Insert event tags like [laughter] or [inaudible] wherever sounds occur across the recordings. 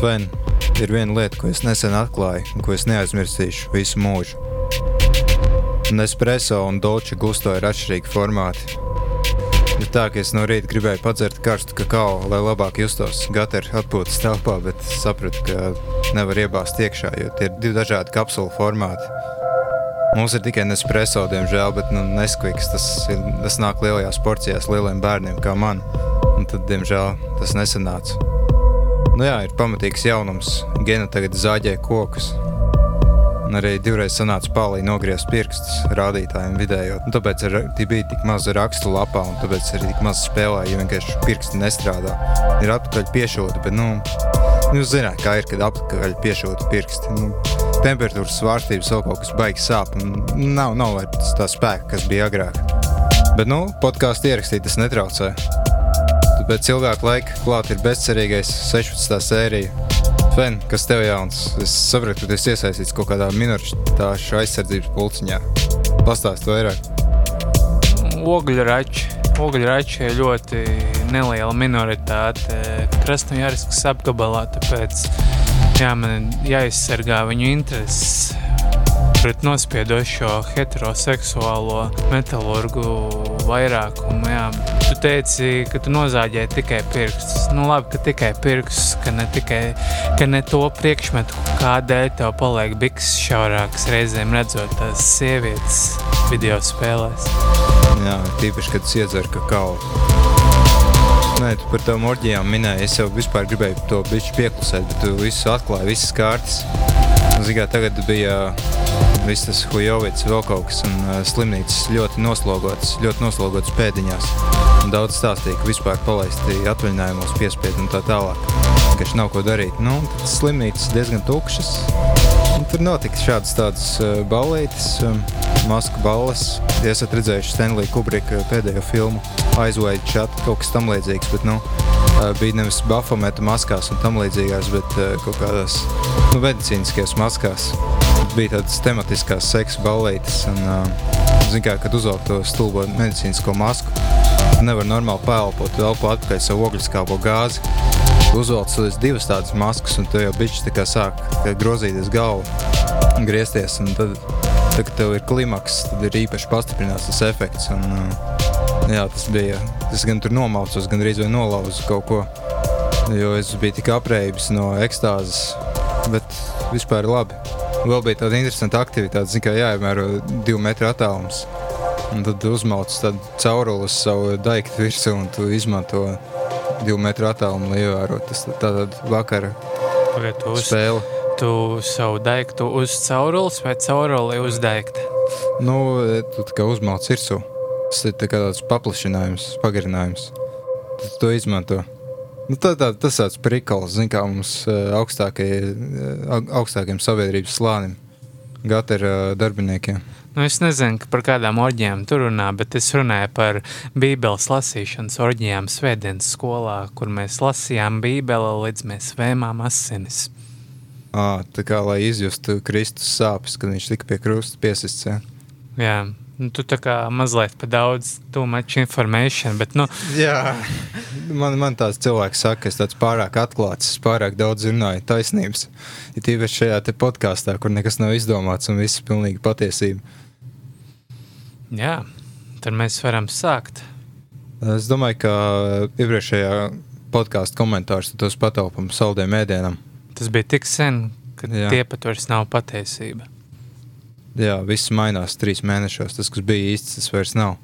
Fen, ir viena lieta, ko es nesen atklāju un ko es neaizmirsīšu visu mūžu. Nespreso un Dolce Gusto ir atšķirīgi formāti. Ir tā, ka es no rīta gribēju padzert karstu kakao, lai labāk justos gatavs atpūtas telpā, bet sapratu, ka nevar iebāzt iekšā, jo tie ir divi dažādi kapsulu formāti. Mums ir tikai nespreso, diemžēl, bet nu, neskviks. Tas, ir, tas nāk lielajās porcijās lieliem bērniem, kā man. Un tad, diemžēl, tas nesanāca. Nu jā, ir pamatīgs jaunums. Gena tagad zāģē kokus. Un arī divreiz sanāca pāri nogriezt pirkstus rādītājiem vidējo. Un tāpēc ir, bija tik maz rakstu lapā, un tāpēc arī tik maz spēlēja, jo vienkārši pirksti nestrādā. Ir atpakaļ piešūta, bet, nu, jūs zināt, kā ir, kad atpakaļ piešūta pirksti. Nu, temperatūras svārstības vēl kaut kas baigs sāp. Nav, nav vairs tā spēka, kas bija agrāk. Bet, nu, podkāstu ierakstīt tas netraucē. Pēc ilgāka laika klāt ir bezcerīgais 16. sērija. Fen, kas tev jauns? Es sapratu, ka tu esi iesaistīts kaut kādā minoritāšu aizsardzības pulciņā. Pastāst vairāk. Ogļrači. Ogļrači ir ļoti neliela minoritāte Krasnojarskas apgabalā, tāpēc jā, man jāizsargā viņu intereses pret nospiedošo heteroseksuālo metālurgu vairākumu. Jā. Tu teici, ka tu nozāģēji tikai pirkstus. Nu, labi, ka tikai pirkstus, ka ne, tikai, ka ne to priekšmetu, kādēļ tev paliek bikses šaurākas reizēm redzot tās sievietes video spēlēs. Jā, tīpaši, kad iedzer kakao. Nē, tu par tām orģijām minēji. Es jau vispār gribēju to bišķi pieklusēt, bet tu visu atklāji, visas kārtas. Zigā, tagad bija viss tas hujovits, vēl kaut kas, un uh, slimnīcas ļoti noslogots, ļoti noslogots pēdiņās. Un daudz stāstīja, ka vispār palaisti atvaļinājumos piespiedu un tā tālāk. Vienkārši nav ko darīt. Nu, tad slimnīcas diezgan tukšas. Un tur notika šādas tādas uh, ballītes, um, masku balles. Ja esat redzējuši Stanley Kubrika pēdējo filmu Aizvaid Chat, kaut kas tam līdzīgs, bet nu, uh, bija nevis bafometa maskās un tam līdzīgās, bet uh, kaut kādās nu, medicīniskajās maskās. Bija tādas tematiskās seksa ballītes, un, zin kā, kad uzvelk to stulbo medicīnisko masku, nevar normāli pēlpot, elpo atpakaļ savu ogļskābo gāzi. Uzvelc uz divas tādas maskas, un tu jau bišķi tā kā sāk grozīties galvu, griezties, un tad, tad, kad tev ir klimaks, tad ir īpaši pastiprinās tas efekts, un jā, tas bija, es gan tur nomaucos, gan arī nolauzu kaut ko, jo es biju tik apreibis no ekstāzes, bet vispār labi. Vēl bija tāda interesanta aktivitāte, zin, kā jāiemēro divu metru attālums. Un tad uzmauc tādu cauruli uz savu daiktu virsmu un tu izmanto divu metru attālumu, lai ievērotu tas tātad vakara tu uz, spēle. Tu savu daiktu uz caurules vai cauruli uz daikta? Nu, tu tā kā uzmauc virsū. Tas ir tā kā tāds paplašinājums, pagarinājums. Tad to izmanto. Nu, tā, tā, tas tāds prikals, zin, kā mums augstākajiem, augstākajiem sabiedrības slānim, gatara darbiniekiem. Nu, es nezinu par kādām orģijām tur runā, bet es runāju par Bībeles lasīšanas orģijām Svētdienas skolā, kur mēs lasījām Bībeli līdz mēs vēmām asinis. À, tā kā lai izjustu Kristus sāpes, kad viņš tika pie krusta piesists. Ja? Jā, nu, tu tā kā mazliet par daudz too much information, bet nu. Jā, man, man tāds cilvēks saka, ka es tāds pārāk atklāts, pārāk daudz runāju taisnības. Ir tīpaši šajā podkāstā, kur nekas nav izdomāts un viss ir pilnīgi patiesība. Jā, tad mēs varam sākt. Es domāju, ka iepriekšējā podkāstu komentārus tos pataupam saldiem ēdienam. Tas bija tik sen, ka Jā. tie pat vairs nav patiesība. Jā, viss mainās trīs mēnešos. Tas, kas bija īsts, tas vairs nav.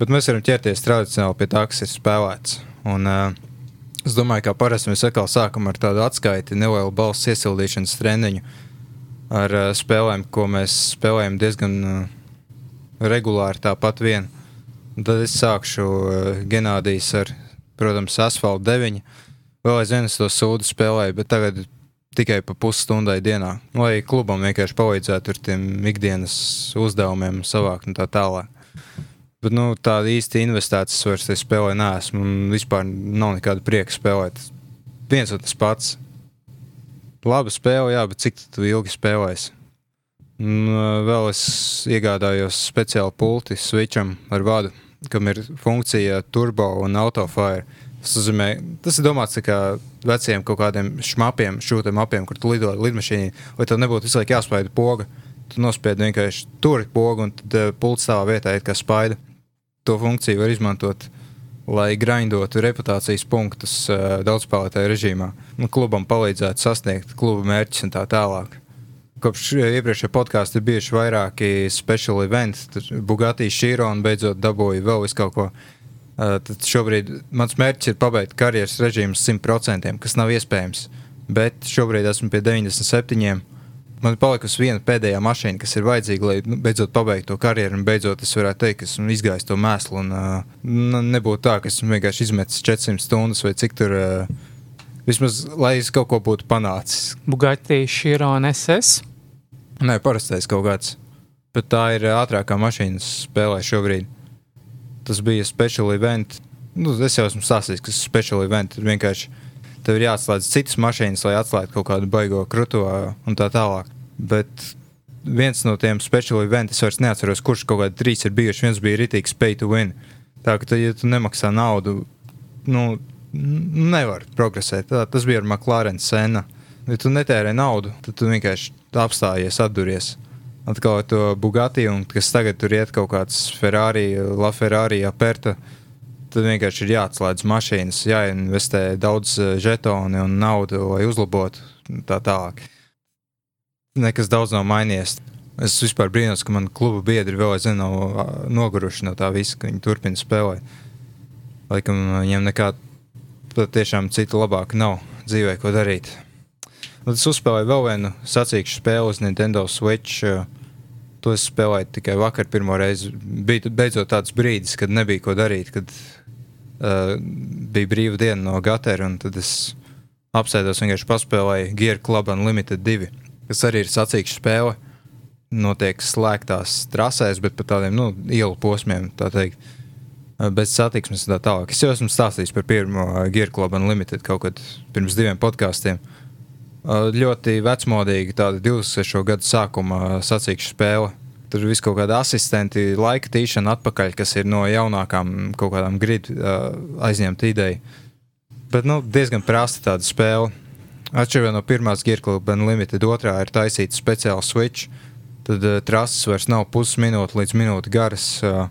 Bet mēs varam ķerties tradicionāli pie tā, kas ir spēlēts. Un, uh, es domāju, ka parasti mēs atkal sākam ar tādu atskaiti, nelielu balss iesildīšanas treniņu ar uh, spēlēm, ko mēs spēlējam diezgan uh, regulāri tāpat vien. Un tad es sākšu uh, Genādijas ar, protams, asfaltam 9. Vēl aizvien es to sūdu spēlēju, bet tagad tikai pa pusstundai dienā. Lai klubam vienkārši palīdzētu ar tiem ikdienas uzdevumiem, savākt un tā tālāk. Bet nu, tāda īsti investēta es vairs spēlēju, neesmu. Man vispār nav nekāda prieka spēlēt. Viens un tas pats. Laba spēle, jā, bet cik tu ilgi spēlēsi? Un, vēl es iegādājos speciālu pulti switcham ar vadu, kam ir funkcija turbo un autofire. Tas, nozīmē, tas ir domāts kā veciem kaut kādiem šmapiem, šūtiem apiem, kur tu lido lidmašīnā, lai tev nebūtu visu laiku jāspēj poga. Tu nospied vienkārši tur pogu un tad uh, pults savā vietā kā spaida. To funkciju var izmantot, lai grindotu reputācijas punktus uh, daudzspēlētāju režīmā. Nu, klubam palīdzētu sasniegt kluba mērķus un tā tālāk. Kopš iepriekšējā podkāstā ir bijuši vairāki special events. Bugatti Šīro un beidzot dabūja vēl visu kaut ko. Uh, tad šobrīd mans mērķis ir pabeigt karjeras režīmu 100%, kas nav iespējams. Bet šobrīd esmu pie 97. Man ir palikusi viena pēdējā mašīna, kas ir vajadzīga, lai nu, beidzot pabeigtu to karjeru. Un beidzot es varētu teikt, ka esmu izgājis to mēslu. Un, uh, nebūtu tā, ka esmu vienkārši izmetis 400 stundas vai cik tur. Uh, vismaz, lai es kaut ko būtu panācis. Bugatti Chiron SS. Nē, parastais kaut kāds. Bet tā ir ātrākā mašīna, spēlē šobrīd tas bija special event. Nu, es jau esmu sasījis, kas ir special event. Tur vienkārši tev ir jāatslēdz citas mašīnas, lai atslēgtu kaut kādu baigo kruto un tā tālāk. Bet viens no tiem special eventiem, es vairs neatceros, kurš kaut kādi trīs ir bijuši. Viens bija rītīgs pay to win. Tā ka, ja tu nemaksā naudu, nu, nevar progresēt. Tā, tas bija ar McLaren sēnu. Ja tu netērē naudu, tad tu vienkārši apstājies, atduries atkal to Bugatti, un kas tagad tur iet kaut kāds Ferrari, La Ferrari, Aperta. Tad vienkārši ir jāatslēdz mašīnas, jāinvestē daudz eh, žetonu un naudu, lai uzlabotu tā tālāk. Nekas daudz nav mainījies. Es vispār brīnos, ka man kluba biedri vēl aizvien nav noguruši no tā visa, ka viņi turpina spēlēt. Laikam viņiem nekā patiešām cita labāka nav dzīvē, ko darīt. Tad es uzspēlēju vēl vienu sacīkšu spēli uz Nintendo Switch. To es spēlēju tikai vakar, pirmo reizi. Bija beidzot tāds brīdis, kad nebija ko darīt, kad uh, bija brīva diena no Gatera. Tad es apsēdos vienkārši paspēlēju Gear Club Unlimited 2, kas arī ir sacīkšu spēle. Notiek slēgtās trasēs, bet pa tādiem nu, ielu posmiem, tā teikt, bez satiksmes un tā tālāk. Es jau esmu stāstījis par pirmo Gear Club Unlimited kaut kad pirms diviem podkāstiem. Uh, ļoti vecmodīga, tāda 26. gada sākuma sacīkšu spēle. Tur viss kaut kāda asistenti, laika tīšana atpakaļ, kas ir no jaunākām kaut kādām gribi uh, aizņemta ideja. Bet nu, diezgan prasta tāda spēle. Atšķirībā no pirmās Gearclub Unlimited, otrā ir taisīta speciāla switch. Tad uh, trases vairs nav pusminūte līdz minūte garas. Uh,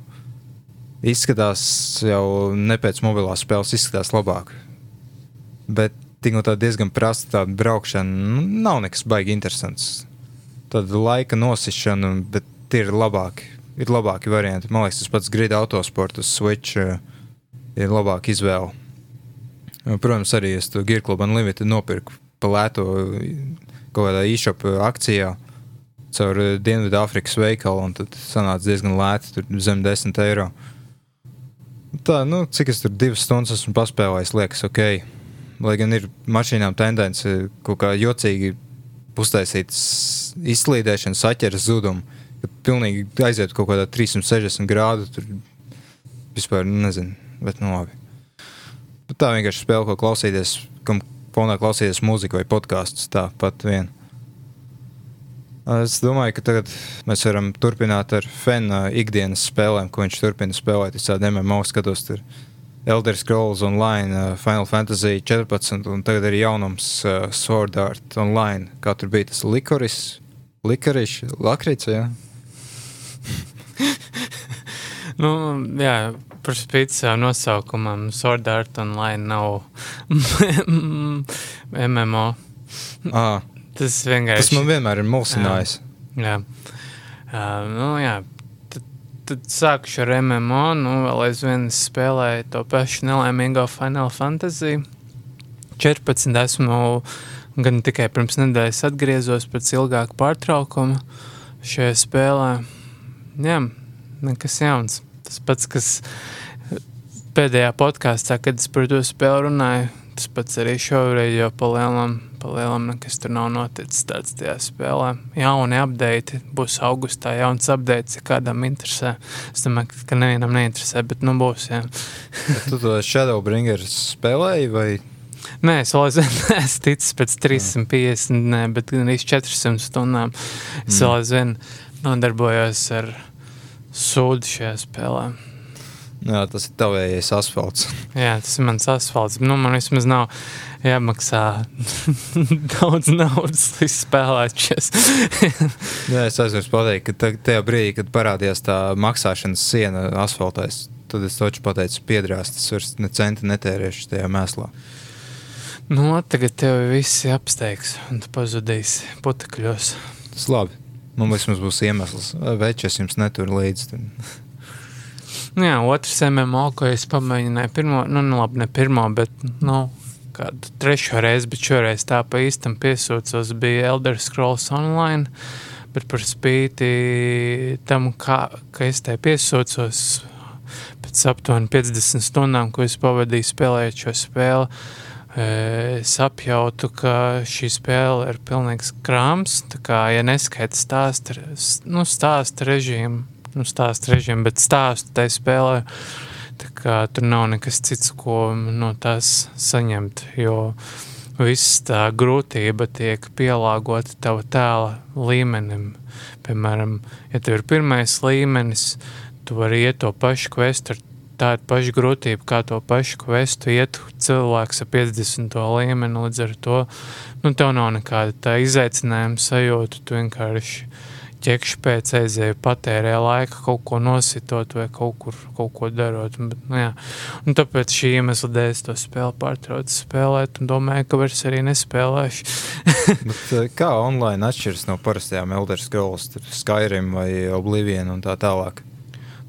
izskatās jau ne pēc mobilās spēles, izskatās labāk. Bet tik no tā diezgan prasta tāda braukšana. Nu, nav nekas baigi interesants. Tad laika nosišana, bet ir labāki. Ir labāki varianti. Man liekas, tas pats grida autosports Switch uh, ir labāka izvēle. Protams, arī es to Gearclub Unlimited nopirku pa lēto kaut kādā e-shop akcijā caur Dienvidāfrikas veikalu, un tad sanāca diezgan lēti, tur zem 10 eiro. Tā, nu, cik es tur divas stundas esmu paspēlējis, liekas, ok lai gan ir mašīnām tendence kaut kā jocīgi uztaisīt izslīdēšanu, saķeres zudumu. Pilnīgi aiziet kaut kādā 360 grādu, tur vispār nezinu, bet nu labi. Bet tā vienkārši spēle, ko klausīties, kam fonā klausīties mūziku vai podkāstus, tāpat vien. Es domāju, ka tagad mēs varam turpināt ar Fena ikdienas spēlēm, ko viņš turpina spēlēt. Es tādu MMO skatos, tur Elder Scrolls Online, uh, Final Fantasy 14, un tagad ir jaunums uh, Sword Art Online. Kā tur bija tas likoris, likoriš, lakrits, jā? [laughs] nu, jā, par spīti savu nosaukumam, Sword Art Online nav [laughs] MMO. Ah, tas vienkārši. Tas man vienmēr ir mulsinājis. Jā. jā. Uh, nu, jā, tad sākšu ar MMO. Nu, vēl aizvien spēlēju to pašu nelaimīgo Final Fantasy 14. Esmu gan tikai pirms nedēļas atgriezos pēc ilgāka pārtraukuma šajā spēlē. Jā, nekas jauns. Tas pats, kas pēdējā podkāstā, kad es par to spēli runāju, tas pats arī šoreiz jau palielam palielam nekas tur nav noticis tāds tajā spēlē. Jauni update, būs augustā jauns update, ja kādam interesē. Es domāju, ka nevienam neinteresē, bet nu būs, jā. tu to Shadowbringer spēlēji vai? Nē, es vēl [laughs] esmu ticis pēc 350, ne, bet gan arī 400 stundām. Es mm. vēl aizvien nodarbojos ar sūdu šajā spēlē. Jā, tas ir tavējais asfalts. [laughs] Jā, tas ir mans asfalts. Nu, man vismaz nav jāmaksā [laughs] daudz naudas, lai spēlētu šis. [laughs] Jā, es aizmirsu pateikt, ka tajā brīdī, kad parādījās tā maksāšanas siena asfaltais, tad es taču pateicu, piedrās, tas vairs ne centi netērēšu tajā mēslā. Nu, tagad tev viss ir apsteigs, un tu pazudīsi putekļos. Tas labi. Man vismaz būs iemesls. Večs jums netur līdzi. Nu, jā, otrs MMO, ko es pamēģināju, pirmo, nu, nu labi, ne pirmo, bet nu, kādu trešo reizi, bet šoreiz tā pa īstam piesūcos, bija Elder Scrolls Online. Bet par spīti tam, kā, ka es tai piesūcos pēc aptuveni 50 stundām, ko es pavadīju spēlējot šo spēli, es apjautu, ka šī spēle ir pilnīgs krāms. Tā kā, ja neskaita stāsta, nu, stāsta režīmu, nu, stāstu režīmu, bet stāstu tai spēlē. Tur nav nekas cits, ko no tās saņemt. Jo viss tā grūtība tiek pielāgota tava tēla līmenim. Piemēram, ja tev ir pirmais līmenis, tu vari iet to pašu kvestu ar tādu pašu grūtību, kā to pašu kvestu iet cilvēks ar 50. līmeni. Līdz ar to nu, tev nav nekāda tā izaicinājuma sajūta. Tu vienkārši ķekši pēc aizēju patērē laika kaut ko nositot vai kaut, kur, kaut ko darot. Bet, nu, jā. un tāpēc šī iemesla dēļ es to spēli pārtraucu spēlēt un domāju, ka vairs arī nespēlēšu. [laughs] Bet, eh, kā online atšķiras no parastajām Elder Scrolls, Skyrim vai Oblivion un tā tālāk?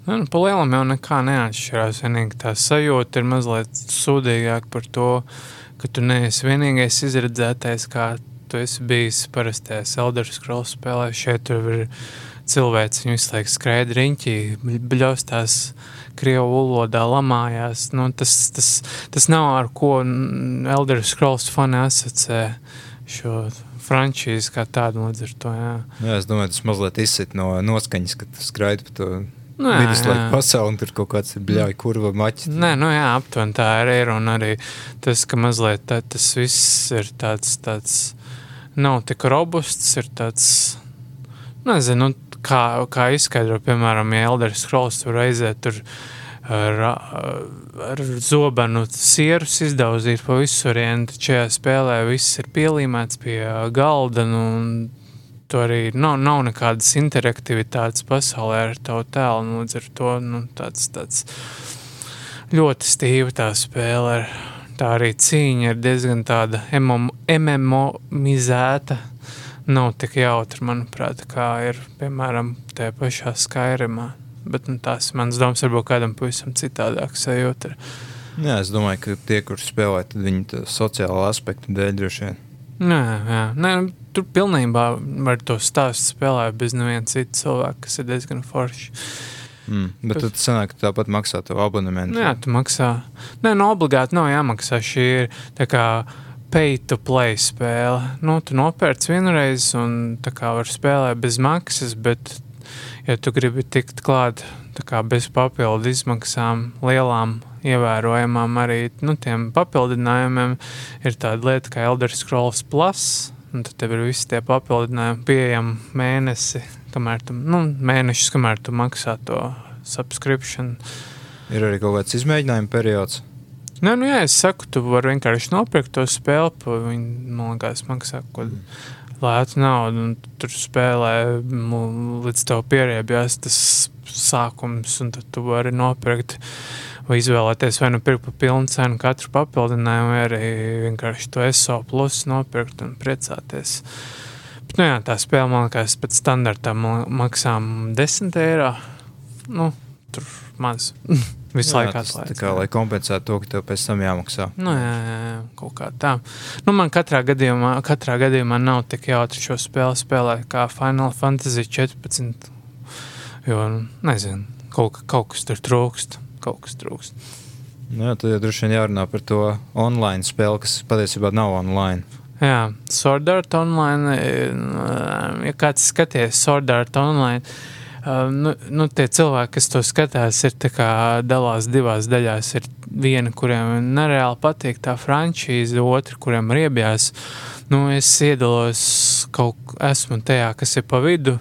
Nu, nu, pa lielam jau nekā neatšķirās. Vienīgi tā sajūta ir mazliet sūdīgāka par to, ka tu neesi vienīgais izredzētais, kā tu esi bijis parastajās Elder Scrolls spēlē, šeit tur ir cilvēks, viņu visu laiku skraida riņķī, bļaustās krievu valodā lamājās. Nu, tas, tas, tas nav ar ko Elder Scrolls fani asociē šo frančīzi kā tādu līdz ar to, jā. Jā, es domāju, tas mazliet izsit no noskaņas, kad tu skraidi pa to Nu, Viduslaiku pasauli, un tur kaut kāds ir bļauj, kurva maķis. Nē, nu jā, aptuveni tā arī ir, un arī tas, ka mazliet tā, tas viss ir tāds, tāds nav tik robusts, ir tāds, nezinu, kā, kā izskaidro, piemēram, ja Elder Scrolls tur aiziet tur ar, ar zobenu sierus izdauzīt pa visurien, tad šajā spēlē viss ir pielīmēts pie galda, nu, un tu arī nav, nav nekādas interaktivitātes pasaulē ar tavu tēlu, nu, līdz ar to, nu, tāds, tāds ļoti stīva tā spēle ir tā arī cīņa ir diezgan tāda MMOizēta. Nav tik jautra, manuprāt, kā ir piemēram tajā pašā Skyrimā. Bet nu, tās manas domas varbūt kādam pavisam citādāk sajūta. Jā, es domāju, ka tie, kurš spēlē, tad viņi sociālā aspekta dēļ droši vien. Nē, jā. Nē, tur pilnībā var to stāstu spēlēt bez neviena cita cilvēka, kas ir diezgan forši. Mm, bet tad sanāk, ka tāpat maksā to abonementu. Jā, tu maksā. Nē, no nu, obligāti nav jāmaksā. Šī ir tā kā pay to play spēle. Nu, tu nopērci vienreiz un tā kā var spēlēt bez maksas, bet ja tu gribi tikt klāt kā bez papildu izmaksām, lielām, ievērojamām arī nu, tiem papildinājumiem, ir tāda lieta kā Elder Scrolls Plus. Un tad tev ir visi tie papildinājumi pieejami mēnesi kamēr tu, nu, mēnešus, kamēr tu maksā to subscription. Ir arī kaut kāds izmēģinājuma periods. Nē, nu jā, es saku, tu vari vienkārši nopirkt to spēli, pa viņu, man liekas, maksā kaut ko lētu naudu, un tur spēlē līdz tev pierēbjās tas sākums, un tad tu vari nopirkt vai izvēlēties vai nu pirkt pa pilnu cenu katru papildinājumu, vai arī vienkārši to SO plus nopirkt un priecāties. Uh, Nu, jā, tā spēle man liekas, pēc standarta maksā 10 eiro. Nu, tur maz. [laughs] Visu jā, laiku atklāts. Tā kā, lai kompensētu to, ka tev pēc tam jāmaksā. Nu, jā, jā, kaut kā tā. Nu, man katrā gadījumā, katrā gadījumā nav tik jautri šo spēli spēlēt kā Final Fantasy 14. Jo, nezinu, kaut, kaut kas tur trūkst. Kaut kas trūkst. Nu jā, tad jau droši vien jārunā par to online spēli, kas patiesībā nav online. Jā, Sword Art Online. Eh, ja kāds skaties Sword Art Online, uh, nu, nu, tie cilvēki, kas to skatās, ir dalās divās daļās. Ir viena, kuriem nereāli patīk tā frančīze, otra, kuriem riebjās. Nu, es iedalos kaut kā, esmu tajā, kas ir pa vidu.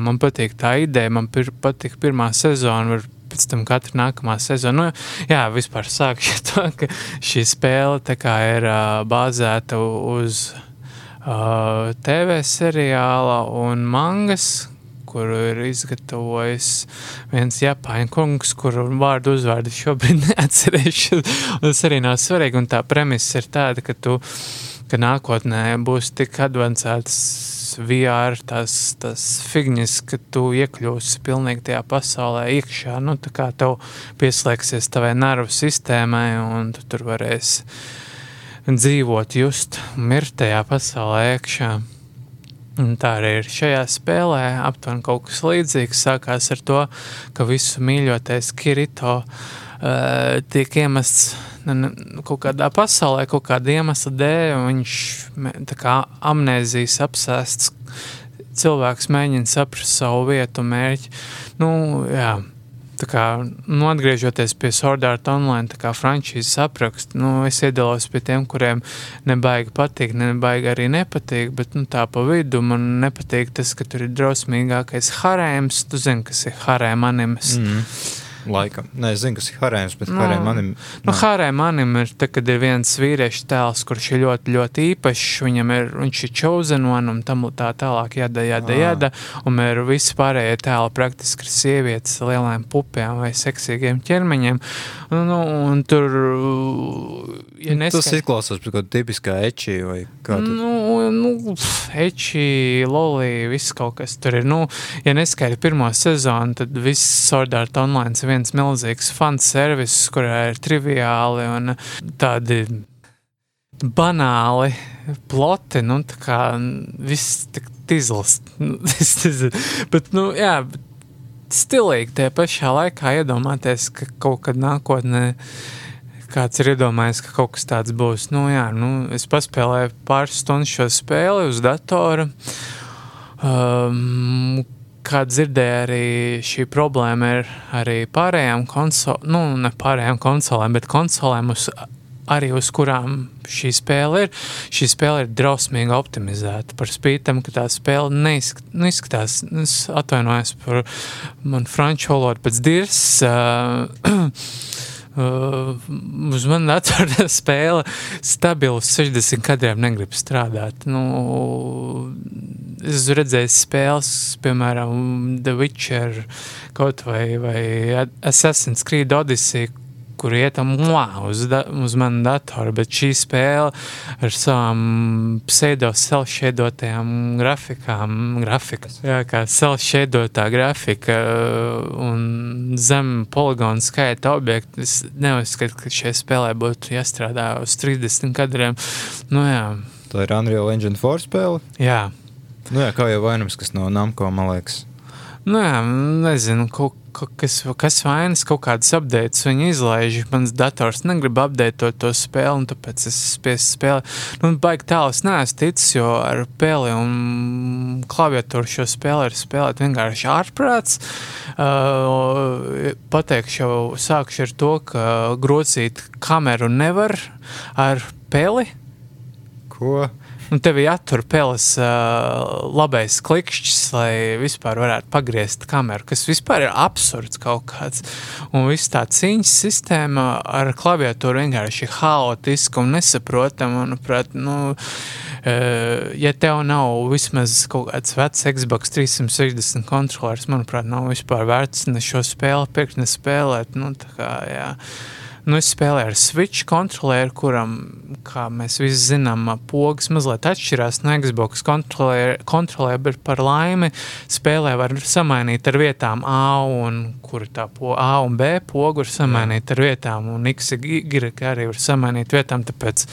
Man patīk tā ideja, man pir, patīk pirmā sezona, var pēc tam katra nākamā sezona. Nu, jā, vispār sākšu [laughs] to, ka šī spēle ir uh, bāzēta uz uh, TV seriāla un mangas, kuru ir izgatavojis viens Japāņu kungs, kuru vārdu uzvārdu šobrīd [laughs] neatcerēšu. tas arī nav svarīgi. Un tā premisa ir tāda, ka tu ka nākotnē būs tik advancētas VR, tas, tas figņas, ka tu iekļūsi pilnīgi tajā pasaulē iekšā. Nu, tā kā tev pieslēgsies tavai nervu sistēmai un tu tur varēsi dzīvot, just, mirt tajā pasaulē iekšā. Un tā arī ir šajā spēlē. Aptuveni kaut kas līdzīgs sākās ar to, ka visu mīļotais Kirito uh, tiek iemests kaut kādā pasaulē, kaut kāda iemesla dēļ. Viņš tā kā amnēzijas apsēsts cilvēks mēģina saprast savu vietu, mērķi. Nu, jā, tā kā, nu, atgriežoties pie Sword Art Online, tā kā frančīzes aprakstu, nu, es iedalos pie tiem, kuriem nebaigi patīk, nebaigi arī nepatīk, bet, nu, tā pa vidu man nepatīk tas, ka tur ir drausmīgākais harēms, tu zini, kas ir harēm animes. Mm. Laikam. Nē, es zinu, kas ir harēms, bet no, harēm manim. Nu, harēm manim ir, tā, kad ir viens vīriešu tēls, kurš ir ļoti, ļoti īpašs, viņam ir, viņš ir chosen one un tam tā tālāk jāda, jāda, jāda, un ir visi pārējie tēli praktiski ir sievietes lielām pupiem vai seksīgiem ķermeņiem, nu, un tur, ja neskat... Tas izklausās pēc kaut tipiskā eči vai kā tu? Nu, nu, eči, loli, viss kaut kas tur ir, nu, ja neskaidri pirmo sezonu, tad viss Sword Art Online viens milzīgs fanservis, kurā ir triviāli un tādi banāli ploti, nu, tā kā viss tik tizls. [laughs] bet, nu, jā, stilīgi tie pašā laikā iedomāties, ka kaut kad nākotnē kāds ir iedomājies, ka kaut kas tāds būs. Nu, jā, nu, es paspēlēju pāris stundas šo spēli uz datora. Um, kā dzirdēju, arī šī problēma ir arī pārējām konsolēm, nu, ne pārējām konsolēm, bet konsolēm, uz, arī uz kurām šī spēle ir. Šī spēle ir drausmīgi optimizēta. Par spīti tam, ka tā spēle neizskatās, nu, es atvainojos par manu franču valodu pēc dirs. Uh, [clears throat] Uh, uz mani atvērta [laughs] spēle, stabilu 60 kadriem negrib strādāt. Nu, es redzēju spēles, piemēram, The Witcher kaut vai, vai Assassin's Creed Odyssey, kur ietam uz, da, uz manu datoru, bet šī spēle ar savām pseido-self-shadotajām grafikām, grafikas, jā, kā self-shadotā grafika un zem poligonu skaita objektu, es neuzskatu, ka šai spēlē būtu jāstrādā uz 30 kadriem. Nu, jā. Tā ir Unreal Engine 4 spēle? Jā. Nu jā, kā jau vainams, kas no Namko, man liekas. Nu jā, nezinu, kaut kas, kas vainas, kaut kādas updates viņi izlaiž. Mans dators negrib updateot to spēli, un tāpēc es spiesu spēli. Nu, baigi tālu es neesmu ticis, jo ar peli un klaviatūru šo spēli ir spēlēt vienkārši ārprāts. Uh, pateikšu jau sākšu ar to, ka grocīt kameru nevar ar peli. Ko? Un tev ir jātur peles uh, labais klikšķis, lai vispār varētu pagriezt kameru, kas vispār ir absurds kaut kāds. Un viss tā cīņas sistēma ar klaviatūru vienkārši ir haotiska un nesaprotama. Manuprāt, nu, uh, ja tev nav vismaz kaut kāds vecs Xbox 360 kontrolers, manuprāt, nav vispār vērts ne šo spēli pirkt, ne spēlēt. Nu, tā kā, jā. Nu, es spēlēju ar Switch kontrolieru, kuram, kā mēs visi zinām, pogas mazliet atšķirās no Xbox kontrolieru, bet par laimi spēlē var samainīt ar vietām A un kur tā po, A un B pogu var samainīt ar vietām, un X, Y arī var samainīt vietām, tāpēc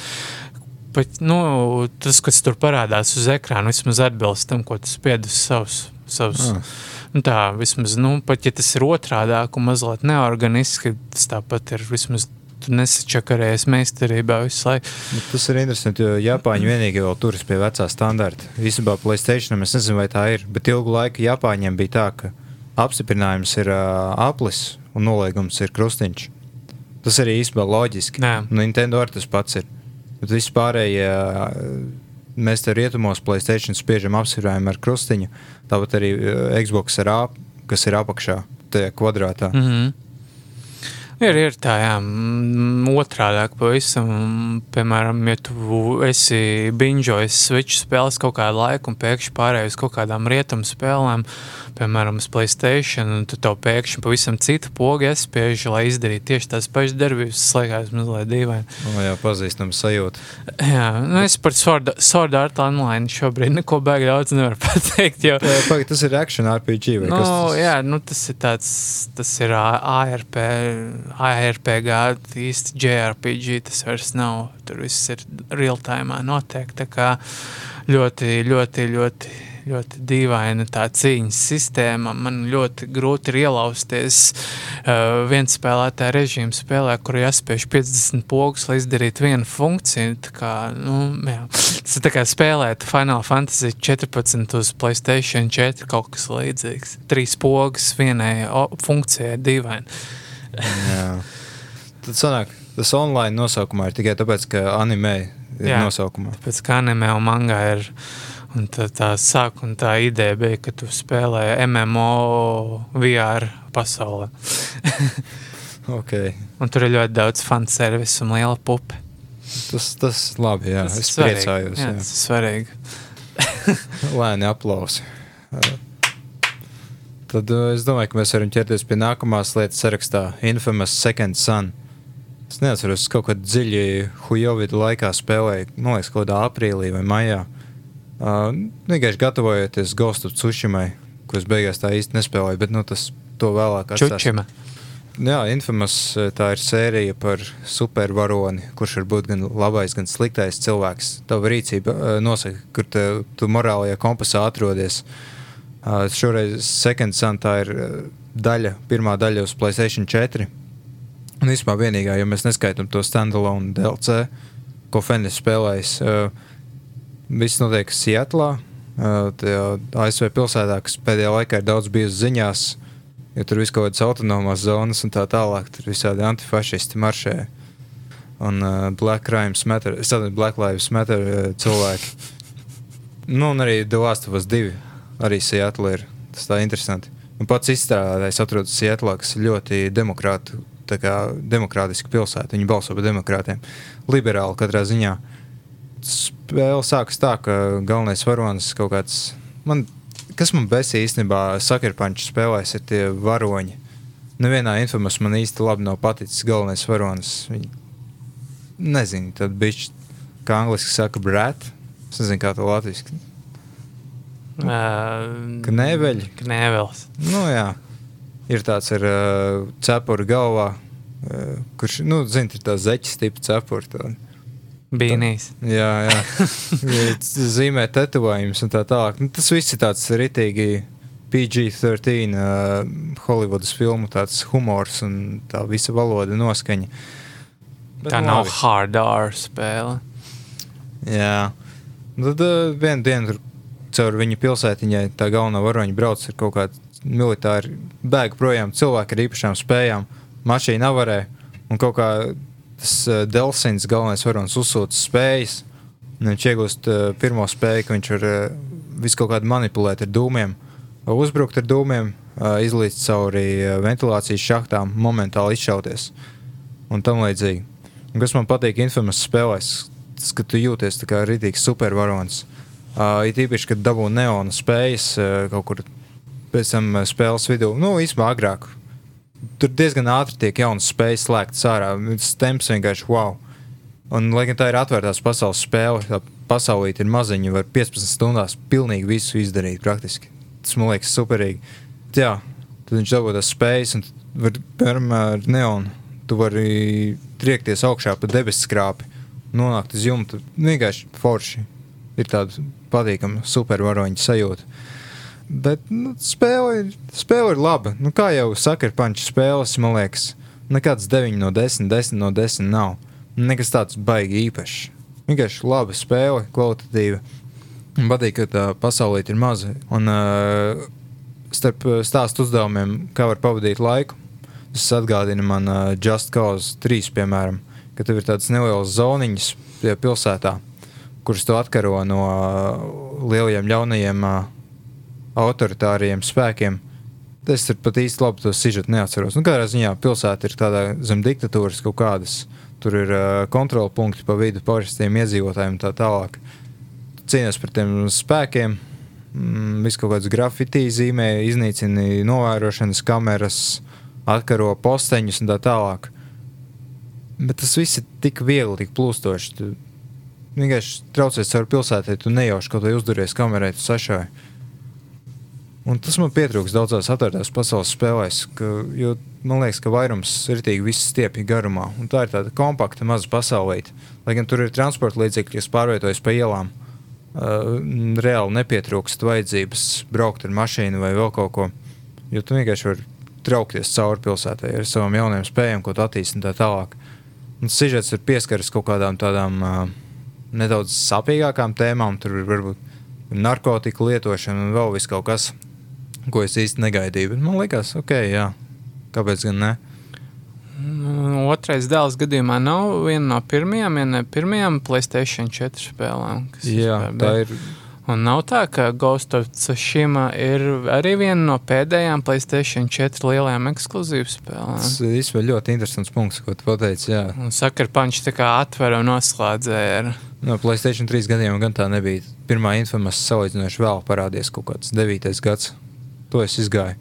Bet, nu, tas, kas tur parādās uz ekrāna, vismaz atbilst tam, ko tu spied uz savus. Savus mm. Nu, tā vismaz, nu, pat ja tas ir otrādāk un mazliet neorganiski, tas tāpat ir vismaz nesačakarējies meistarībā visu laiku. Bet tas ir interesanti, jo Japāņi vienīgi vēl turas pie vecā standarta. Īstenībā Playstation es nezinu, vai tā ir, bet ilgu laiku Japāņiem bija tā, ka apstiprinājums ir uh, aplis un noliegums ir krustiņš. Tas arī īstenībā loģiski. Nē. Nintendo ar tas pats ir. Bet vispārējie mēs te rietumos Playstation spiežam apsvērjumu ar krustiņu, tāpat arī Xbox ar A, kas ir apakšā tajā kvadrātā. Mm -hmm. Ir, ir tā, jā, otrādāk pavisam. Piemēram, ja tu esi binžojis switch spēles kaut kādu laiku un pēkšņi pārējai uz kaut kādām rietumu spēlēm, piemēram, uz Playstation, un tu tev pēkšņi pavisam citu pogu iespiež, lai izdarītu tieši tās pašas darbības, tas liekas mazliet dīvaini. O, jā, pazīstams sajūta. Jā, nu es par Sword, Sword Art Online šobrīd neko baigi daudz nevaru [laughs] pateikt, jo... Pagaid, tas ir action RPG vai nu, kas tas? Jā, nu tas ir tāds, tas ir ARP, ARPG, īsti JRPG, tas vairs nav, tur viss ir real time notiek, tā kā ļoti, ļoti, ļoti ļoti dīvaina tā cīņas sistēma. Man ļoti grūti ir ielausties uh, viens spēlētāja režīmu spēlē, kur jāspēj 50 pogas, lai izdarītu vienu funkciju. Kā, nu, jā. Tas ir kā spēlēt Final Fantasy 14 uz Playstation 4 kaut kas līdzīgs. Trīs pogas vienai funkcijai dīvaini. jā. Tad sanāk, tas online nosaukumā ir tikai tāpēc, ka anime ir jā, nosaukumā. Tāpēc, ka anime un manga ir Un tā, tā sākuma tā ideja bija, ka tu spēlē MMO VR pasaulē. [laughs] okay. Un tur ir ļoti daudz fanservice un liela pupe. Tas, tas labi, jā. Tas es svarīgi. priecājos. Jā, jā. Tas ir svarīgi. [laughs] [laughs] Lēni aplausi. Tad uh, es domāju, ka mēs varam ķerties pie nākamās lietas sarakstā. Infamous Second Sun. Es neatceros, kaut kad dziļi Hujovidu laikā spēlēju, man liekas, kaut kādā aprīlī vai maijā. Uh, Uh, vienkārši gatavojoties Ghost of Tsushimai, es beigās tā īsti nespēlēju, bet nu, tas to vēlāk atstās. Jā, Infamous tā ir sērija par supervaroni, kurš var būt gan labais, gan sliktais cilvēks. Tava rīcība uh, nosaka, kur te, tu morālajā kompasā atrodies. Uh, šoreiz Second Sun tā ir daļa, pirmā daļa uz Playstation 4. Un īstenībā vienīgā, ja mēs neskaitām to standalone DLC, ko Fennis spēlējis. Uh, Viss notiek Sietlā, ASV pilsētā, kas pēdējā laikā ir daudz bijusi ziņās, jo tur viss kaut kādas autonomās zonas un tā tālāk. Tur visādi antifašisti maršē. Un uh, Black Matter, Black Lives Matter uh, cilvēki. nu, un arī The Last of Us 2 arī Sietlā ir. Tas tā interesanti. Un pats izstrādātājs atrodas Sietlā, kas ir ļoti demokrātu, demokrātiska pilsēta. Viņi balso par demokrātiem. Liberāli katrā ziņā. Uh, spēle sākas tā, ka galvenais varonis kaut kāds. Man, kas man besī īstenībā sakarpanču spēlēs, ir tie varoņi. Nevienā infamous man īsti labi nav paticis galvenais varonis. Viņi, nezinu, tad bišķi, kā angliski saka, brat. Es nezinu, kā to latviski. Uh, Knēveļi. Knēvelis. Nu, jā. Ir tāds ar uh, cepuri galvā, uh, kurš, nu, zini, ir tā zeķis tipa cepuri. Tāda. Bīnīs. Jā, jā. [laughs] zīmē tetovējumus un tā tālāk. Nu, tas viss ir tāds ritīgi PG-13 uh, Hollywoodas filmu tāds humors un tā visa valoda noskaņa. Bet tā nav labi. hard R spēle. Jā. Tad uh, vienā dienā tur caur viņu pilsētiņai tā galvenā varoņa brauc ar kaut kādu militāru bēgu projām cilvēku ar īpašām spējām. Mašīna avarē un kaut kā tas uh, Delsins, galvenais varonis, uzsūta spējas. Viņš iegūst uh, pirmo spēju, ka viņš var uh, visu kaut kādu manipulēt ar dūmiem, uzbrukt ar dūmiem, uh, izlīst cauri uh, ventilācijas šachtām, momentāli izšauties un tam līdzīgi. Un kas man patīk Infamous spēlēs, tas, ka tu jūties kā rītīgs supervaronis. Uh, it īpaši, kad dabū neona spējas uh, kaut kur pēc tam spēles vidū, nu, īstenībā agrāk, tur diezgan ātri tiek jaunas spējas slēgtas ārā. Temps vienkārši wow. Un, lai gan tā ir atvērtās pasaules spēle, tā pasaulē ir maziņa, var 15 stundās pilnīgi visu izdarīt. Praktiski. Tas man liekas superīgi. Jā, tad viņš dabū tās spējas, un var, piemēram, ar neonu tu vari triekties augšā pa debesu skrāpi, nonākt uz jumta. Vienkārši forši. Ir tāda patīkama supervaroņa sajūta. Bet nu, spēle, spēle ir laba. Nu, kā jau saka, ir panču spēles, man liekas, nekāds 9 no 10, 10 no 10 nav. Nekas tāds baigi īpašs. Vienkārši laba spēle, kvalitatīva. Man patīk, ka tā pasaulē ir maza. Un uh, starp stāstu uzdevumiem, kā var pavadīt laiku, tas atgādina man uh, Just Cause 3, piemēram, ka tev ir tādas nelielas zoniņas pilsētā, kuras to atkaro no uh, lielajiem ļaunajiem. Uh, autoritāriem spēkiem. Es tur pat īsti labi to sižetu neatceros. Nu, kādā ziņā pilsēta ir tādā zem diktatūras kaut kādas. Tur ir uh, kontrola punkti pa vidu parastiem iedzīvotājiem un tā tālāk. Cīnās par tiem spēkiem, mm, visu kaut kādas grafitī zīmē, iznīcina novērošanas kameras, atkaro posteņus un tā tālāk. Bet tas viss ir tik viegli, tik plūstoši. Tu vienkārši traucies caur pilsētai, tu nejauši kaut vai uzduries kamerai, tu sašāji. Un tas man pietrūks daudzās atvērtās pasaules spēlēs, ka, jo man liekas, ka vairums ir rītīgi viss stiepjas garumā. Un tā ir tāda kompakta, maza pasaulīte. Lai gan tur ir transporta līdzekļi, kas pārvietojas pa ielām, uh, reāli nepietrūkst vajadzības braukt ar mašīnu vai vēl kaut ko. Jo tu vienkārši vari traukties cauri pilsētai ar savām jaunajām spējām, ko attīstīt un tā tālāk. Un sižets ir pieskaries kaut kādām tādām uh, nedaudz sāpīgākām tēmām. Tur ir varbūt narkotiku lietošana un vēl viss kaut kas ko es īsti negaidīju. Bet man liekas, ok, jā, kāpēc gan ne? Nu, otrais dēls gadījumā nav viena no pirmajām, viena no pirmajām Playstation 4 spēlēm. Jā, tā ir. Un nav tā, ka Ghost of Tsushima ir arī viena no pēdējām Playstation 4 lielajām ekskluzīvu spēlēm. Tas ir ļoti interesants punkts, ko tu pateici. Jā, un sakarpanči tā kā atver un noslēdzēja. Ar... No Playstation 3 gadiem gan tā nebija. Pirmā informācija salīdzinoši vēl parādījās kaut kāds 9. gadsimts to es izgāju.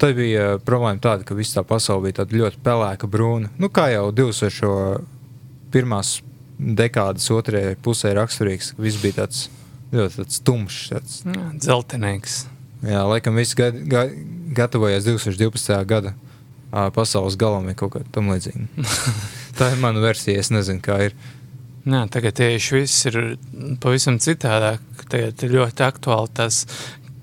Tā bija uh, problēma tāda, ka visa tā pasaule bija ļoti pelēka, brūna. Nu, kā jau 2001. dekādas otrajā pusē raksturīgs, viss bija tāds ļoti tāds tumšs. Tāds. Zeltenīgs. Jā, laikam viss ga ga gatavojās 2012. gada uh, pasaules galam vai kaut kā tam līdzīga. [laughs] tā ir mana versija, es nezinu, kā ir. Jā, tagad tieši viss ir pavisam citādāk. Tagad ir ļoti aktuāli tas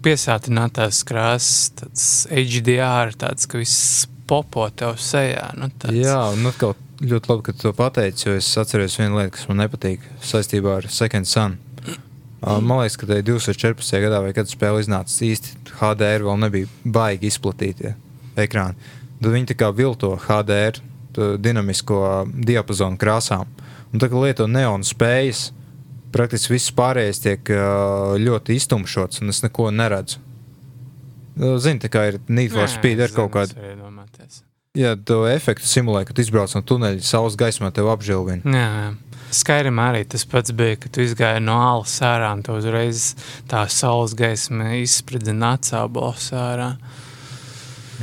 piesātinātās krāsas, tāds HDR, tāds, ka viss popo tev sejā. Nu, tāds. Jā, un atkal ļoti labi, ka tu to pateici, jo es atceros vienu lietu, kas man nepatīk saistībā ar Second Sun. Uh, [clears throat] man liekas, ka tajā 2014. gadā, vai kad spēle iznāca īsti HDR, vēl nebija baigi izplatīti ekrāni. Tad viņi tā kā vilto HDR dinamisko diapazonu krāsām. Un tā kā lieto neonu spējas, praktiski viss pārējais tiek ļoti iztumšots, un es neko neredzu. Zini, tā kā ir Need for Speed ar kaut kādu. Jā, to efektu simulē, kad izbrauc no tuneļa, saules gaismā tev apžilvina. Jā, jā. Skairim arī tas pats bija, kad tu izgāji no alas ārā un tu uzreiz tā saules gaisma izspridzina atsābols ārā.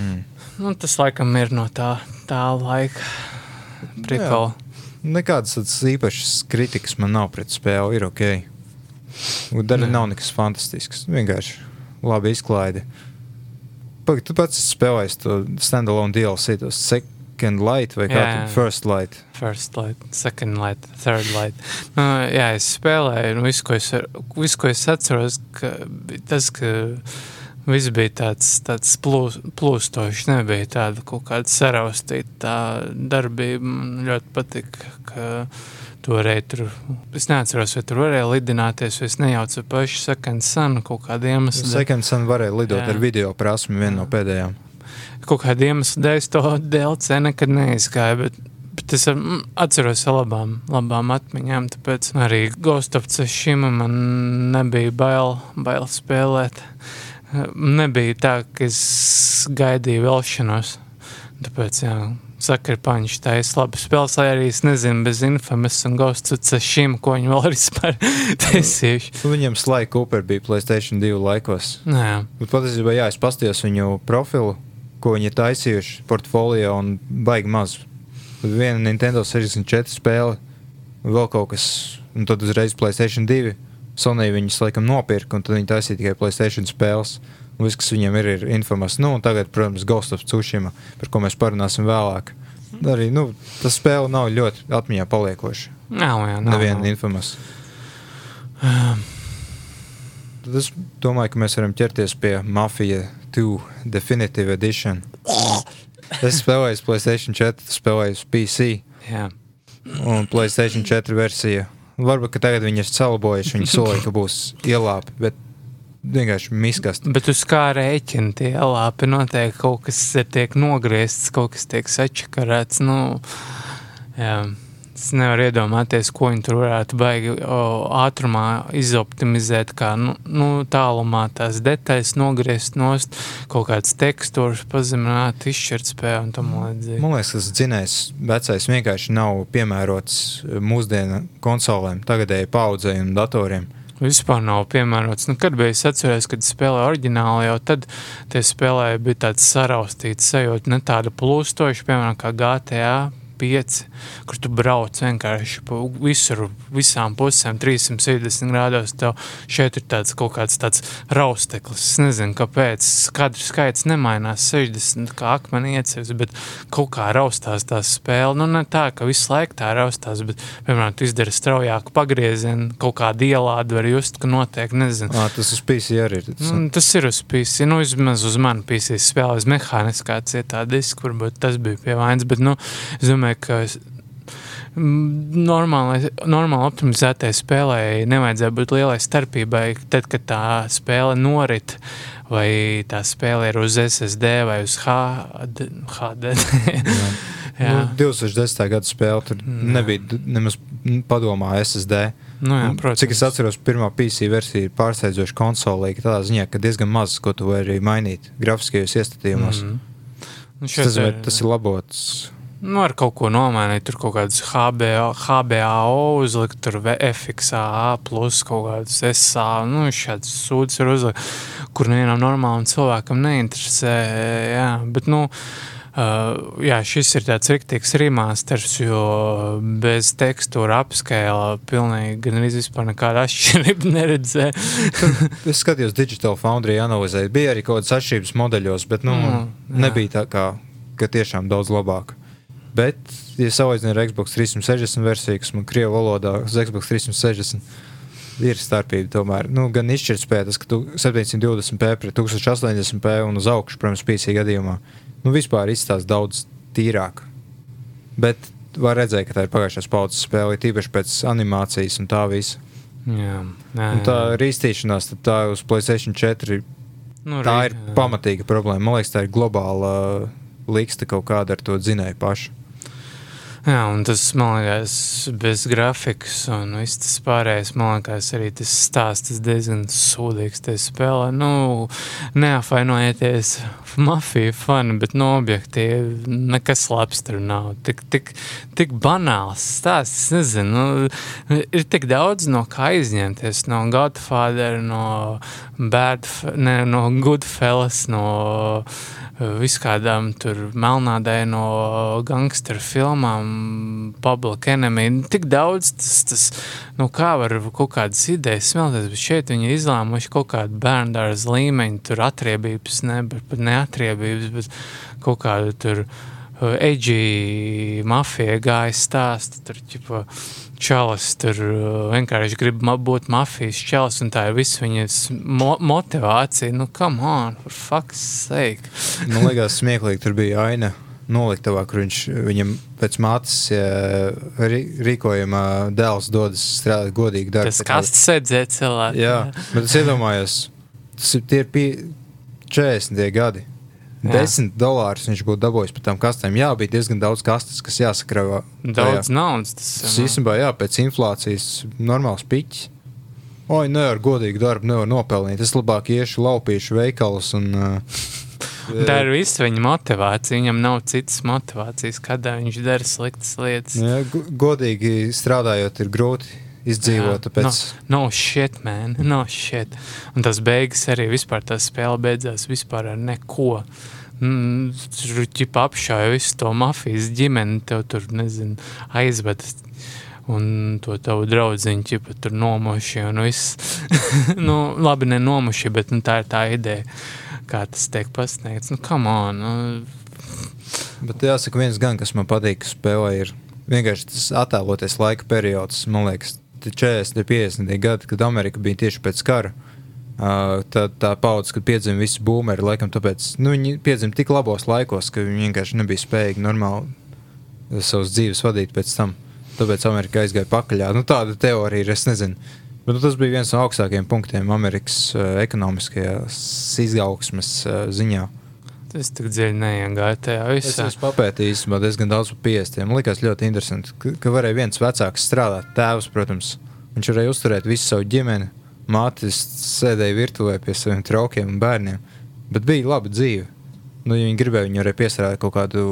Mm. Nu, tas laikam ir no tā, tā laika prikola. Jā. Nekādas īpašas kritikas man nav pret spēli. Ir ok. Daļa nav nekas fantastisks. Vienkārši labi izklaide. Pagaid, tu pats spēlēji to standalone DLC, to second light vai kā tādu first light. First light, second light, third light. Nu, jā, es spēlēju, un visu, ko es, visu, ko es atceros, ka tas, ka Viss bija tāds, tāds plūs, plūstošs, nebija tāda kaut kāda saraustīta darbība. Man ļoti patika, ka varēji tur, es neatceros, vai tur varēja lidināties, vai es nejaucu pašu Second Sun kaut kādu iemeslu. Second Sun varēja lidot Jā. ar video prasmi, viena no pēdējām. Kaut kādu iemeslu dēļ to DLC nekad neizgāju, bet Bet es mm, atceros labām, labām atmiņām. Tāpēc arī Ghost of Tsushima man nebija bail, bail spēlēt. Nebija tā, ka es gaidīju vēlšanos. Tāpēc, jā, sakarpaņš tā ir labi spēles, lai arī es nezinu bez infamous un ghosts šim, ko viņi vēl [laughs] ir spēr taisījuši. Nu, viņam Sly Cooper bija Playstation 2 laikos. Jā. Bet patiesībā, jā, es pastījos viņu profilu, ko viņi ir taisījuši portfolio un baigi maz. Viena Nintendo 64 spēle, vēl kaut kas, un tad uzreiz Playstation 2 Sony viņus laikam nopirka, un viņi taisīja tikai Playstation spēles. Un viss, kas viņam ir, ir informācija. Nu, tagad, protams, Ghost of Tsushima, par ko mēs parunāsim vēlāk. Arī nu, tas spēle nav ļoti atmiņā paliekoša. Nav, nav. Neviena informācija. Tad es domāju, ka mēs varam ķerties pie Mafia 2 Definitive Edition. Es spēlēju Playstation 4, spēlēju PC. Jā. Un Playstation 4 versija Varbūt tagad viņi ir salabojuši, viņi solīja, ka būs ielāpi. Bet vienkārši miskast. Bet uz kā rēķina tie lāpi noteikti kaut kas tiek nogriezts, kaut kas tiek sačakarēts. Nu, jā, Es nevaru iedomāties, ko viņi tur varētu baigi o, ātrumā izoptimizēt, kā nu, nu, tālumā tās detaļas nogriezt nost, kaut kāds tekstūrs pazemināt, izšķirt spēju un tam līdzīgi. Man liekas, tas dzinējs vecais vienkārši nav piemērots mūsdienu konsolēm, tagadēji paudzei un datoriem. Vispār nav piemērots. Nu, kad bija es atceros, kad spēlēju oriģināli, jau tad tie spēlēja bija tāds saraustīts sajūta, ne tāda plūstoša, piemēram, kā GTA 5, kur tu brauc vienkārši visur, visām pusēm, 360 grādos. Tev šeit ir tāds kaut kāds tāds rausteklis. Es nezinu, kāpēc. Kadru skaits nemainās 60, kā akmeni iecevs, bet kaut kā raustās tā spēle. Nu, ne tā, ka visu laiku tā raustās, bet, piemēram, tu izdari straujāku pagriezienu, kaut kādu ielādi var just, ka notiek, nezinu. À, tas uz PC arī ir. Tas, nu, tas ir uz PC, nu, vismaz uz manu PC spēle, uz mehāniskā cietā diska, varbūt tas bija pie vainas, bet, nu, es domāju, domāju, ka normāli, normāli optimizētai spēlē nevajadzētu būt lielai starpībai, tad, kad tā spēle norit. Vai tā spēle ir uz SSD vai uz HD? HD. [laughs] jā. Nu, 2010. gada spēle tur jā. nebija nemaz padomā SSD. Nu, jā, protams. Cik es atceros, pirmā PC versija pārsteidzoši konsolīga. Tādā ziņā, ka diezgan maz ko tu vari mainīt grafiskajos iestatījumos. Mm -hmm. Nu, tas, ir, tas ir labots Nu, ar kaut ko nomainīt, tur kaut kādas HBO, HBAO uzlikt, tur FXA, plus kaut kādas SA, nu, šādas sūdzes var uzlikt, kur nevienam normālam cilvēkam neinteresē, jā, bet, nu, Uh, jā, šis ir tāds rīktīgs remasters, jo bez tekstūra apskēla pilnīgi gan arī vispār nekāda atšķirība [laughs] neredzē. es skatījos Digital Foundry analizēju, bija arī kaut kādas atšķirības modeļos, bet, nu, mm, nebija tā kā, ka tiešām daudz labāk. Bet, ja salīdzinām ar Xbox 360 versiju, kas man krievu valodā uz Xbox 360, ir starpība tomēr. Nu, gan izšķirtspēja, tas, ka tu 720p pret 1080p un uz augšu, protams, PC gadījumā, nu, vispār izstāsta daudz tīrāk. Bet var redzēt, ka tā ir pagājušās paudzes spēle, tīpaši pēc animācijas un tā visa. Jā, jā, un tā rīstīšanās, tā uz PlayStation 4, nu, tā ir jā. pamatīga problēma. Man liekas, tā ir globāla liksta kaut kāda ar to dzinēju pašu. Jā, un tas, man liekas, bez grafikas un viss tas pārējais, man liekas, arī tas stāsts diezgan sūdīgs. Tā spēlē, nu, neapvainojieties, mafija fani, bet no objektīvi nekas labs tur nav. Tik, tik, tik banāls stāsts, es nezinu, nu, ir tik daudz no kā izņemties, no Godfather, no Bad, ne, no Goodfellas, no viskādām tur melnādaino gangsteru filmām, Public Enemy. Tik daudz tas, tas nu kā var kaut kādas idejas smelties, bet šeit viņi izlēmuši kaut kādu bērndārza līmeņu, tur atriebības, ne, bet pat neatriebības, bet kaut kādu tur uh, edgy mafija gāja stāstu, tur ķipa, čalis tur uh, vienkārši grib būt mafijas čalis, un tā ir viss viņas mo motivācija. Nu, come on, for fuck's sake. Man liekas, smieklīgi tur bija aina noliktavā, kur viņš viņam pēc mātes rīkojuma dēls dodas strādāt godīgi darbu. Tas kas sēdzē cilvēku. Jā, bet es iedomājos, tas ir tie ir 40 gadi. 10 dolārus viņš būtu dabūjis par tām kastēm. Jā, bija diezgan daudz kastes, kas jāsakrāvā. Daudz naudas. Tas, īstenībā, jā, pēc inflācijas normāls piķis. Oi, ne ar godīgu darbu nevar nopelnīt. Es labāk iešu laupīšu veikalus un. Uh, Tā ir visa viņa motivācija. Viņam nav citas motivācijas, kādā viņš dara sliktas lietas. Jā, godīgi strādājot, ir grūti izdzīvot. Tāpēc... No, no shit, man, no shit. Un tas beigas arī vispār tā spēle beidzās vispār ar neko. Mm, tur ķipa apšāja visu to mafijas ģimeni, tev tur, nezinu, aizved. Un to tavu draudziņu ķipa tur viss. [laughs] nu, labi, ne nomoši, bet nu, tā ir tā ideja, kā tas tiek pasniegts. Nu, come on! Nu. Bet jāsaka, viens gan, kas man patīk, spēlē, ir vienkārši tas attēloties laika periods, man liekas, 40, 50 gadi, kad Amerika bija tieši pēc kara. Uh, tā, tā paudze, kad piedzima visi boomeri, laikam, tāpēc nu, viņi piedzima tik labos laikos, ka viņi vienkārši nebija spējīgi normāli savas dzīves vadīt pēc tam. Tāpēc Amerika aizgāja pakaļ. Nu, tāda teorija ir, es nezinu. Bet, nu, tas bija viens no augstākajiem punktiem Amerikas uh, ekonomiskajā izaugsmes uh, ziņā. Es tik dziļi neiegāju tajā Es visā. esmu papētījis īstenībā diezgan daudz par 50. Man liekas ļoti interesanti, ka, ka varēja viens vecāks strādāt, tēvs, protams. Viņš varēja uzturēt visu savu ģimeni. Mātes sēdēja virtuvē pie saviem traukiem un bērniem. Bet bija laba dzīve. Nu, ja viņi gribēja, viņi varēja piestrādāt kaut kādu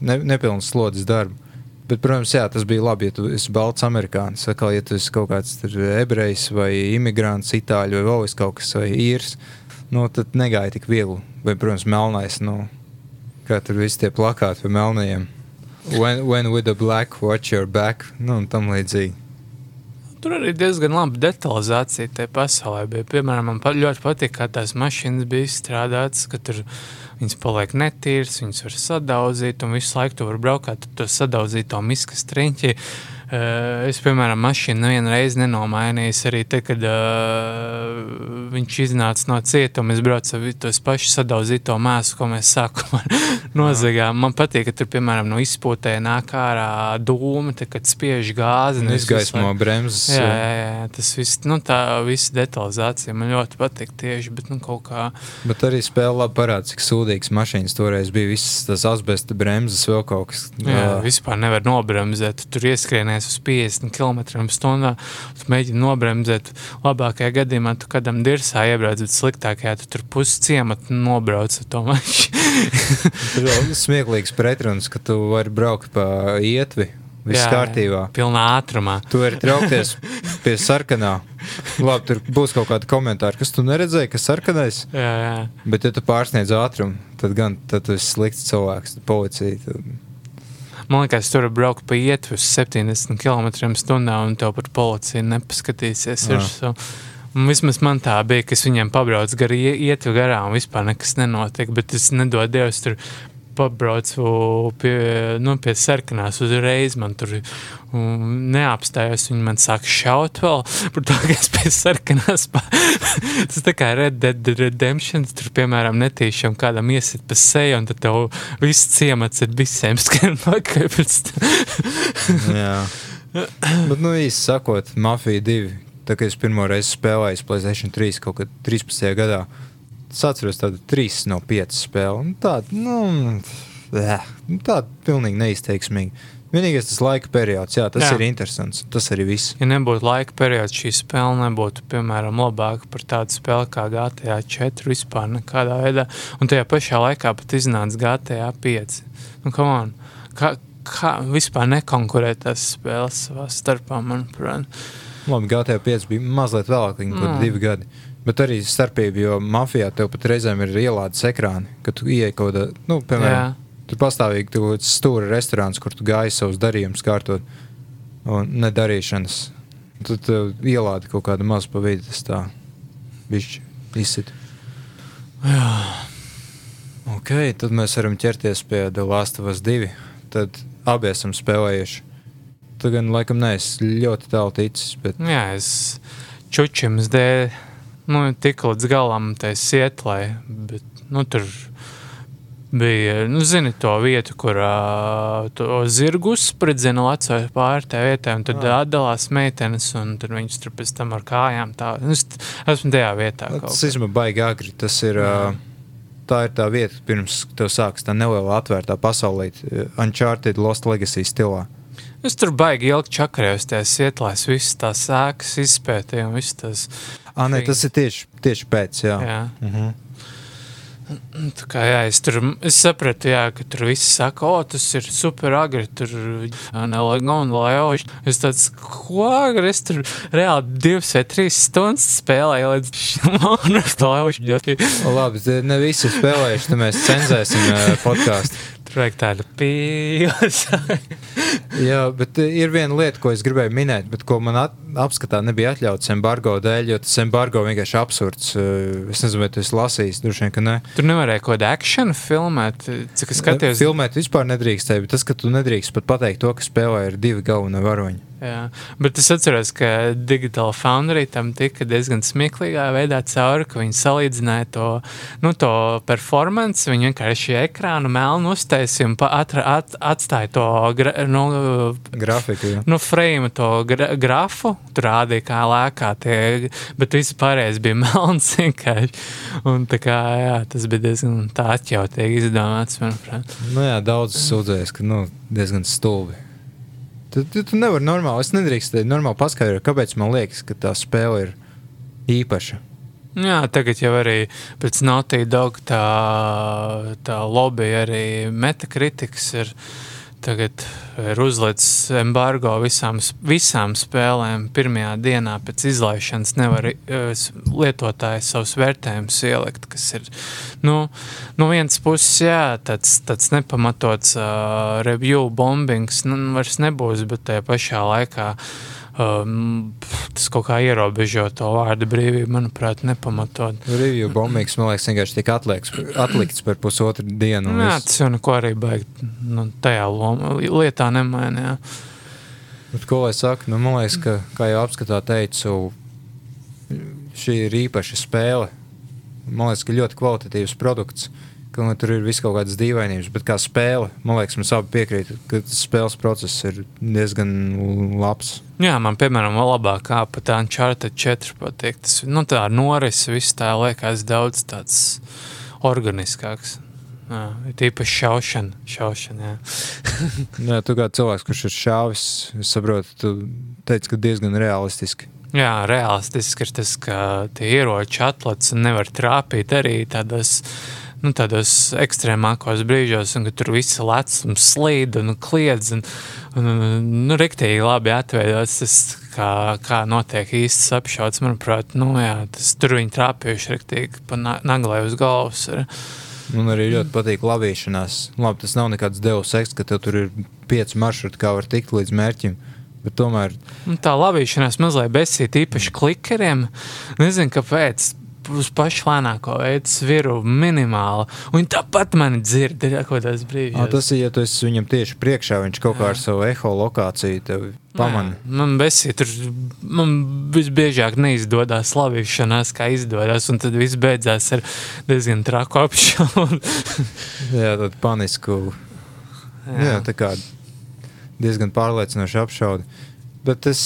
ne, nepilnu slodzes darbu. Bet, protams, jā, tas bija labi, ja tu esi balts amerikānis. Atkal, ja tu esi kaut kāds ebrejs vai imigrants, itāļu vai vēl kaut kas, vai īrs, nu, tad negāja tik viegli. Vai, protams, melnais, nu, kā tur visi tie plakāti par melnajiem. When, when with the black, watch your back, nu, un tam līdzīgi. Tur arī diezgan laba detalizācija tajā pasaulē. Bija. Piemēram, man pa, ļoti patīk, kā tās mašīnas bija izstrādātas, ka tur viņas paliek netīras, viņas var sadauzīt, un visu laiku tu vari braukt ar to sadauzīto miskas triņķi. Uh, es, piemēram, mašīnu nevienu reizi nenomainīju. Arī tad, kad uh, viņš iznāca no cietuma, es braucu ar tos pašus sadauzīto mēslu, ko mēs sākumā [laughs] nozagām. Man patīk, ka tur, piemēram, no izpūtē nāk ārā dūmi, tad, kad spiež gāzi. Un izgaismo bremzes. Jā, jā, jā, tas viss, nu, tā visa detalizācija man ļoti patīk tieši, bet, nu, kaut kā. Bet arī spēle labi parāda, cik sūdīgs mašīnas toreiz bija. Visas tas asbesta bremzes, vēl kaut kas. Jā, jā. vispār nevar nobremzēt. Tu tur ieskrienies uz 50 km/h. Tu mēģini nobremzēt. Labākajā gadījumā tu kādam dirzā iebrauc, bet sliktākajā tu tur pusi ciemata nobrauc ar to mašīnu. [laughs] Tur vēl smieklīgs pretruns, ka tu vari braukt pa ietvi. Viss Jā, kārtībā. Pilnā ātrumā. Tu vari traukties pie sarkanā. Labi, tur būs kaut kādi komentāri, kas tu neredzēji, kas sarkanais. Jā, jā. Bet, ja tu pārsniedz ātrumu, tad gan tad tu esi slikts cilvēks. Tad policija. Tad... Man liekas, tur braukt pa ietvi uz 70 km/h un tev par policiju nepaskatīsies. Virsū. Un Vismaz man tā bija, ka es viņiem pabraucu gar ietvi garām, un vispār nekas nenotiek. Bet es nedodu Dievs, tur pabraucu pie, nu, pie sarkanās uzreiz. Man tur um, neapstājos. Viņi man saka, šaut vēl par to, ka es pie sarkanās. Pa... [laughs] Tas tā kā Red Dead Redemption. Tur, piemēram, netīšām kādam iesit pa seju, un tad tev viss ciemats ir visiem skan [laughs] pakaļ pēc tam. [laughs] Jā. Bet, nu, īsi sakot, Mafija 2. Tā kā es pirmo reizi spēlēju Playstation 3 kaut kad 13. gadā, es atceros tādu 3 no 5 spēli. Un Tāda, nu, eh, nu, tāda pilnīgi neizteiksmīga. Vienīgais tas laika periods, jā, tas Jā. ir interesants. Tas arī viss. Ja nebūtu laika periods, šī spēle nebūtu, piemēram, labāka par tādu spēli kā GTA 4 vispār nekādā veidā. Un tajā pašā laikā pat iznāca GTA 5. Nu, come on. kā, kā vispār nekonkurēt tās spēles savā starpā, manuprāt. Labi, GTA 5 bija mazliet vēlāk, kaut Mm. divi gadi. Bet arī starpība, jo mafijā tev pat reizēm ir ielādes ekrāni, kad tu ieej kaut kādā, nu, piemēram, Jā. tur pastāvīgi tu stūra restorāns, kur tu gāji savus darījumus kārtot un nedarīšanas. Tad tev ielādi kaut kādu mazu pa vidu, tas tā bišķi izsit. Jā. Ok, tad mēs varam ķerties pie The Last of Us 2. Tad abi esam spēlējuši. Tu gan laikam neesi ļoti tālu ticis, bet Jā, es čučims dēļ nu, tiku līdz galam tai sietlai, bet nu, tur bija, nu, zini, to vietu, kur uh, to zirgu uzspridzina Latvijas pāri tā vietā, un tad Ah. atdalās meitenes, un tad viņas tur pēc tam ar kājām tā. Nu, Es esmu tajā vietā. Nu, Tas īstenībā baigi agri. Tas ir, Jā. uh, tā ir tā vieta, pirms tev sākas tā neliela atvērtā pasaulē, Uncharted Lost Legacy stilā. Es tur baigi ilgi čakarējos tajā sietlā, es visas tās sēkas izpētīju, un visas tās, Ah, nē, tas ir tieši, tieši pēc. Jā. jā. Mhm. Tā kā, jā, es, tur, es sapratu, jā, ka tur viss saka, o, tas ir super agri. Tur nelaižam, lai Es tāds, ko agri? Es tur reāli divas vai trīs stundas spēlēju līdz monētam. [laughs] Labi, ne visi spēlējuši, tad mēs cenzēsim podkāstu. Tur vajag tādu pīlāru. Jā, bet uh, ir viena lieta, ko es gribēju minēt, bet ko man at, apskatā nebija atļauts embargo dēļ, jo tas embargo vienkārši absurds. Uh, Es nezinu, vai tu esi lasījis, droši vien, ka ne. tur nevarēja kaut kādu akciju filmēt. Cik es skatījos, Filmēt vispār nedrīkstēja, bet tas, ka tu nedrīkst pat pateikt to, ka spēlē ir divi galvenie varoņi. Jā, bet es atceros, ka Digital Foundry tam tika diezgan smieklīgā veidā cauri, ka viņi salīdzināja to, nu, to performance. Viņi vienkārši ekrānu melnu uztaisīja un atra, at, atstāja to nu, grafiku. Nu, frame to gra, grafu, tur rādīja, kā lēkā tie, bet viss pārējais bija [laughs] melns vienkārši. Un tā kā, jā, tas bija diezgan tā atjautīgi izdomāts, manuprāt. Nu jā, daudz sūdzējas, ka, nu, diezgan stulbi. Tu, tu, tu nevari normāli, es nedrīkstu normāli paskaidrot, kāpēc man liekas, ka tā spēle ir īpaša. Jā, tagad jau arī pēc Naughty Dog tā, tā lobby arī metakritikas ir. Tagad ir uzlicis embargo visām, visām spēlēm. Pirmajā dienā pēc izlaišanas nevar uh, lietotājs savus vērtējumus ielikt, kas ir nu, no vienas puses, jā, tāds, tāds nepamatots uh, review bombings nu, vairs nebūs, bet tajā pašā laikā uh, Um, tas kaut kā ierobežo to vārdu brīvību, manuprāt, nepamatot. Review bombings, man liekas, vienkārši tika atliekts, atlikts par pusotru dienu. Jā, tas jau neko arī baigt nu, tajā loma, lietā nemainījā. Bet, ko lai saka, nu, man liekas, ka, kā jau apskatā teicu, šī ir īpaša spēle. Man liekas, ka ļoti kvalitatīvs produkts. Uh, ka tur ir vis kaut kādas dīvainības, bet kā spēle, man liekas, mēs abi piekrītam, ka tas spēles process ir diezgan labs. Jā, man, piemēram, labāk kā pat Uncharted 4 patīk. Tas, nu, tā norise, viss tā liekas daudz tāds organiskāks. Jā, ir īpaši šaušana. šaušana jā. [laughs] jā, tu kā cilvēks, kurš ir šāvis, es saprotu, tu teici, ka diezgan realistiski. Jā, realistiski ir tas, ka tie ieroči atlats un nevar trāpīt arī tādas nu, tādos ekstrēmākos brīžos, un tur viss lec un slīd un kliedz. Un, un, un, nu, Riktīgi labi atveidots tas, kā, kā notiek īsts apšauds. Manuprāt, nu, jā, tas tur viņi trāpījuši riktīgi pa naglai uz galvas. Ir. Man arī ļoti patīk lavīšanās. Labi, tas nav nekāds deus ex, ka tev tur ir pieci maršruti, kā var tikt līdz mērķim. Bet tomēr un tā lavīšanās mazliet besīta, īpaši klikeriem. Nezinu, kāpēc uz pašu lēnāko veidu sviru minimāli. Un tāpat man dzird, ir kaut kādas brīžas. A, tas ir, ja tu esi viņam tieši priekšā, viņš kaut kā ar savu eho lokāciju tevi pamana. Man besī tur, man visbiežāk neizdodas slavīšanās, kā izdodas, un tad viss beidzās ar diezgan traku apšaudu. [laughs] jā, tad panisku. Jā. jā, tā kā diezgan pārliecinoši apšaudu. Bet es,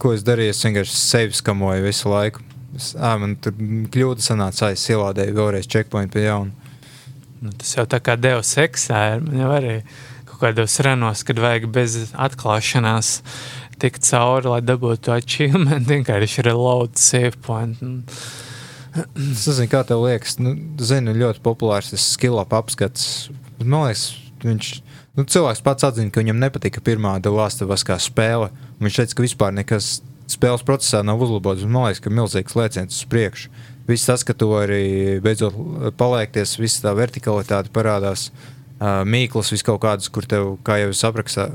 ko es darīju, es vienkārši sevi skamoju visu laiku. Ā, man tur kļūda sanāca, es ielādēju vēlreiz checkpoint pie jauna. Nu, tas jau tā kā Deus Exā ir. Man jau arī kaut kādos renos, kad vajag bez atklāšanās tikt cauri, lai dabūtu achievement, [laughs] vienkārši reload save point. Es nezinu, kā tev liekas, nu, zinu, ļoti populārs tas skill-up apskats. Man liekas, viņš, nu, cilvēks pats atzina, ka viņam nepatika pirmā Dalāstavas kā spēle. Viņš teica, ka vispār nekas spēles procesā nav uzlabots. Man liekas, ka milzīgs lēciens uz priekšu. Viss tas, ka tu arī beidzot paliekties, viss tā vertikalitāte parādās. Uh, mīklas, vis kaut kādas, kur tev, kā jau es aprakstu,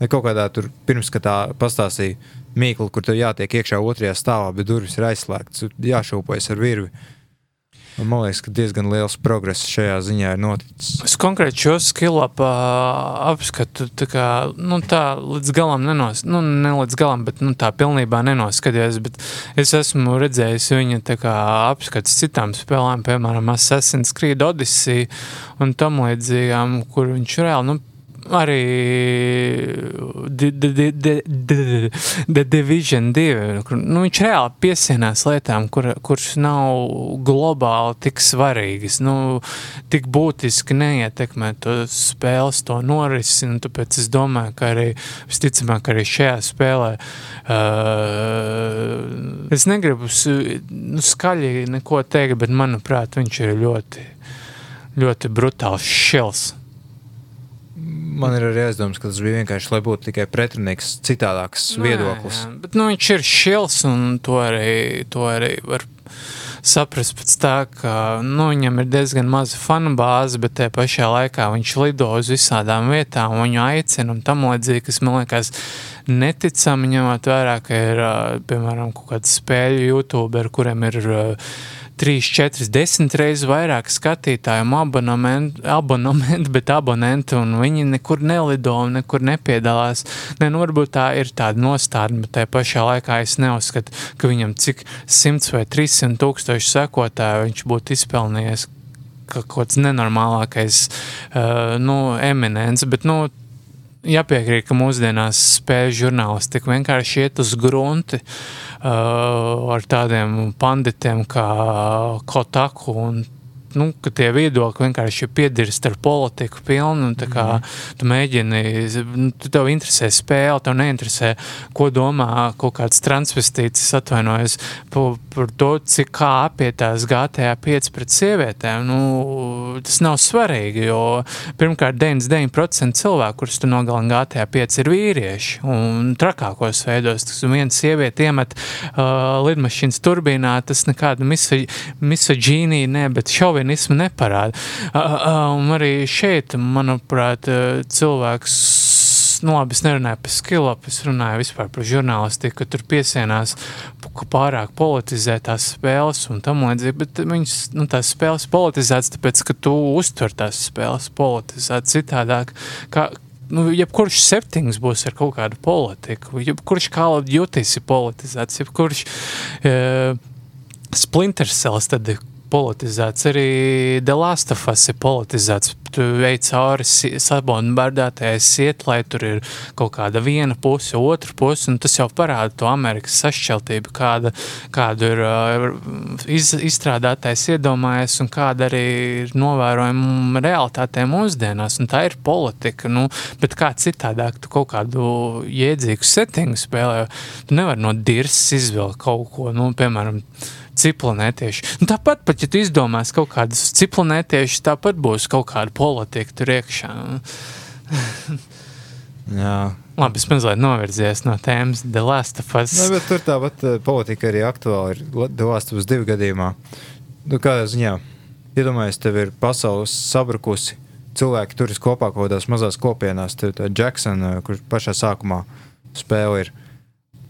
ne kaut kādā tur pirms, kad tā pastāstīja mīklu, kur tev jātiek iekšā otrajā stāvā, bet durvis ir aizslēgtas, jāšūpojas ar virvi. Uh, Man liekas, ka diezgan liels progress šajā ziņā ir noticis. Es konkrēti šo skilu ap, apskatu tā, kā, nu, tā līdz galam nenos, nu, ne līdz galam, bet nu, tā pilnībā nenoskaties. Es esmu redzējis viņa apskats citām spēlēm, piemēram, Assassin's Creed Odyssey un tam līdzīgām, kur viņš reāli nu, arī The Division 2. Kur, nu, viņš reāli piesienās lietām, kur, kuras nav globāli tik svarīgas, nu, tik būtiski neietekmē to spēles, to norisi. Tāpēc es domāju, ka arī visticamāk, arī šajā spēlē uh, es negribu nu, skaļi neko teikt, bet manuprāt, viņš ir ļoti, ļoti brutāls šils man ir arī aizdoms, ka tas bija vienkārši, lai būtu tikai pretrunīgs, citādāks Nē, viedoklis. Jā, bet nu, viņš ir šils un to arī, to arī var saprast pēc tā, ka nu, viņam ir diezgan maza fanu bāze, bet tajā pašā laikā viņš lido uz visādām vietām, viņu aicina un tam līdzīgi, kas man liekas neticami, ņemot vērā, ka ir, piemēram, kaut kāda spēļu youtuberi, kuriem ir 3, 4, 10 reizes vairāk skatītājiem abonementu, abonementu, [laughs] bet abonenti, un viņi nekur nelido un nekur nepiedalās. Ne, nu, varbūt tā ir tāda nostādne, bet tajā pašā laikā es neuzskatu, ka viņam cik 100 vai 300 tūkstoši sekotāju viņš būtu izpelnījies kaut kāds nenormālākais, uh, nu, eminents, bet, nu, jāpiekrīt, ka mūsdienās spēļu žurnālistika vienkārši iet uz grunti uh, ar tādiem panditiem kā Kotaku un nu, ka tie viedokļi vienkārši ir piedirst ar politiku pilnu, un tā kā mm. tu mēģini, nu, tu tev interesē spēle, tev neinteresē, ko domā kaut kāds transvestīts, atvainojas par, par to, cik kā apietās GTA 5 pret sievietēm, nu, tas nav svarīgi, jo pirmkārt 99% cilvēku, kurus tu nogalini GTA 5 ir vīrieši, un trakākos veidos, tas viena sieviete iemet uh, lidmašīnas turbīnā, tas nekāda misoģīnija, ne, bet šovi šovinismu neparāda. Un arī šeit, manuprāt, cilvēks nu, labi, es nerunāju par skilapu, es runāju vispār par žurnālistiku, ka tur piesienās pārāk politizē tās spēles un tam līdzīgi, bet viņas, nu, tās spēles politizētas, tāpēc, ka tu uztver tās spēles politizēt citādāk, kā, nu, jebkurš septiņš būs ar kaut kādu politiku, jebkurš kā jūties ir politizēts, jebkurš uh, Splinter Cells tad politizēts. Arī The Last of Us ir politizēts. Tu ej cauri sabonu bardātajai siet, lai tur ir kaut kāda viena puse, otra puse, un tas jau parāda to Amerikas sašķeltību, kāda, kādu ir uh, iz, izstrādātais iedomājies un kāda arī ir novērojama realitātē mūsdienās, un tā ir politika, nu, bet kā citādāk tu kaut kādu jēdzīgu settingu spēlē, tu nevar no dirsas izvilkt kaut ko, nu, piemēram, ciplanētieši. Nu, tāpat, pat, ja tu izdomās kaut kādus ciplanētiešus, tāpat būs kaut kāda politika tur iekšā. [laughs] Jā. Labi, es mazliet novirzies no tēmas The Last of Us. Ne, bet tur tāpat eh, politika arī aktuāla ir The Last of Us divu gadījumā. Nu, kādā ziņā, iedomājies, tev ir pasaules sabrukusi, cilvēki turas kopā kaut kādās mazās kopienās, tur tā Jacksona, eh, kur pašā sākumā spēle ir,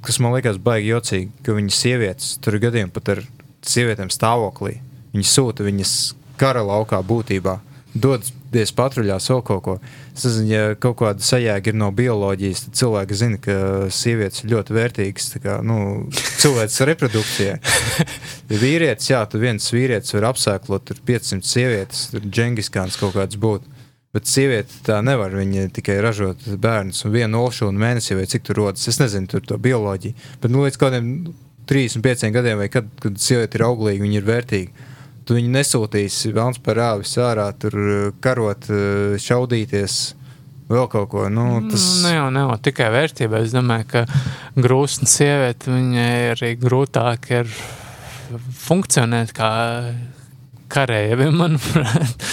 kas man liekas baigi jocīgi, ka viņas sievietes tur gadījumā pat ar sievietēm stāvoklī. Viņi sūta viņas kara laukā būtībā. Dodas patruļās vēl kaut ko. Nezinu, ja kaut kāda sajēga ir no bioloģijas, tad cilvēki zina, ka sievietes ir ļoti vērtīgas kā, nu, cilvēks reprodukcijai. [laughs] Ja vīrietis, jā, tu viens vīrietis var apsēklot, tur 500 sievietes, tur džengiskāns kaut kāds būtu. Bet sieviete tā nevar. Viņa tikai ražot bērnus un vienu olšanu mēnesī, vai cik tur rodas. Es nezinu, tur to bioloģiju. Bet nu, līdz kādiem 35 gadiem, vai kad, kad sieviete ir auglīga, viņa ir vērtīga. Tu viņu nesūtīsi vēlams par rāvis ārā, tur uh, karot, uh, šaudīties. Vēl kaut ko nu, mm, tas ne jau, ne jau tikai vērtība. Es domāju, ka grūsna sieviete viņai arī grūtāk ir funkcionēt kā karēji, [laughs] manuprāt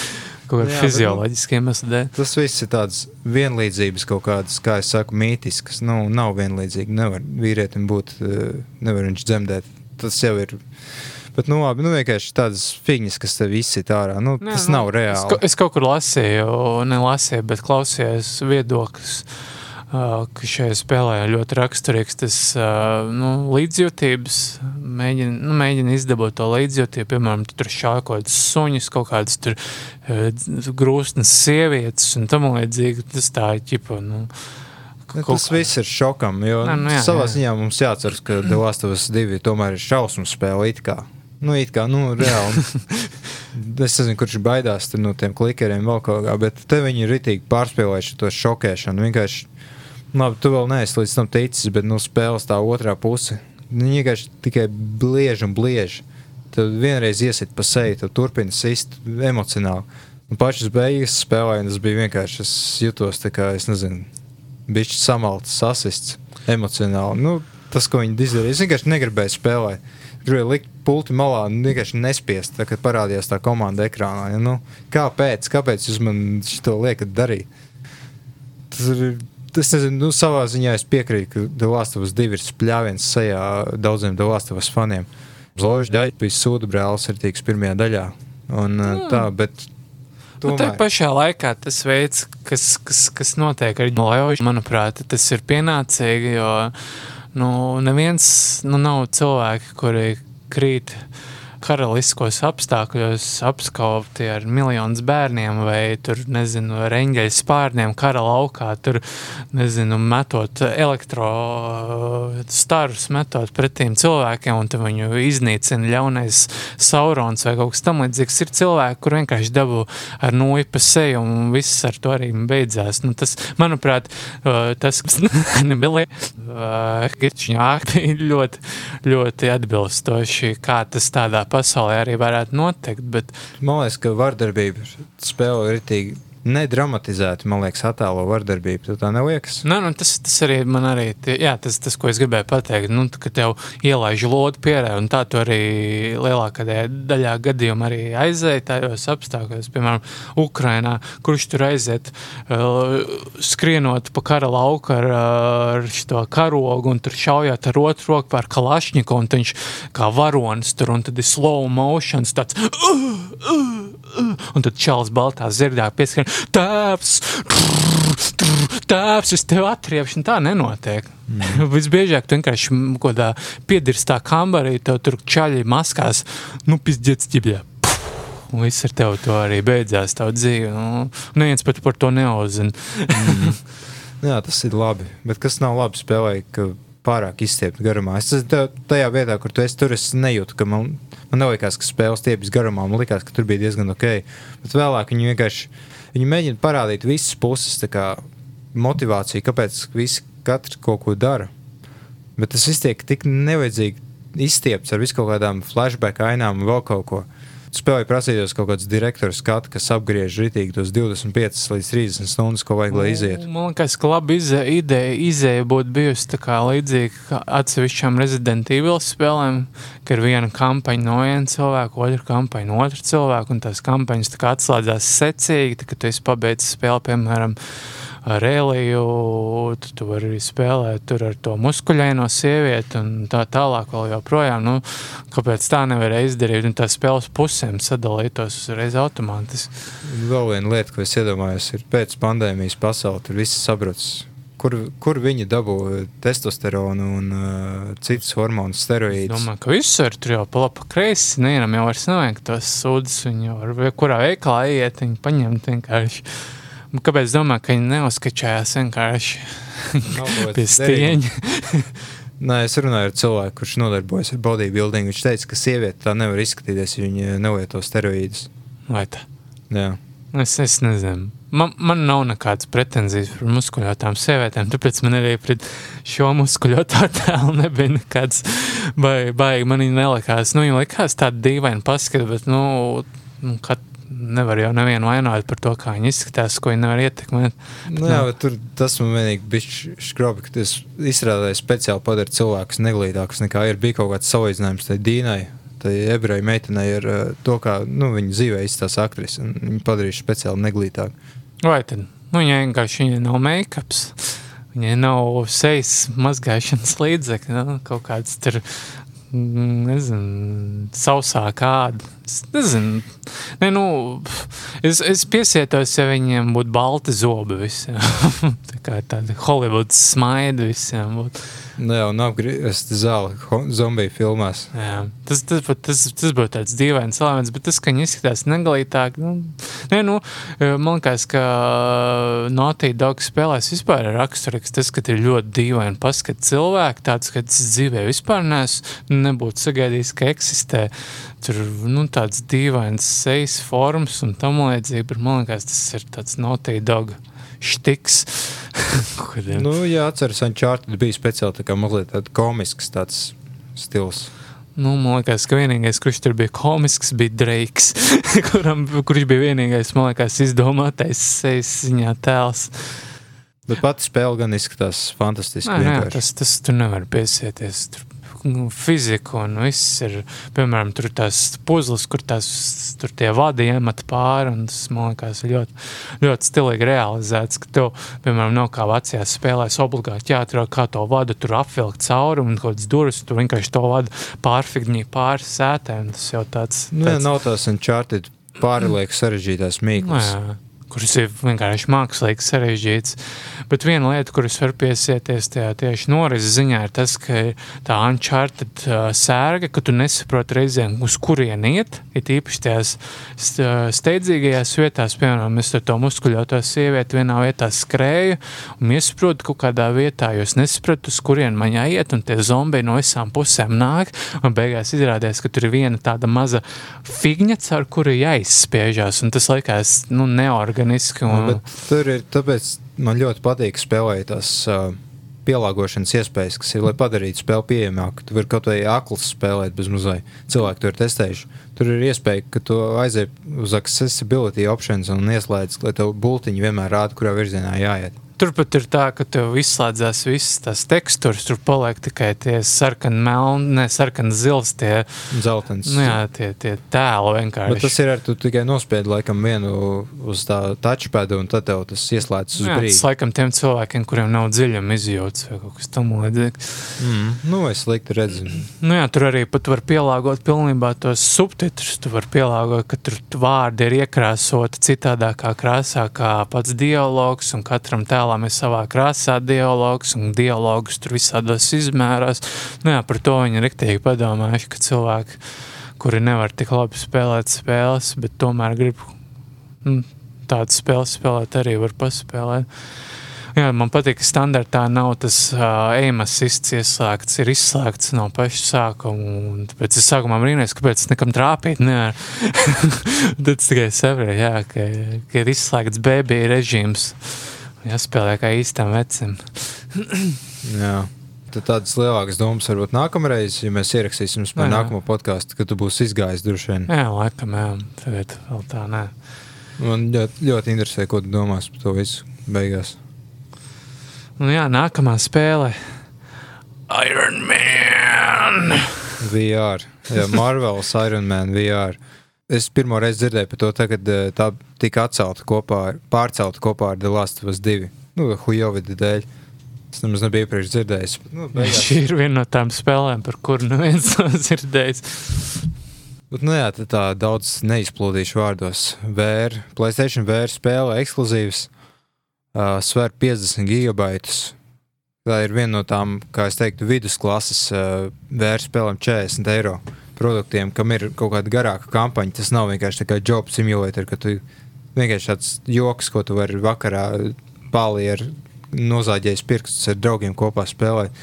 kaut kādiem fizioloģiskiem nu, iemesliem. Tas viss ir tāds vienlīdzības kaut kādas, kā es saku, mītiskas. Nu, nav vienlīdzīgi. Nevar vīrietim būt, eh, nevar viņš dzemdēt. Tas jau ir. Bet, nu, labi, nu, vienkārši tādas figņas, kas te visi ir ārā. Nu, Nē, tas nu, nav reāli. Es, es kaut kur lasīju, nelasīju, bet klausījos viedokļus ka šajā spēlē ļoti raksturīgs tas nu, līdzjūtības, mēģina, nu, mēģina izdabūt to līdzjūtību, piemēram, tur šāda kaut kādas suņas, kaut kādas tur grūstnes sievietes un tam līdzīgi, tas tā ir ķipa, nu, Ne, tas kā... viss ir šokam, jo Nē, nu, jā, savā jā. ziņā mums jāatceras, ka The Last of Us 2 tomēr ir šausmu spēle it kā. Nu, it kā, nu, reāli. [laughs] es nezinu, kurš baidās no tiem klikeriem vēl kaut kā, bet te viņi ir ritīgi pārspēlējuši to šokēšanu. Vienkārši Labi, tu vēl neesi līdz tam ticis, bet nu, spēles tā otrā puse. Viņi vienkārši tikai bliež un bliež. Tad vienreiz iesit pa seju, tad turpina sist emocionāli. Un pašas beigas spēlē, tas bija vienkārši. Es jutos tā kā, es nezinu, bišķi samalts, sasists emocionāli. Nu, tas, ko viņi izdarīja, es vienkārši negribēju spēlēt. Gribēju likt pulti malā vienkārši nespiest, tā, kad parādījās tā komanda ekrānā. Ja, nu, kāpēc? Kāpēc jūs man šo liekat darīt? Tas ir es nezinu, nu, savā ziņā es piekrītu, ka Us 2 ir spļāviens sejā daudziem Us faniem. Zložs daļa bija sūdu brālis arī tīks pirmajā daļā. Un, mm. tā, bet Nu, tā pašā laikā tas veids, kas, kas, kas notiek ar Loju, manuprāt, tas ir pienācīgi, jo nu, neviens nu, nav cilvēki, kuri krīt karaliskos apstākļos apskauti ar miljonus bērniem vai tur, nezinu, ar eņģeļu spārniem kara laukā, tur, nezinu, metot elektro starus, metot pretīm cilvēkiem un viņu iznīcina ļaunais saurons vai kaut kas tam līdzīgs. Ir cilvēki, kur vienkārši dabū ar noju pa seju un viss ar to arī beidzās. Nu, tas, manuprāt, tas, kas [laughs] nebija [laughs] ļoti, ļoti atbilstoši, kā tas tādā pasaulē arī varētu notikt. Bet... Man liekas, ka vardarbība spēle ir ritīgi nedramatizēti, man liekas, attēlo vardarbību. Tev tā neliekas? Nē, nu, tas, tas arī man arī, jā, tas, tas, ko es gribēju pateikt, nu, ka tev ielaiž lodu pierē, un tā tu arī lielākajā daļā gadījumā arī aizēja tajos apstākļos, piemēram, Ukrainā, kurš tur aiziet, uh, skrienot pa kara lauku ar, ar šo karogu, un tur šaujāt ar otru roku pār kalašņiku, un viņš kā varonis tur, un tad ir slow motions, tāds, uh, uh, un tad čalis baltā zirdā pieskrien, tēvs, tēvs, es tevi atriepšu, tā nenotiek. Mm. [laughs] Visbiežāk vienkārši kaut kādā piedirstā kambarī, tev tur čaļi maskās, nu, pizdiets ķibļā. Un viss ar tevi to arī beidzās, tā dzīve. Nu, neviens pat par to neuzzina. mm. [laughs] Jā, tas ir labi. Bet kas nav labi spēlēt, ka pārāk izstiept garumā. Es tajā vietā, kur tu esi, tur es nejūtu, ka man, man nelikās, ka spēles stiepjas garumā. Man liekas, ka tur bija diezgan ok. Bet vēlāk viņi vienkārši Viņi mēģina parādīt visas puses, kā motivāciju, kāpēc visi katrs kaut ko dara. Bet tas viss tiek tik nevajadzīgi izstiepts ar visu kaut kādām flashback ainām un vēl kaut ko. Spēlēju prasījos kaut kāds direktors skatu, kas apgriež ritīgi tos 25 līdz 30 stundas, ko vajag, lai izietu. Man liekas, ka laba ideja, izēja būtu bijusi tā kā līdzīga atsevišķām Resident Evil spēlēm, ka ir viena kampaņa no viena cilvēka, otra kampaņa no otra cilvēka, un tās kampaņas tā kā atslēdzās secīgi, tā, kad tu esi pabeidzis spēli, piemēram, ar Eliju, tu, tu vari arī spēlēt tur ar to muskuļaino sievieti un tā tālāk vēl joprojām. Nu, kāpēc tā nevarēja izdarīt un tās spēles pusēm sadalītos uzreiz automātiski? Vēl viena lieta, ko es iedomājos, ir pēc pandēmijas pasauli, tur viss sabrucis. Kur, kur viņi dabū testosteronu un uh, citus hormonu steroīdus? Es domāju, ka visur tur jau pa labi kreisi. Nevienam jau vairs nevajag tos sūdzes. Viņi jau var kurā veikalā iet, viņi paņemt vienkārši. Kāpēc es domāju, ka viņi neuzskačājās vienkārši pie stieņa? [laughs] Nē, es runāju ar cilvēku, kurš nodarbojas ar bodybuilding. Viņš teica, ka sieviete tā nevar izskatīties, ja viņa nelieto steroīdus. Vai tā? Jā. Es, es nezinu. Man, man nav nekādas pretenzijas par muskuļotām sievietēm, tāpēc man arī pret šo muskuļoto [laughs] tēlu nebija nekāds baigi. Baigi man viņa nelikās. Nu, viņa likās tāda dīvaina paskata, bet, nu, nu kad nevar jau nevienu vainot par to, kā viņi izskatās, ko viņi nevar ietekmēt. Nu, jā, tur tas man vienīgi bija skrobi, ka tas izstrādāja speciāli padara cilvēkus neglītākus nekā ir. Bija kaut kāds salīdzinājums tai Dīnai. Tā ebreju meitenei ar uh, to, kā nu, viņa dzīvē izskatās aktrise. Viņa padarīja speciāli neglītāku. Vai tad? Nu, viņai vienkārši viņa nav make-ups. Viņai nav sejas mazgāšanas līdzekļi, nu, kaut kāds tur nezinu, sausā kāda. Es nezinu, ne, nu, es, es piesietos, ja viņiem būtu balti zobi visiem. [laughs] tā kā tāda Hollywoods smaida visiem būtu. Nu jā, un apgriezt zāli zombiju filmās. Jā, tas, tas, tas, tas būtu tāds dīvains elements, bet tas, ka viņi izskatās negalītāk, nu, ne, nu, man liekas, ka Naughty Dog spēlēs vispār ir raksturīgs tas, ka ir ļoti dīvaini paskat cilvēki, tāds, ka tas dzīvē vispār nes, nebūtu sagaidījis, ka eksistē. Tur, nu, tāds dīvains sejas formas un tam līdzīgi, bet man liekas, tas ir tāds Naughty Dog štiks. [laughs] nu, jā, atceros, Uncharted bija speciāli tā kā mazliet tāds komisks tāds stils. Nu, man liekas, ka vienīgais, kurš tur bija komisks, bija Dreiks, [laughs] kuram, kurš bija vienīgais, man liekas, izdomātais sejas ziņā tēls. Bet pati spēle gan izskatās fantastiski. Nē, jā, tas, tas tur nevar piesieties. Tur nu, fiziku, un viss ir, piemēram, tur tās puzles, kur tās, tur tie vadi iemet pāri, un tas, man liekas, ļoti, ļoti stilīgi realizēts, ka tev, piemēram, nav kā vecajās spēlēs obligāti jāatrod, kā to vadu tur apvilkt cauri, un kaut kāds durvis, tu vienkārši to vadu pārfigņī pāri sētēm, tas jau tāds... Nu, jā, nav tās Uncharted pārlieku sarežģītās mīklas. Nu, jā kuras ir vienkārši mākslīgi sarežģītas. Bet viena lieta, kuras var piesieties tajā tieši norises ziņā, ir tas, ka tā uncharted uh, sērga, ka tu nesaproti reizēm, uz kurien iet, ir īpaši tajās steidzīgajās vietās, piemēram, es ar to muskuļoto sievieti vienā vietā skrēju un iesaprotu kaut kādā vietā, jo es nesapratu, uz kurien man jāiet, un tie zombi no visām pusēm nāk, un beigās izrādās, ka tur ir viena tāda maza figņa, ar kuru jāizspiežās, un tas likās, nu, neorganiski. Un... Bet tur ir, tāpēc man ļoti patīk spēlēt tās uh, pielāgošanas iespējas, kas ir, lai padarītu spēli pieejamāku. Tu vari kaut vai akls spēlēt bez mazliet. Cilvēki to ir testējuši. Tur ir iespēja, ka tu aiziet uz accessibility options un ieslēdz, lai tev bultiņi vienmēr rāda, kurā virzienā jāiet. Turpat ir tā, ka tev izslēdzās visas tās tekstūras, tur paliek tikai tie sarkani, melni, ne sarkani, zils, tie zeltains. Nu, jā, tie, tie tēli vienkārši. Bet tas ir ar tu tikai nospied laikam vienu uz tā touchpadu, un tad tev tas ieslēdzas uz jā, brīdi. Tas laikam tiem cilvēkiem, kuriem nav dziļam izjūtas vai kaut kas tam līdzīgs. Mm, nu, es slikti redzu. Nu, jā, tur arī pat var pielāgot pilnībā tos subtitrus. Tu vari pielāgot, ka tur vārdi ir iekrāsoti citādākā krāsā kā pats dialogs un katram tēlam tēlām ir savā krāsā dialogs, un dialogus tur visādos izmēros. Nu, jā, par to viņi ir rīktīgi padomājuši, ka cilvēki, kuri nevar tik labi spēlēt spēles, bet tomēr grib nu, tādas spēles spēlēt, arī var paspēlēt. Jā, man patīk, ka standartā nav tas uh, ēmas-ists ieslēgts, ir izslēgts no paša sākuma. Tāpēc es sākumā brīnījos, kāpēc es nekam trāpīt. [laughs] Tad tikai saprotu, ka, ka ir izslēgts bēbī režīms. Jāspēlē kā īstam vecim. [clears throat] Jā. Tad tādas lielākas domas varbūt nākamreiz, ja mēs ierakstīsim par nākamo podkāstu, kad tu būsi izgājis droši vien. Jā, laikam, jā. Tagad vēl tā, nē. Man ļoti, ļoti interesē, ko tu domās par to visu beigās. Nu jā, nākamā spēle. Iron Man! VR. Jā, Marvel's Iron Man VR. Es pirmo reizi dzirdēju par to, tagad tā tika atcelta kopā, ar, pārcelta kopā ar The Last of Us 2. Nu, Hujovida dēļ. Es nemaz nebiju iepriekš dzirdējis. Nu, [laughs] beigās... Šī ir viena no tām spēlēm, par kuru neviens nav [laughs] dzirdējis. Bet, nu, jā, tā daudz neizplūdīšu vārdos. VR, Playstation VR spēle ekskluzīvs, uh, sver 50 gigabaitus. Tā ir viena no tām, kā es teiktu, vidusklases uh, VR spēlēm 40 eiro produktiem, kam ir kaut kāda garāka kampaņa. Tas nav vienkārši tā kā job simulator, ka tu vienkārši tāds joks, ko tu vari vakarā pāri ar nozāģējis pirkstus ar draugiem kopā spēlēt.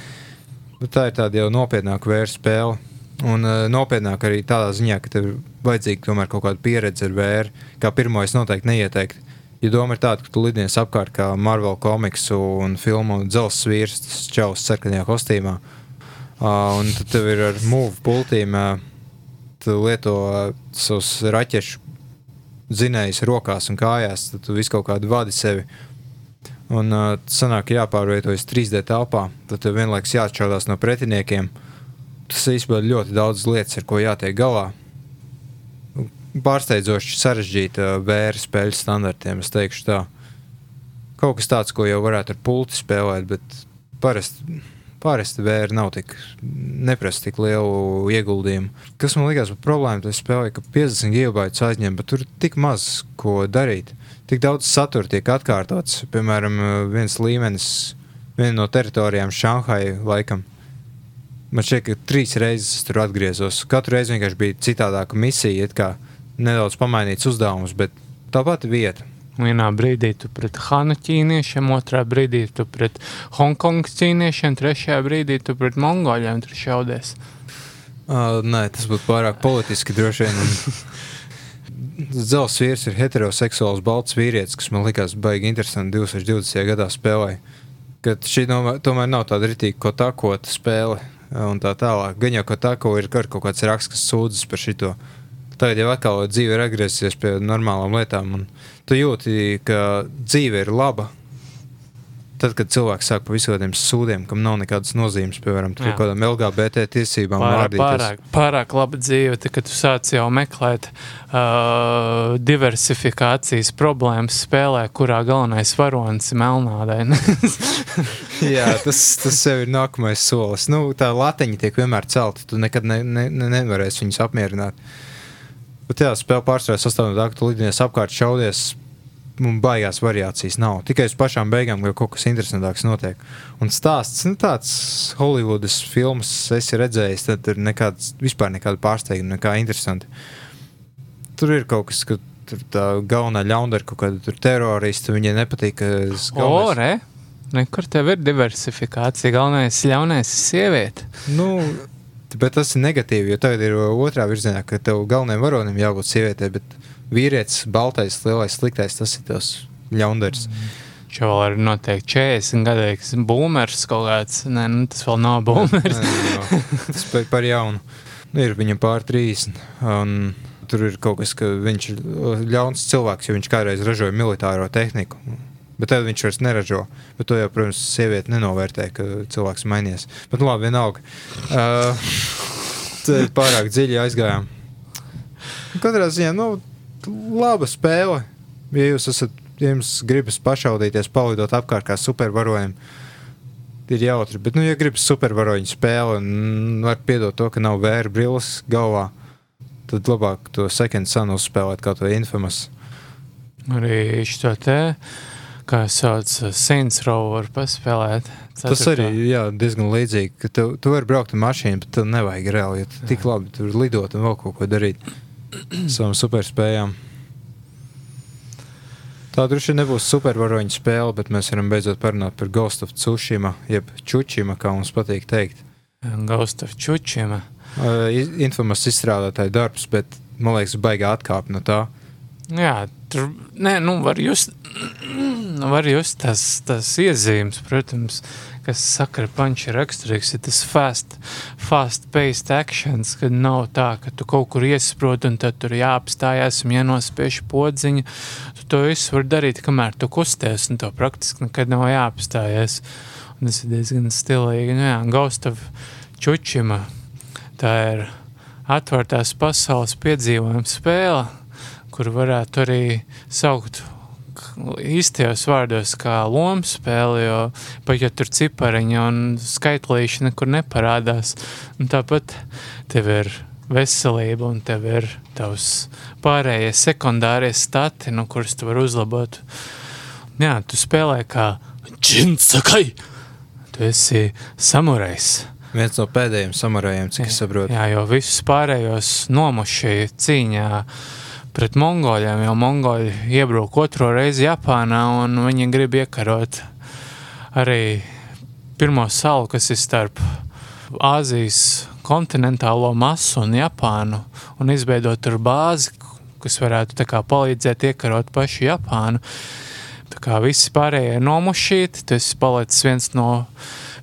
Nu, tā ir tāda jau nopietnāka vērsta spēle. Un uh, nopietnāk arī tādā ziņā, ka tev ir vajadzīga tomēr kaut kāda pieredze ar vēru. Kā pirmo es noteikti neieteiktu. Ja doma ir tāda, ka tu lidies apkārt kā Marvel komiksu un filmu dzelzs vīrs, tas čaus sarkanajā kostīmā, uh, un tad tev ir ar mūžu pultīm, uh, tu lieto uh, savus raķešu zinējus rokās un kājās, tad tu visu kaut kādu vadi sevi. Un uh, sanāk, jāpārvietojas 3D telpā, tad tev vienlaikus jāatšķaudās no pretiniekiem. Tas īstenībā ļoti daudz lietas, ar ko jātiek galā. Pārsteidzoši sarežģīta vēra spēļu standartiem, es teikšu tā. Kaut kas tāds, ko jau varētu ar pulti spēlēt, bet parasti Pārējais vēra nav tik, neprasa tik lielu ieguldījumu. Kas man likās par problēmu, tas spēlē, ka 50 gigabaitus aizņem, bet tur ir tik maz ko darīt. Tik daudz satura tiek atkārtots. Piemēram, viens līmenis, viena no teritorijām Šanhai laikam. Man šķiet, ka trīs reizes tur atgriezos. Katru reizi vienkārši bija citādāka misija, kā nedaudz pamainīts uzdevums, bet tā pati vieta. Vienā brīdī tu pret Hanu ķīniešiem, otrā brīdī tu pret Hongkongas ķīniešiem, trešajā brīdī tu pret mongoļiem tur šaudies. Uh, nē, tas būtu pārāk politiski droši vien. Zelts vīrs ir heteroseksuāls balts vīrietis, kas man likās baigi interesanti 2020. gadā spēlē. Kad šī tomēr nav tāda ritīga kotakota spēle un tā tālāk. Gan jau kotako ir kaut kāds raksts, kas sūdzas par šito. Tagad jau atkal dzīve ir atgriezusies pie normālām lietām. Un, tu jūti, ka dzīve ir laba. Tad, kad cilvēks sāk par visādiem sūdiem, kam nav nekādas nozīmes, piemēram, kaut kādām LGBT tiesībām, pārāk, pārāk, pārāk laba dzīve, tad, kad tu sāc jau meklēt uh, diversifikācijas problēmas spēlē, kurā galvenais varonis ir melnādains. [laughs] [laughs] Jā, tas, tas jau ir nākamais solis. Nu, tā latiņa tiek vienmēr celta, tu nekad ne, ne, ne, nevarēsi viņus apmierināt. Bet jā, spēle pārsvarā sastāv no tā, ka tu lidies apkārt, šaudies un baigās variācijas nav. Tikai uz pašām beigām jau kaut kas interesantāks notiek. Un stāsts, nu, tāds Holivudas filmas esi redzējis, tad tur nekāds, vispār nekāda pārsteiguma, nekā interesanti. Tur ir kaut kas, ka tur tā galvenā ļaundara kaut kāda terorista, viņai nepatīk, ka es galvenais... O, re? Nekur tev ir diversifikācija. Galvenais ļaunais ir sieviete. Nu, bet tas ir negatīvi, jo tagad ir otrā virzienā, ka tev galvenajam varonim jābūt sievietei, bet vīrietis, baltais, lielais, sliktais, tas ir tas ļaundars. Viņš vēl ir noteikti 40 gadīgs būmers kaut kāds. Nē, nu, tas vēl nav būmers. nē, nē, [laughs] tas par jaunu. Ir viņam pār 30. Un tur ir kaut kas, ka viņš ir ļauns cilvēks, jo viņš kādreiz ražoja militāro tehniku. Bet tad viņš vairs neražo. Bet to jau, protams, sieviete nenovērtē, ka cilvēks mainījies. Bet nu, labi, vienalga. Uh, [laughs] pārāk dziļi aizgājām. Katrā ziņā, nu, laba spēle. Ja jūs esat, ja jums gribas pašaudīties, palidot apkārt kā supervaroņiem, ir jautri. Bet, nu, ja gribas supervaroņu spēli un var piedot to, ka nav vēra brilles galvā, tad labāk to second sun uzspēlēt kā to infamous. Arī šo te, kā sauc, Saints Row var paspēlēt. Ceturtā. Tas arī jā, diezgan līdzīgi, ka tu, tu vari braukt ar mašīnu, bet tev nevajag reāli, ja tik labi tur lidot un vēl kaut ko darīt [clears throat] savām superspējām. Tā droši vien nebūs supervaroņa spēle, bet mēs varam beidzot parunāt par Ghost of Tsushima, jeb Čučima, kā mums patīk teikt. Ghost of Tsushima. Uh, Infamous izstrādātāja darbs, bet man liekas, baigā atkāpe no tā. Jā, tur nē, nu, var just, var just tas, tas iezīmes, protams, kas sakra panča raksturīgs, ir tas fast, fast-paced actions, kad nav tā, ka tu kaut kur iesproti un tad tur jāapstājās un jānospiež podziņa. Tu to visu var darīt, kamēr tu kusties, un to praktiski nekad nav jāapstājies. Un tas ir diezgan stilīgi. Nu, jā, of Čučima, tā ir atvērtās pasaules piedzīvojuma spēle, kur varētu arī saukt īstajos vārdos kā lomu spēli, jo pat ja tur cipariņa un skaitlīši nekur neparādās, un tāpat tev ir veselība un tev ir tavs pārējie sekundārie stati, no kurus tu vari uzlabot. Jā, tu spēlē kā džinsakai, tu esi samurajs. Viens no pēdējiem samurajiem, cik es saprotu. Jā, jo visus pārējos nomuši cīņā uh, pret mongoļiem, jo mongoļi iebruk otro reizi Japānā un viņi grib iekarot arī pirmo salu, kas ir starp Āzijas kontinentālo masu un Japānu un izveidot tur bāzi, kas varētu tā kā palīdzēt iekarot pašu Japānu. Tā kā visi pārējie nomušīti, esi palicis viens no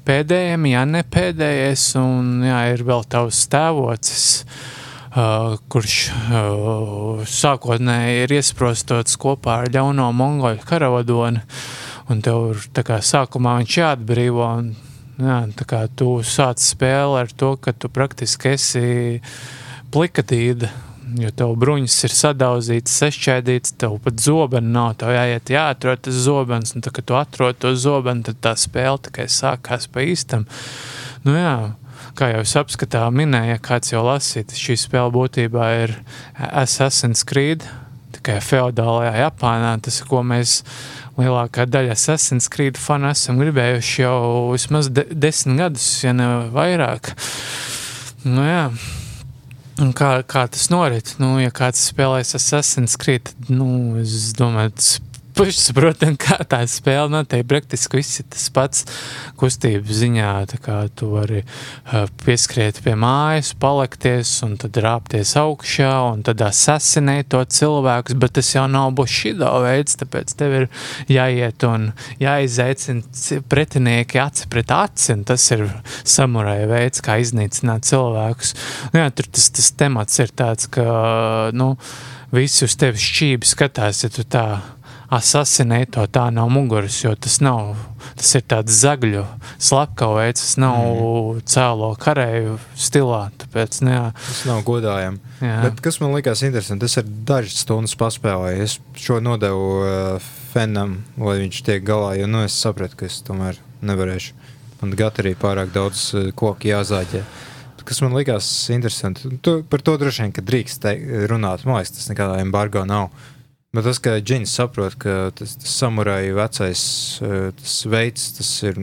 pēdējiem, ja ne pēdējais, un jā, ir vēl tavs tēvocis, uh, Uh, kurš uh, sākotnēji ir iesprostots kopā ar ļauno mongoļu karavadoni, un tev tā kā sākumā viņš jāatbrīvo, un jā, tā kā tu sāc spēli ar to, ka tu praktiski esi plikatīda, jo tev bruņas ir sadauzītas, sešķēdītas, tev pat zobeni nav, tev jāiet jāatrod tas zobens, un tā, kad tu atrod to zobeni, tad tā spēle tikai sākās pa īstam. Nu jā, kā jau es apskatā minēju, kāds jau lasīt, šī spēle būtībā ir Assassin's Creed, tikai feodālajā Japānā, tas, ko mēs lielākā daļa Assassin's Creed fanu esam gribējuši jau vismaz de desmit gadus, ja ne vairāk. Nu jā, Un kā, kā tas norit? Nu, ja kāds spēlēs Assassin's Creed, tad, nu, es domāju, tas pašsaprotam, kā tā spēle notiek. Praktiski viss ir tas pats kustības ziņā. Tu vari uh, pieskriet pie mājas, palikties un tad rāpties augšā un tad asasinēt to cilvēkus, bet tas jau nav bušido veids, tāpēc tev ir jāiet un jāizaicina pretinieki aci pret aci, tas ir samurai veids, kā iznīcināt cilvēkus. Nu, jā, tur tas, tas temats ir tāds, ka, nu, visi uz tevi šķīvi skatās, ja tu tā asasinēt to tā no muguras, jo tas nav, tas ir tāds zagļu slepkaveids, tas nav mm. cēlo karēju stilā, tāpēc, nu jā. Tas nav godājami. Jā. Bet kas man likās interesanti, es ar dažas stundas paspēlēju, es šo nodevu uh, Fenam, lai viņš tiek galā, jo, nu, es sapratu, ka es tomēr nevarēšu. Man gat arī pārāk daudz uh, koku jāzāģē kas man likās interesanti. Tu, par to droši vien, ka drīkst te, runāt. Man liekas, tas nekādā embargo nav. Bet tas, ka Džins saprot, ka tas, tas samurāja vecais eh, tas veids, tas ir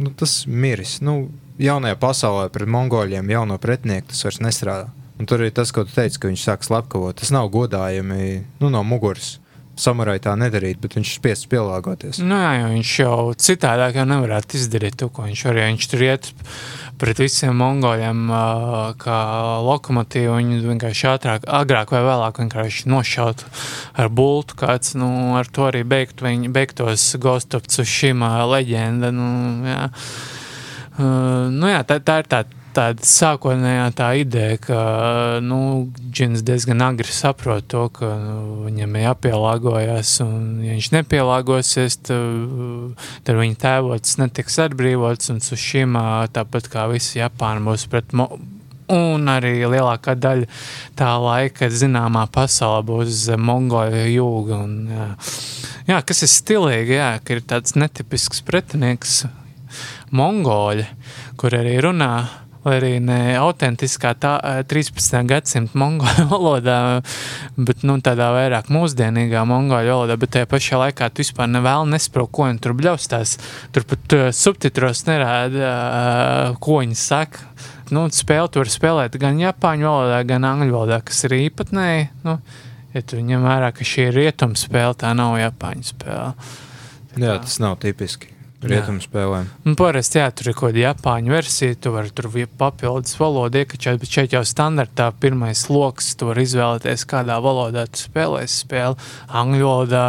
nu, tas miris. Nu, jaunajā pasaulē pret mongoļiem, jauno pretinieku tas vairs nestrādā. Un tur ir tas, ko tu teici, ka viņš sāk slepkavot. Tas nav godājami nu, no muguras. Samurāji tā nedarīt, bet viņš spiests pielāgoties. Nu, jā, jo viņš jau citādāk jau nevarētu izdarīt to, ko viņš var. Ja viņš tur iet pret visiem mongoļiem, kā lokomotīvu, viņi vienkārši ātrāk, agrāk vai vēlāk vienkārši nošautu ar bultu. Kāds, nu, ar to arī beigt, viņi, beigtos Ghost of Tsushima leģenda. Nu, jā. Uh, nu, jā, tā, tā ir tā tāda sākotnējā tā ideja, ka nu, Džins diezgan agri saprot to, ka nu, viņam ir jāpielāgojas, un ja viņš nepielāgosies, tad, tad viņa tēvots netiks atbrīvots, un Sushima, tāpat kā visi Japāni, būs pret un arī lielākā daļa tā laika zināmā pasaulē būs mongoļu jūga. Un, jā. jā, kas ir stilīgi, jā, ka ir tāds netipisks pretinieks mongoļi, kur arī runā vai arī ne autentiskā tā, 13. gadsimta mongolu [laughs] valodā, bet nu, tādā vairāk mūsdienīgā mongolu valodā, bet tajā pašā laikā tu vispār nevēl nesaproti, ko viņi tur bļaustās. Tur pat uh, subtitros nerāda, uh, ko viņi saka. Nu, spēli tur spēlēt gan japāņu valodā, gan angļu valodā, kas ir īpatnēji. Nu, ja tu ņem vērā, ka šī ir rietuma spēle, tā nav japāņu spēle. Tā Jā, tas nav tipiski rietumu spēlēm. Un parasti, jā, tur ir kaut kāda japāņu versija, tu vari tur papildus valodu iekačāt, bet šeit jau standartā pirmais loks, tu vari izvēlēties, kādā valodā tu spēlēsi spēli. Angļu valodā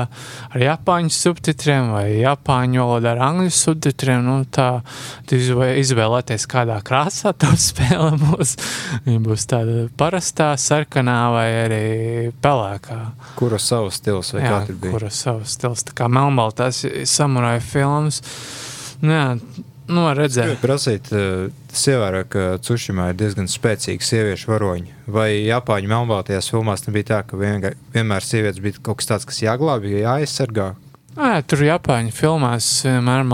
ar japāņu subtitriem vai japāņu valodā ar angļu subtitriem, nu tā, tu izvēlēties, kādā krāsā [laughs] tā spēle būs. Viņa būs tāda parastā, sarkanā vai arī pelēkā. Kura savs stils vai jā, kā tur bija? Kura savs stils, tā kā melnbaltās samurāja filmas. Nu, jā, nu, redzēt. Prasīt, tas ievērā, ka Cušimā ir diezgan spēcīgi sieviešu varoņi. Vai Japāņu melnbaltajās filmās nebija tā, ka vienmēr, vienmēr sievietes bija kaut kas tāds, kas jāglābj, jāaizsargā? Jā, tur Japāņu filmās vienmēr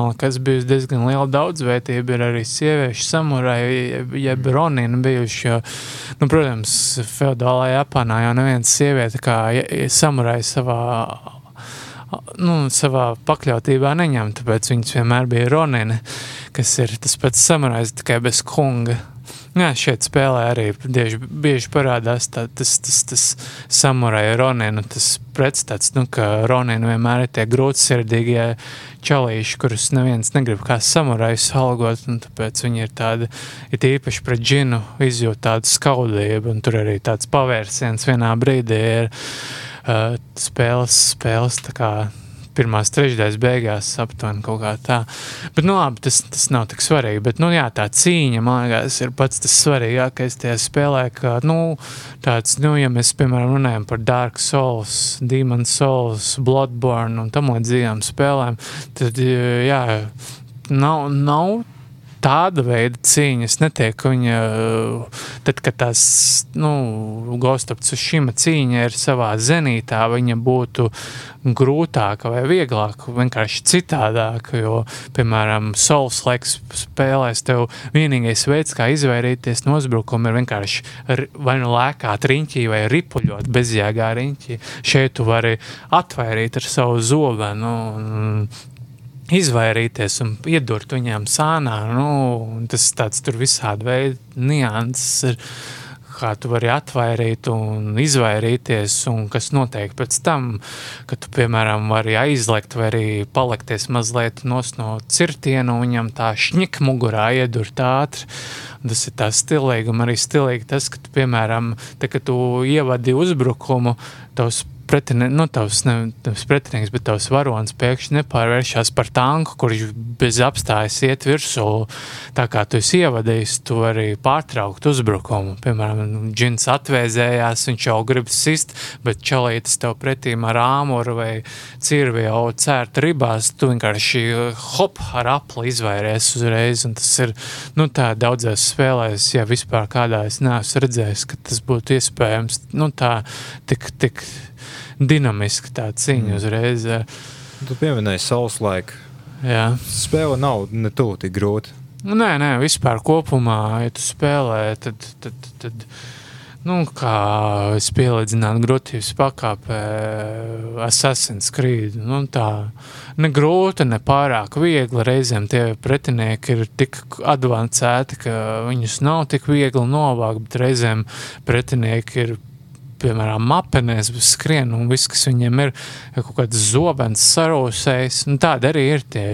bija diezgan liela daudzveidība. Ir arī sieviešu samurai, jeb ronini bijuši. Jo, nu, protams, feudālajā Japānā jau neviens sieviete kā samurai savā nu, savā pakļautībā neņem, tāpēc viņas vienmēr bija Ronina, kas ir tas pats samurais, tikai bez kunga. Jā, šeit spēlē arī bieži, bieži parādās tā, tas, tas, tas samuraja Ronina, tas pretstats, nu, ka Ronina vienmēr ir tie grūtsirdīgie čalīši, kurus neviens negrib kā samurajus algot, un tāpēc viņi ir tādi, it īpaši pret džinu izjūt tādu skaudību, un tur arī tāds pavērsiens vienā brīdī ir, uh, spēles, spēles tā kā pirmās trešdaļas beigās aptuveni kaut kā tā. Bet, nu, labi, tas, tas nav tik svarīgi. Bet, nu, jā, tā cīņa, man liekas, ir pats tas svarīgākais tajā spēlē, ka, nu, tāds, nu, ja mēs, piemēram, runājam par Dark Souls, Demon Souls, Bloodborne un tam līdzīgām spēlēm, tad, jā, nav, nav tāda veida cīņas netiek. Viņa, tad, kad tās nu, Ghostaps uz šīm cīņa ir savā zenītā, viņa būtu grūtāka vai vieglāka, vienkārši citādāka. Jo, piemēram, Souls laiks spēlēs, tev vienīgais veids, kā izvairīties no uzbrukuma, ir vienkārši vai nu lēkāt riņķī vai ripuļot bezjēgā riņķī. Šeit tu vari atvairīt ar savu zobenu. Un, izvairīties un iedurt viņiem sānā. Nu, tas tāds tur visādi veidi nianses ir, kā tu vari atvairīt un izvairīties, un kas notiek pēc tam, kad tu, piemēram, vari aizlekt vai arī palikties mazliet no cirtienu, un viņam tā šņik mugurā iedurt ātri. Tas ir tā stilīgi, un arī stilīgi tas, ka tu, piemēram, te, kad tu ievadi uzbrukumu, tavs pretini, nu, tavs, ne, tavs pretinieks, bet tavs varonis pēkšņi nepārvēršas par tanku, kurš bez apstājas iet virsū. Tā kā tu esi ievadījis, tu vari pārtraukt uzbrukumu. Piemēram, džins atvēzējās, viņš jau grib sist, bet čalītis tev pretīm ar āmuru vai cirvi jau cērt ribās, tu vienkārši hop ar apli izvairies uzreiz, un tas ir, nu, tā daudzās spēlēs, ja vispār kādā es neesmu redzējis, ka tas būtu iespējams, nu, tā tik, tik dinamiski tā cīņa mm. uzreiz. Tu pieminēji Souls laiku. Jā. Spēle nav ne tuvu tik grūta. Nē, nē, vispār kopumā, ja tu spēlē, tad, tad, tad, tad nu, kā es pielīdzinātu grūtības pakāpē Assassin's Creed. Nu, tā ne grūta, ne pārāk viegla. Reizēm tie pretinieki ir tik advancēti, ka viņus nav tik viegli novākt, bet reizēm pretinieki ir piemēram, mapenēs, skrien un viss, kas viņiem ir, kaut kāds zobens sarūsējis. Nu, tāda arī ir. Tie,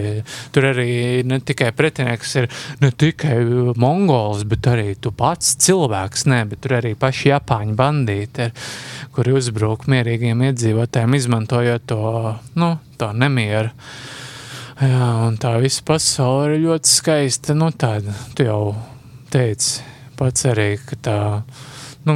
tur arī ne tikai pretinieks ir ne tikai mongols, bet arī tu pats cilvēks, ne, bet tur arī paši japāņu bandīti ir, kuri uzbruk mierīgiem iedzīvotājiem, izmantojot to, nu, to nemieru. Jā, un tā visa pasaule ir ļoti skaista. Nu, tāda, tu jau teici pats arī, ka tā nu,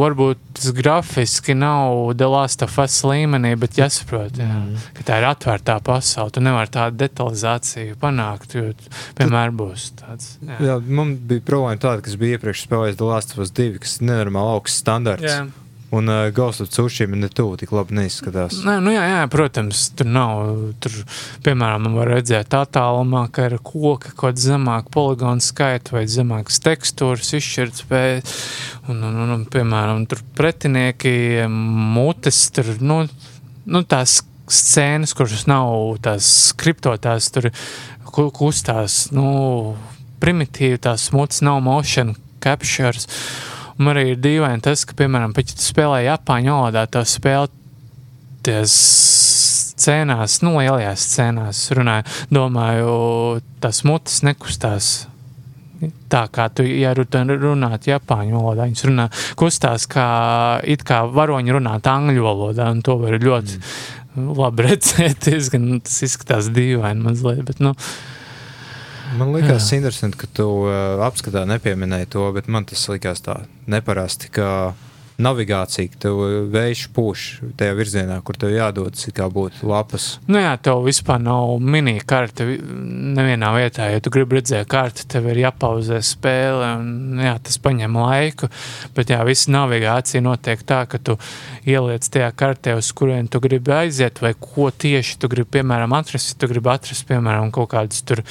varbūt tas grafiski nav The Last of Us līmenī, bet jāsaprot, jā, mm. ka tā ir atvērtā pasaule. Tu nevari tādu detalizāciju panākt, jo vienmēr būs tāds. Jā, jā man bija problēma tāda, kas bija iepriekš spēlējis The Last of Us 2, kas ir nenormāli augsts standarts. Jā. Un uh, Ghost of Tsushima ne tuvu tik labi neizskatās. Nē, nu jā, jā, protams, tur nav. Tur, piemēram, var redzēt attālumā, ka ir koka kaut zemāk poligonu skaita vai zemākas tekstūras izšķirtspēja. Un, un, un, un, piemēram, tur pretinieki mutes, tur, nu, nu tās scēnas, kuras nav tās skriptotās, tur kustās, nu, primitīvi tās mutes nav motion captures. Man arī ir dīvaini tas, ka, piemēram, ja tu spēlē Japāņu valodā, to spēli ties scēnās, nu, lielajās scēnās runāju, domāju, tas mutes nekustās. Tā kā tu, ja runāt Japāņu valodā, viņas runā, kustās kā it kā varoņi runāt angļu valodā, un to var ļoti mm. labi redzēt. [laughs] Diezgan tas izskatās dīvaini mazliet, bet, nu, uh, Man liekas, Jā. interesanti, ka tu uh, apskatā nepieminēji to, bet man tas likās tā neparasti. Navigācija, ka tev vējš pūš tajā virzienā, kur tev jādodas, kā būtu lapas. Nu jā, tev vispār nav mini-karte nevienā vietā. Ja tu gribi redzēt karti, tev ir jāpauzē spēle, un jā, tas paņem laiku. Bet jā, visa navigācija notiek tā, ka tu ieliec tajā kartē, uz kurien tu gribi aiziet, vai ko tieši tu gribi, piemēram, atrast. Ja tu gribi atrast, piemēram, kaut kādus tur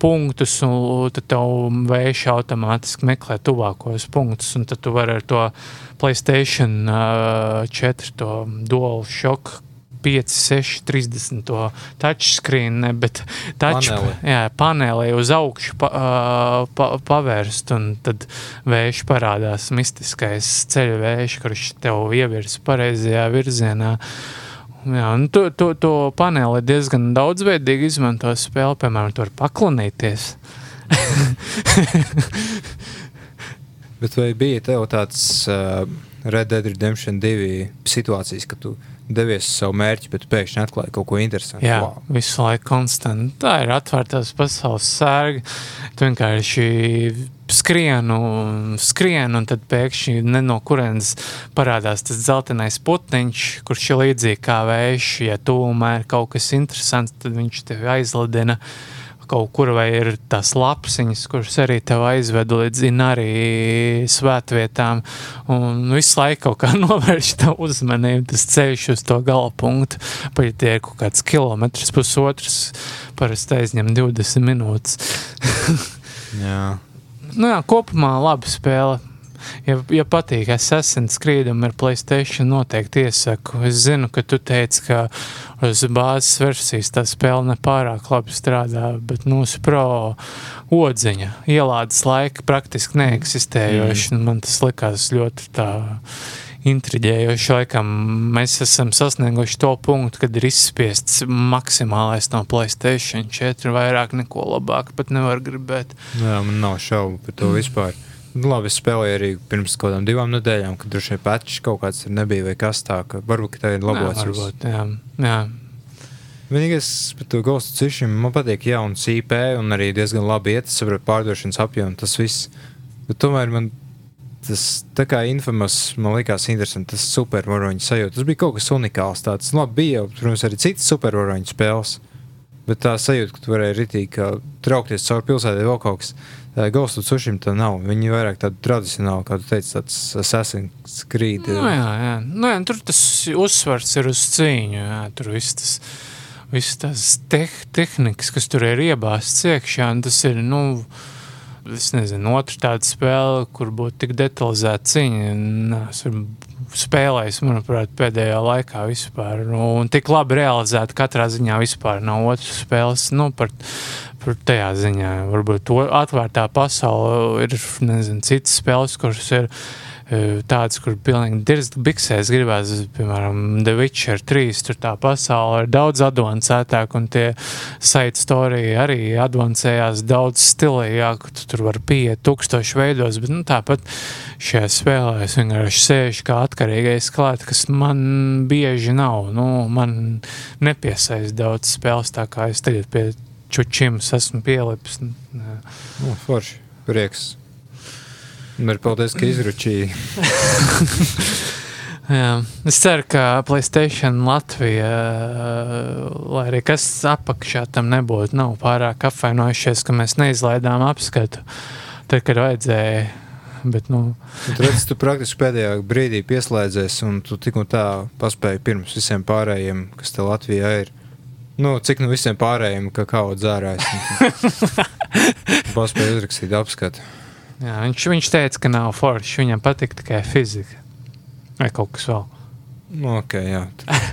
punktus, un tad tev vējš automātiski meklē tuvākos punktus, un tad tu vari ar to Playstation uh, 4, to Dual Shock 5, 6, 30 to touchscreen, bet touch, paneli. Jā, paneli uz augšu pa, uh, pa, pavērst, un tad vējš parādās mistiskais ceļu vējš, kurš tev ievirs pareizajā virzienā. Uh, Jā, un to, to, to paneli diezgan daudzveidīgi izmanto spēli, piemēram, tur paklanīties. [laughs] Bet vai bija tev tāds uh, Red Dead Redemption 2 situācijas, ka tu devies uz savu mērķi, bet pēkšņi atklāji kaut ko interesantu? Jā, wow. visu laiku konstanti. Tā ir atvērtās pasaules sērga. Tu vienkārši skrienu, skrienu, un tad pēkšņi no kurienes parādās tas dzeltenais putniņš, kurš ir līdzīgi kā vējš. Ja tūmē ir kaut kas interesants, tad viņš tevi aizlidina kaut kur, vai ir tās lapsiņas, kuras arī tev aizved līdz arī svētvietām, un visu laiku kaut kā [laughs] novērš tavu uzmanību, tas ceļš uz to gala punktu, pat ja tie ir kaut kāds kilometrs, pusotrs, parasti aizņem 20 minūtes. [laughs] jā. Nu jā, kopumā laba spēle. Ja, ja patīk Assassin's Creed ir Playstation, noteikti iesaku. Es zinu, ka tu teici, ka uz bāzes versijas tā spēle nepārāk labi strādā, bet mūsu pro odziņa ielādes laika praktiski neeksistējoši. Mm. Man tas likās ļoti tā intriģējoši. Laikam mēs esam sasnieguši to punktu, kad ir izspiests maksimālais no Playstation 4. Vairāk neko labāk pat nevar gribēt. Jā, man nav šaubu par to mm. vispār. Nu, labi, es spēlēju arī pirms kaut kādām divām nedēļām, kad droši vien patčs kaut kāds nebija vai kas tāds. Varbūt tā ir labots. Jā, varbūt, jā. jā. Vienīgais par to Ghost Cišiem man patīk jauns IP un arī diezgan labi iet, saprot, pārdošanas apjomu, tas viss. Bet tomēr man tas tā kā infamous, man likās interesanti, tas supervaroņu sajūta. Tas bija kaut kas unikāls. Tāds, nu, labi, bija jau, protams, arī citas supervaroņu spēles. Bet tā sajūta, ka tu varēji ritīgi traukties cauri pilsētai, vēl kaut kas. Ghost of Tsushima tā nav. Viņi vairāk tādu tradicionālu, kā tu teici, tāds Assassin's Creed. Nu, jā, jā. Nu, jā, tur tas uzsvars ir uz cīņu. Jā, tur viss tas, viss tas te tehnikas, kas tur ir iebāzts iekšā, tas ir, nu, Es nezinu, otra tāda spēle, kur būtu tik detalizēta cīņa. Esmu spēlējis, manuprāt, pēdējā laikā vispār. Nu, un tik labi realizēta katrā ziņā vispār nav otras spēles. Nu, par, par tajā ziņā varbūt to atvērtā pasaule ir, nezinu, citas spēles, kuras ir tādas, kur pilnīgi dirzt biksēs gribās, piemēram, The Witcher 3, tur tā pasaule ir daudz advancētāk, un tie site story arī advancējās daudz stilīgāk, tu tur var pieiet tūkstoši veidos, bet, nu, tāpat šajā spēlē es vienkārši sēžu kā atkarīgais klāt, kas man bieži nav, nu, man nepiesaist daudz spēles, tā kā es tagad pie čučims esmu pielipis. Nu, forši, prieks. Ir paldies, ka izručīji. [laughs] Jā, es ceru, ka Playstation Latvija, lai arī kas apakšā tam nebūtu, nav pārāk apvainojušies, ka mēs neizlaidām apskatu, tad, kad vajadzēja. Bet, nu... tu redzi, tu praktiski pēdējā brīdī pieslēdzies, un tu tik un tā paspēji pirms visiem pārējiem, kas te Latvijā ir. Nu, cik nu visiem pārējiem, ka kaut dzērājs. [laughs] Paspēji uzrakstīt apskatu. Jā, viņš, viņš teica, ka nav forši. Viņam patīk tikai fizika. Vai kaut kas vēl. Nu, ok, jā.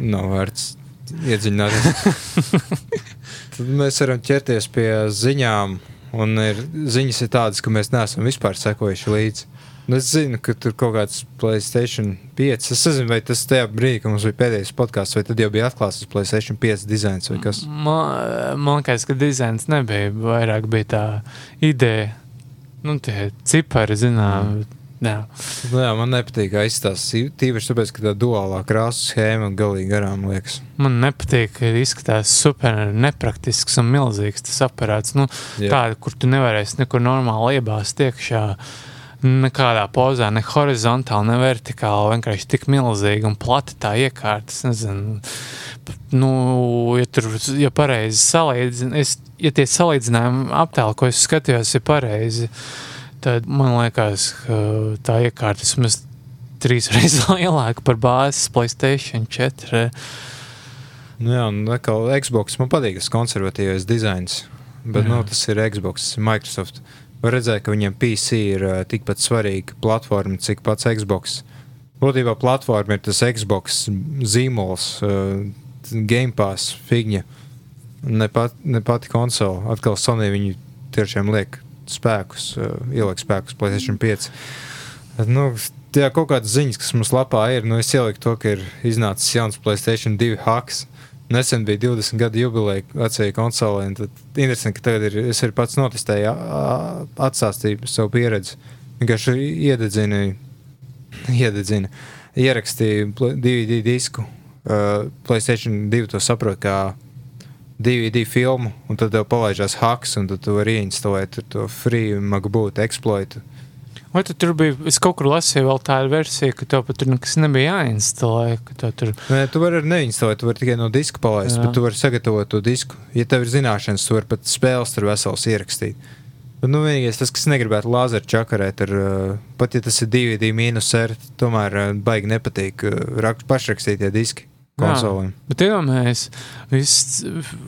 Nav vērts iedziļināties. [laughs] Tad mēs varam ķerties pie ziņām. Un ir, ziņas ir tādas, ka mēs neesam vispār sekojuši līdzi. Nu, es zinu, ka tur kaut kāds Playstation 5. Es nezinu, vai tas tajā brīdī, kad mums bija pēdējais podkāsts, vai tad jau bija atklāts Playstation 5 dizains vai kas. Man, man liekas, ka dizains nebija. Vairāk bija tā ideja nu, tie cipari, zinām. Mm. Jā. Nu, jā, man nepatīk, ka izstāsta tīpaši tāpēc, ka tā duālā krāsa schēma galīgi garām liekas. Man nepatīk, ka izskatās super nepraktisks un milzīgs tas aparāts. Nu, tāda, kur tu nevarēsi nekur normāli iebāzt iekšā. Nekādā pozā, ne horizontāli, ne vertikāli. Vienkārši tik milzīgi un plati tā iekārta. Es nezinu, nu, ja tur ja pareizi salīdzināt, ja tie salīdzinājumi aptēli, ko es skatījos, ir pareizi, tad man liekas, ka tā iekārta vismaz trīs reizes [laughs] lielāka par bāzes Playstation 4. Nu jā, un atkal Xbox man patīk tas konservatīvais dizains, bet nu, tas ir Xbox, Microsoft. Var redzēt, ka viņiem PC ir uh, tikpat svarīga platforma, cik pats Xbox. Būtībā platforma ir tas Xbox zīmols, uh, Game Pass, figņa. Ne, pat, ne pati konsole. Atkal Sony viņu tiešām liek spēkus, uh, ieliek spēkus PlayStation 5. Nu, Jā, kaut kādas ziņas, kas mums lapā ir. Nu, es ieliku to, ka ir iznācis jauns Playstation 2 hacks. Nesen bija 20 gadu jubileja vecajai konsolē. Tad interesanti, ka tagad ir, es arī pats notestēju, atstāstīju savu pieredzi. Vienkārši iededzinu, iededzinu, ierakstīju DVD disku uh, Playstation 2 to saprot kā DVD filmu, un tad tev palaižās hacks, un tu vari ieinstalēt to free MacBook exploitu. Vai tu tur bija? Es kaut kur lasīju, vēl tādu versiju, ka tev pat tur nekas nebija jāinstalē. Tur... Nē, tu vari neinstalēt, tu vari tikai no diska palaist, Jā. bet tu vari sagatavot to disku. Ja tev ir zināšanas, tu vari pat spēles tur vesels ierakstīt. Bet, nu, vienīgais tas, kas negribētu lāzeru čakarēt, ir, pat ja tas ir DVD mīnus tomēr baigi nepatīk pašrakstītie diski konsolēm. Bet iedomājieties,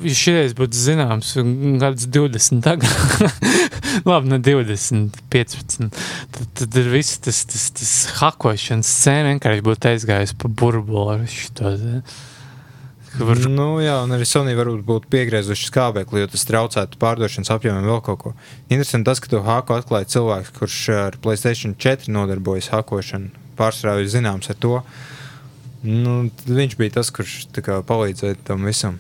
ja šis būtu zināms, gadus 20 tagad, [laughs] labi, ne 20, 15, tad, tad ir viss tas, tas, tas hakošanas scēna vienkārši būtu aizgājis pa burbuli. Var... Nu, jā, un arī Sony varbūt būtu piegriezuši skābekli, jo tas traucētu pārdošanas apjomiem vēl kaut ko. Interesanti tas, ka to haku atklāja cilvēks, kurš ar Playstation 4 nodarbojas hakošanu. Pārsvarā ir zināms ar to. Uh, Nu, viņš bija tas, kurš kā, palīdzēja tam visam.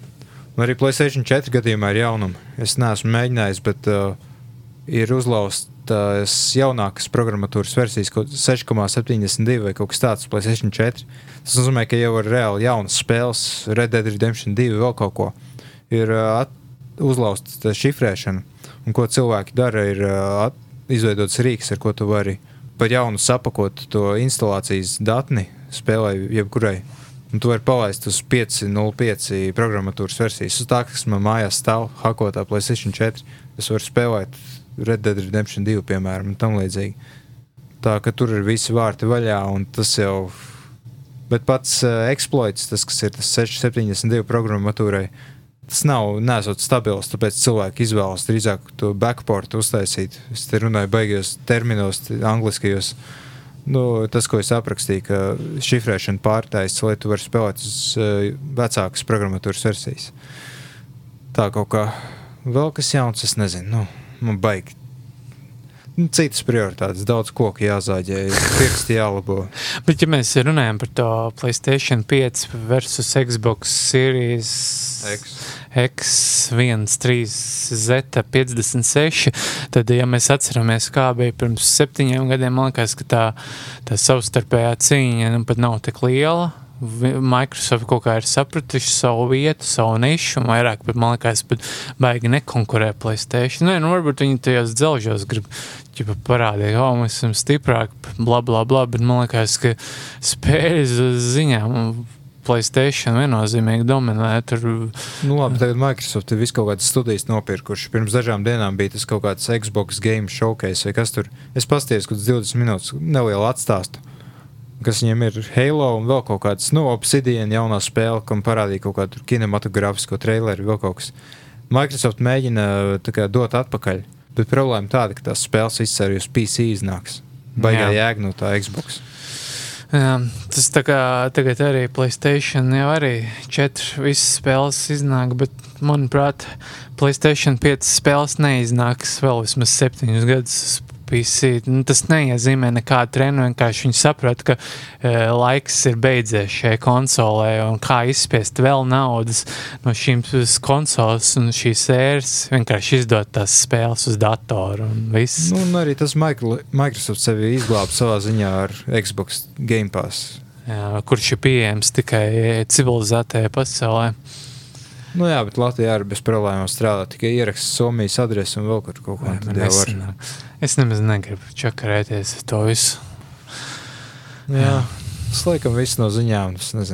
Un arī Placēta 4 gadījumā ir jaunumi. Es neesmu mēģinājis, bet uh, ir uzlaustas jaunākas programmatūras versijas, 6,72 vai kaut kas tāds, Placēta 4. Tas nozīmē, ka jau ir reāli jaunas spēles, Red Dead Redemption 2, vēl kaut ko. Ir uh, uzlaustas šifrēšana, un ko cilvēki dara, ir uh, izveidots rīks, ar ko tu vari par jaunu sapakot to instalācijas datni spēlē jebkurai. Un tu vari palaist uz 5.05 programmatūras versijas. Uz tā, kas man mājās stāv, hakotā PlayStation 4, es varu spēlēt Red Dead Redemption 2, piemēram, un tam līdzīgi. Tā ka tur ir visi vārti vaļā, un tas jau. Bet pats uh, exploits, tas, kas ir tas 672 programmatūrai, tas nav nesot stabils, tāpēc cilvēki izvēlas drīzāk to backportu uztaisīt. Es te runāju baigajos terminos, angliskajos. Nu, tas, ko es aprakstīju, ka šifrēšana pārtaisa, lai tu varētu spēlēt uz uh, vecākas programmatūras versijas. Tā kaut kā vēl kas jauns, es nezinu. Nu, man baigi nu, citas prioritātes, daudz koku jāzāģē, pirksti jālabo. [laughs] Bet, ja mēs runājam par to Playstation 5 versus Xbox Series X. X1, 3, Z56, tad, ja mēs atceramies, kā bija pirms septiņiem gadiem, man liekas, ka tā, tā savstarpējā cīņa nu, pat nav tik liela. Microsoft kaut kā ir sapratuši savu vietu, savu nišu, un vairāk, bet man liekas, pat baigi nekonkurē Playstation. Nē, nu varbūt viņi tajos dzelžos grib ķipa, parādīt, ka oh, mēs esam stiprāki, bla, bla, bla, bet man liekas, ka spēļas ziņā Playstation viennozīmīgi dominē. Tur... Nu, labi, tagad Microsoft ir kaut kādas studijas nopirkuši. Pirms dažām dienām bija tas kaut kāds Xbox Game Showcase vai kas tur. Es paskatījos, kad 20 minūtes nelielu atstāstu kas viņiem ir Halo un vēl kaut kāds, nu, Obsidian jaunā spēle, kam parādīja kaut kādu kinematogrāfisko traileri, vēl kaut kas. Microsoft mēģina kā, dot atpakaļ, bet problēma tāda, ka tās spēles uz PC iznāks. Baigā jēga no tā Xbox. Jā, tas tā kā tagad arī Playstation jau arī četras visas spēles iznāk, bet manuprāt, Playstation 5 spēles neiznāks vēl vismaz septiņus gadus PC. Nu, tas neiezīmē nekādu trenu. Vienkārši viņi saprot, ka e, laiks ir beidzies šai konsolē un kā izspiest vēl naudas no šīm konsoles un šīs sēras. Vienkārši izdot tās spēles uz datoru un viss. Nu, un arī tas Microsoft sevi izglāba savā ziņā ar Xbox Game Pass. Jā, kurš ir pieejams tikai civilizētajā pasaulē. Nu jā, bet Latvijā arī bez problēmām strādā. Tikai ieraksts Somijas adresi un vēl kaut ko tādu. Es nemaz negribu čakarēties to visu. Jā, jā. tas laikam viss no ziņām. Es.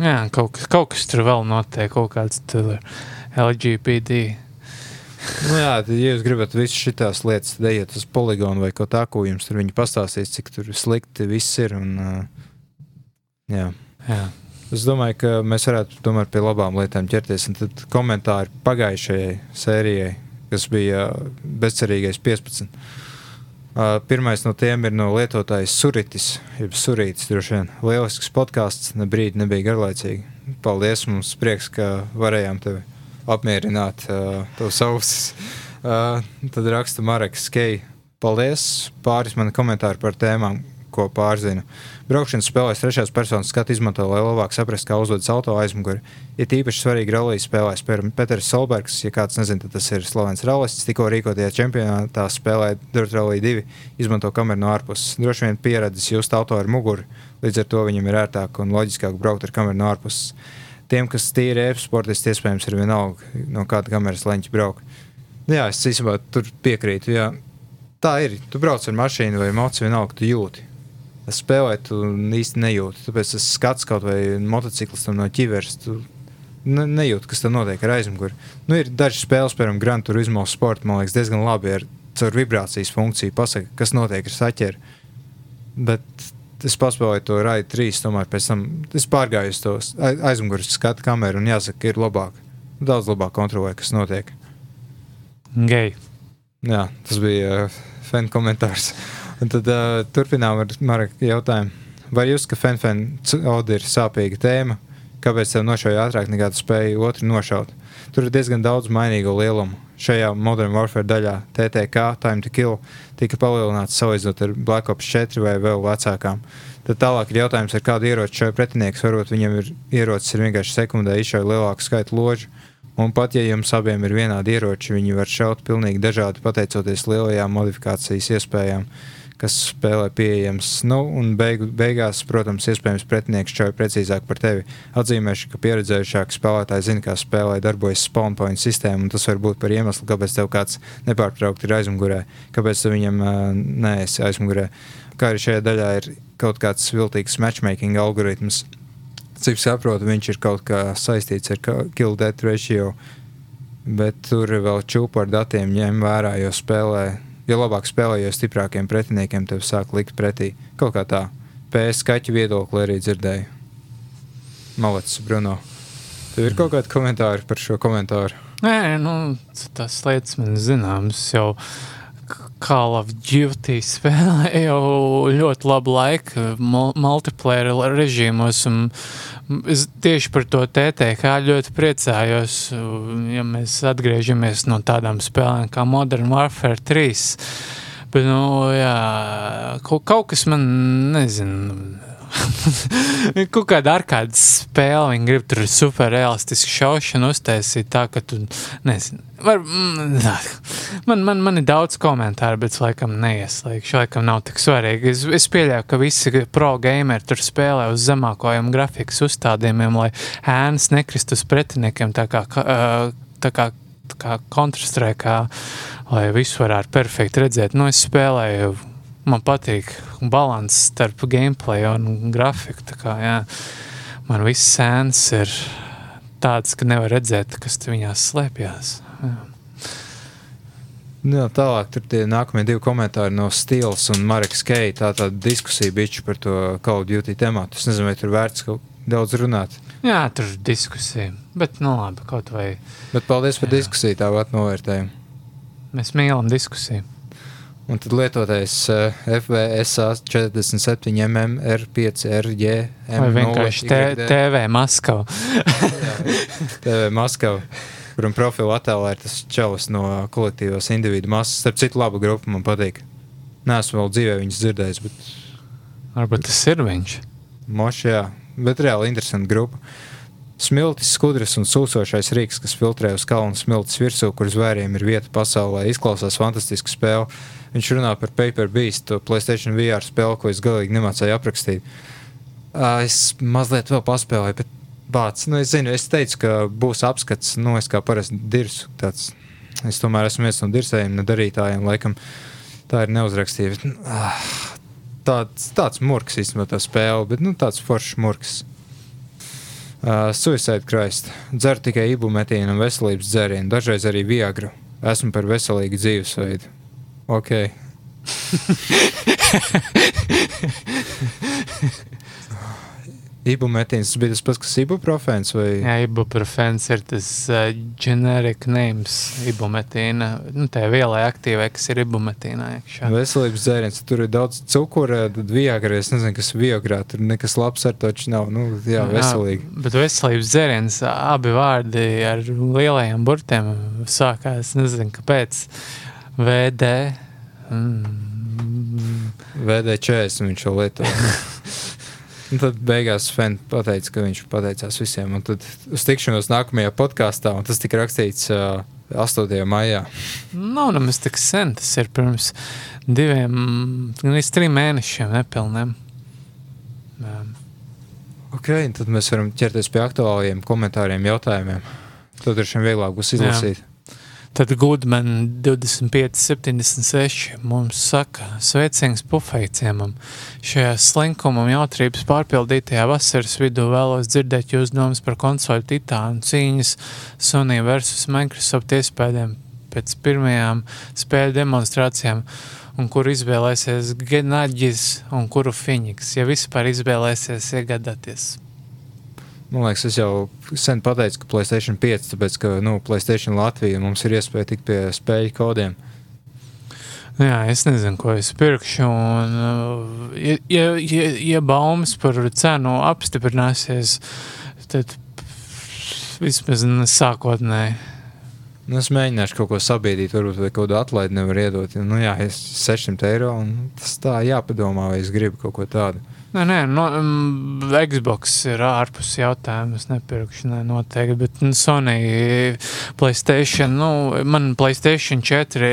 Jā, kaut, kaut kas tur vēl notiek, kaut kāds LGBT. nu jā, tad, ja jūs gribat visu šīs lietas, tad ejiet uz poligonu vai ko jums tur viņi pastāstīs, cik tur slikti viss ir. Un, uh, jā. jā. Es domāju, ka mēs varētu tomēr pie labām lietām ķerties. Un tad komentāri pagājušajai sērijai, kas bija bezcerīgais 15. Uh, pirmais no tiem ir no lietotājas Suritis, jeb Surītis. Droši vien lielisks podkāsts, ne brīdi nebija garlaicīgi. Paldies, mums prieks, ka varējām tevi apmierināt, uh, tavs ausis. Uh, tad raksta Mareks Skei. Paldies! Pāris mani komentāri par tēmām, ko pārzinu. Braukšanas spēlēs trešās personas skatu izmanto, lai labāk saprastu, kā uzvedas auto aizmugurē. Ir īpaši svarīgi rallija spēlēs. Pēters Solbergs, ja kāds nezina, tad tas ir slavens rallists, tikko rīkotajā čempionātā spēlē Dirt Rally 2, izmanto kameru no ārpuses. Droši vien pieredzes just auto ar muguru, līdz ar to viņam ir ērtāk un loģiskāk braukt ar kameru no ārpuses. Tiem, kas tīri e-sportisti, iespējams, ir vienalga, no kāda kameras leņķa braukt. Jā, es īstenībā tur piekrītu. Jā. Tā ir. Tu brauc ar mašīnu vai mociju, vienalga, tu jūti spēlēt, tu īsti nejūti. Tāpēc tas skats kaut vai motociklistam no ķiveres. Ne, nejūti, kas tur notiek ar aizmuguri. Nu, ir dažas spēles, piemēram, Grand Turismo sporta, man liekas, diezgan labi ar caur vibrācijas funkciju pasaka, kas notiek ar saķeri. Bet es paspēlēju to Raidu 3, tomēr pēc tam es pārgāju uz to aizmugures skatu kameru un jāsaka, ir labāk. Daudz labāk kontrolē, kas notiek. Gei. Jā, tas bija uh, fan komentārs. Un tad uh, turpinām ar Marku jautājumu. Vai jūs, ka FNFN ir sāpīga tēma, kāpēc tev nošauja ātrāk nekā tu spēji otru nošaut? Tur ir diezgan daudz mainīgu lielumu. Šajā Modern Warfare daļā TTK, Time to Kill, tika palielināts salīdzinot ar Black Ops 4 vai vēl vecākām. Tad tālāk ir jautājums, ar kādu ieroci šai pretinieks. Varbūt viņam ir ierocis ir vienkārši sekundē izšauja lielāku skaitu ložu. Un pat ja jums abiem ir vienādi ieroči, viņi var šaut pilnīgi dažādi pateicoties lielajām modifikācijas iespējām kas spēlē pieejams. Nu, un beigu, beigās, protams, iespējams, pretinieks čauj precīzāk par tevi. Atzīmēšu, ka pieredzējušāki spēlētāji zina, kā spēlē darbojas spawn point sistēma, un tas var būt par iemeslu, kāpēc tev kāds nepārtraukti ir aizmugurē, kāpēc tu viņam uh, neesi aizmugurē. Kā arī šajā daļā ir kaut kāds viltīgs matchmaking algoritms. Cik saprotu, viņš ir kaut kā saistīts ar kill death ratio, bet tur vēl čūpa ar datiem ņem vērā, jo spēlē jo labāk spēlē, jo stiprākiem pretiniekiem tev sāk likt pretī. Kaut kā tā. PS skaņu viedokli arī dzirdēju. Malacis, Bruno. Tev ir kaut kādi komentāri par šo komentāru? Nē, nu, tas lietas man zināmas jau. Call of Duty spēlē jau ļoti labu laiku multiplayer režīmos, es tieši par to TTK ļoti priecājos, ja mēs atgriežamies no tādām spēlēm kā Modern Warfare 3. Bet, nu, jā, kaut kas man, nezinu, [laughs] kaut kāda ar kāda spēle, viņi grib tur superrealistisku šaušanu uztaisīt tā, ka tu, nezinu, var, mm, man, man, man ir daudz komentāru, bet es laikam neieslēgšu, laikam nav tik svarīgi. Es, es pieļauju, ka visi pro gameri tur spēlē uz zemākajiem grafikas uzstādījumiem, lai ēnas nekrist uz pretiniekiem tā kā, tā kā, tā kā kontrastrēkā, lai visu varētu perfekti redzēt. Nu, es spēlēju man patīk līdzsvars starp gameplay un grafiku. Kā, jā, man viss sēns ir tāds, ka nevar redzēt, kas viņās slēpjas. Jā. Jā, tālāk tur tie nākamie divi komentāri no Stils un Marijas Keita. Tā tāda diskusija bija par to Call of Duty tēmātu. Es nezinu, vai tur vērts kaut daudz runāt. Jā, tur ir diskusija. Bet, nu labi, kaut vai. Bet paldies par jā. diskusiju, tāpat novērtējumu. Mēs mīlam diskusiju. Un tad lietotājs uh, FVSA 47 MMR5 RG. Vai vienkārši TV Maskava. [laughs] TV Maskava, kuram profilu attēlā ir tas čalis no kolektīvās individu masas. Starp citu, laba grupa man patīk. Nē, esmu vēl dzīvē viņas dzirdējis, bet. Varbūt tas ir viņš. Moši, jā, bet reāli interesanta grupa. Smiltis, skudras un sūcošais rīks, kas filtrē uz kalnu smiltis virsū, kur zvēriem ir vieta pasaulē, izklausās fantastiski spēle. Viņš runā par Paper Beast, to Playstation VR spēli, ko es galīgi nemācīju aprakstīt. Uh, es mazliet vēl paspēlēju, bet bācis, nu, es zinu, es teicu, ka būs apskats, nu, es kā parasti dirsu. Tāds, es tomēr esmu viens no dirsējiem, ne darītājiem, laikam tā ir neuzrakstīta. Uh, tāds, tāds murgs īstenībā tā spēle, bet nu, tāds foršs murgs. Uh, Suicide Christ. Dzer tikai ibumetīnu un veselības dzērienu, dažreiz arī viegru. Esmu par veselīgu dzīvesveidu. Ok. [laughs] Ibumetīns bija tas pats, kas ibuprofens? Vai? Jā, ibuprofens ir tas uh, generic names ibumetīna. Nu, tā vielai aktīvai, kas ir ibumetīnā iekšā. Veselības dzēriens, tur ir daudz cukura, tad viagra, es nezinu, kas viagrā, tur nekas labs ar to nav. Nu, jā, veselīgi. Jā, bet veselības dzēriens, abi vārdi ar lielajiem burtiem sākās, nezinu, kāpēc. VD. Mm. VD40 viņš jau lietoja. [laughs] Un tad beigās Fens pateica, ka viņš pateicās visiem. Un tad uz tikšanos nākamajā podkāstā, un tas tika rakstīts uh, 8. maijā. Nav nemaz tik sen, tas ir pirms diviem, līdz trim mēnešiem nepilniem. Jā. Ok, tad mēs varam ķerties pie aktuāliem komentāriem, jautājumiem. Tad ir šiem vieglāk būs izlasīt. Jā. Tad Goodman 2576 mums saka, sveiciens pufeiciemam. Šajā slinkuma un jautrības pārpildītajā vasaras vidū vēlos dzirdēt jūs domas par konsoli titānu cīņas Sony versus Microsoft iespējām pēc pirmajām spēļu demonstrācijām un kur izvēlēsies Genaģis un kuru Phoenix, ja vispār izvēlēsies iegādāties. Man liekas, es jau sen pateicu, ka Placēta 5, tāpēc ka nu, Placēta Latvija mums ir iespēja tikt pie spēļu kodiem. Jā, es nezinu, ko es pirkšu. Un, uh, ja, ja, ja, ja baumas par cenu apstiprināsies, tad vismaz sākotnēji. Nu, es mēģināšu kaut ko sabiedrīt, varbūt kaut kādu atlaidi nevar iedot. Nu, jā, es 600 eiro, un tas tā jāpadomā, vai es gribu kaut ko tādu. Nē, nē, no, um, Xbox ir ārpus jautājuma. Es nepirkšu, ne, noteikti. Bet nu, Sony, Playstation, nu, man Playstation 4,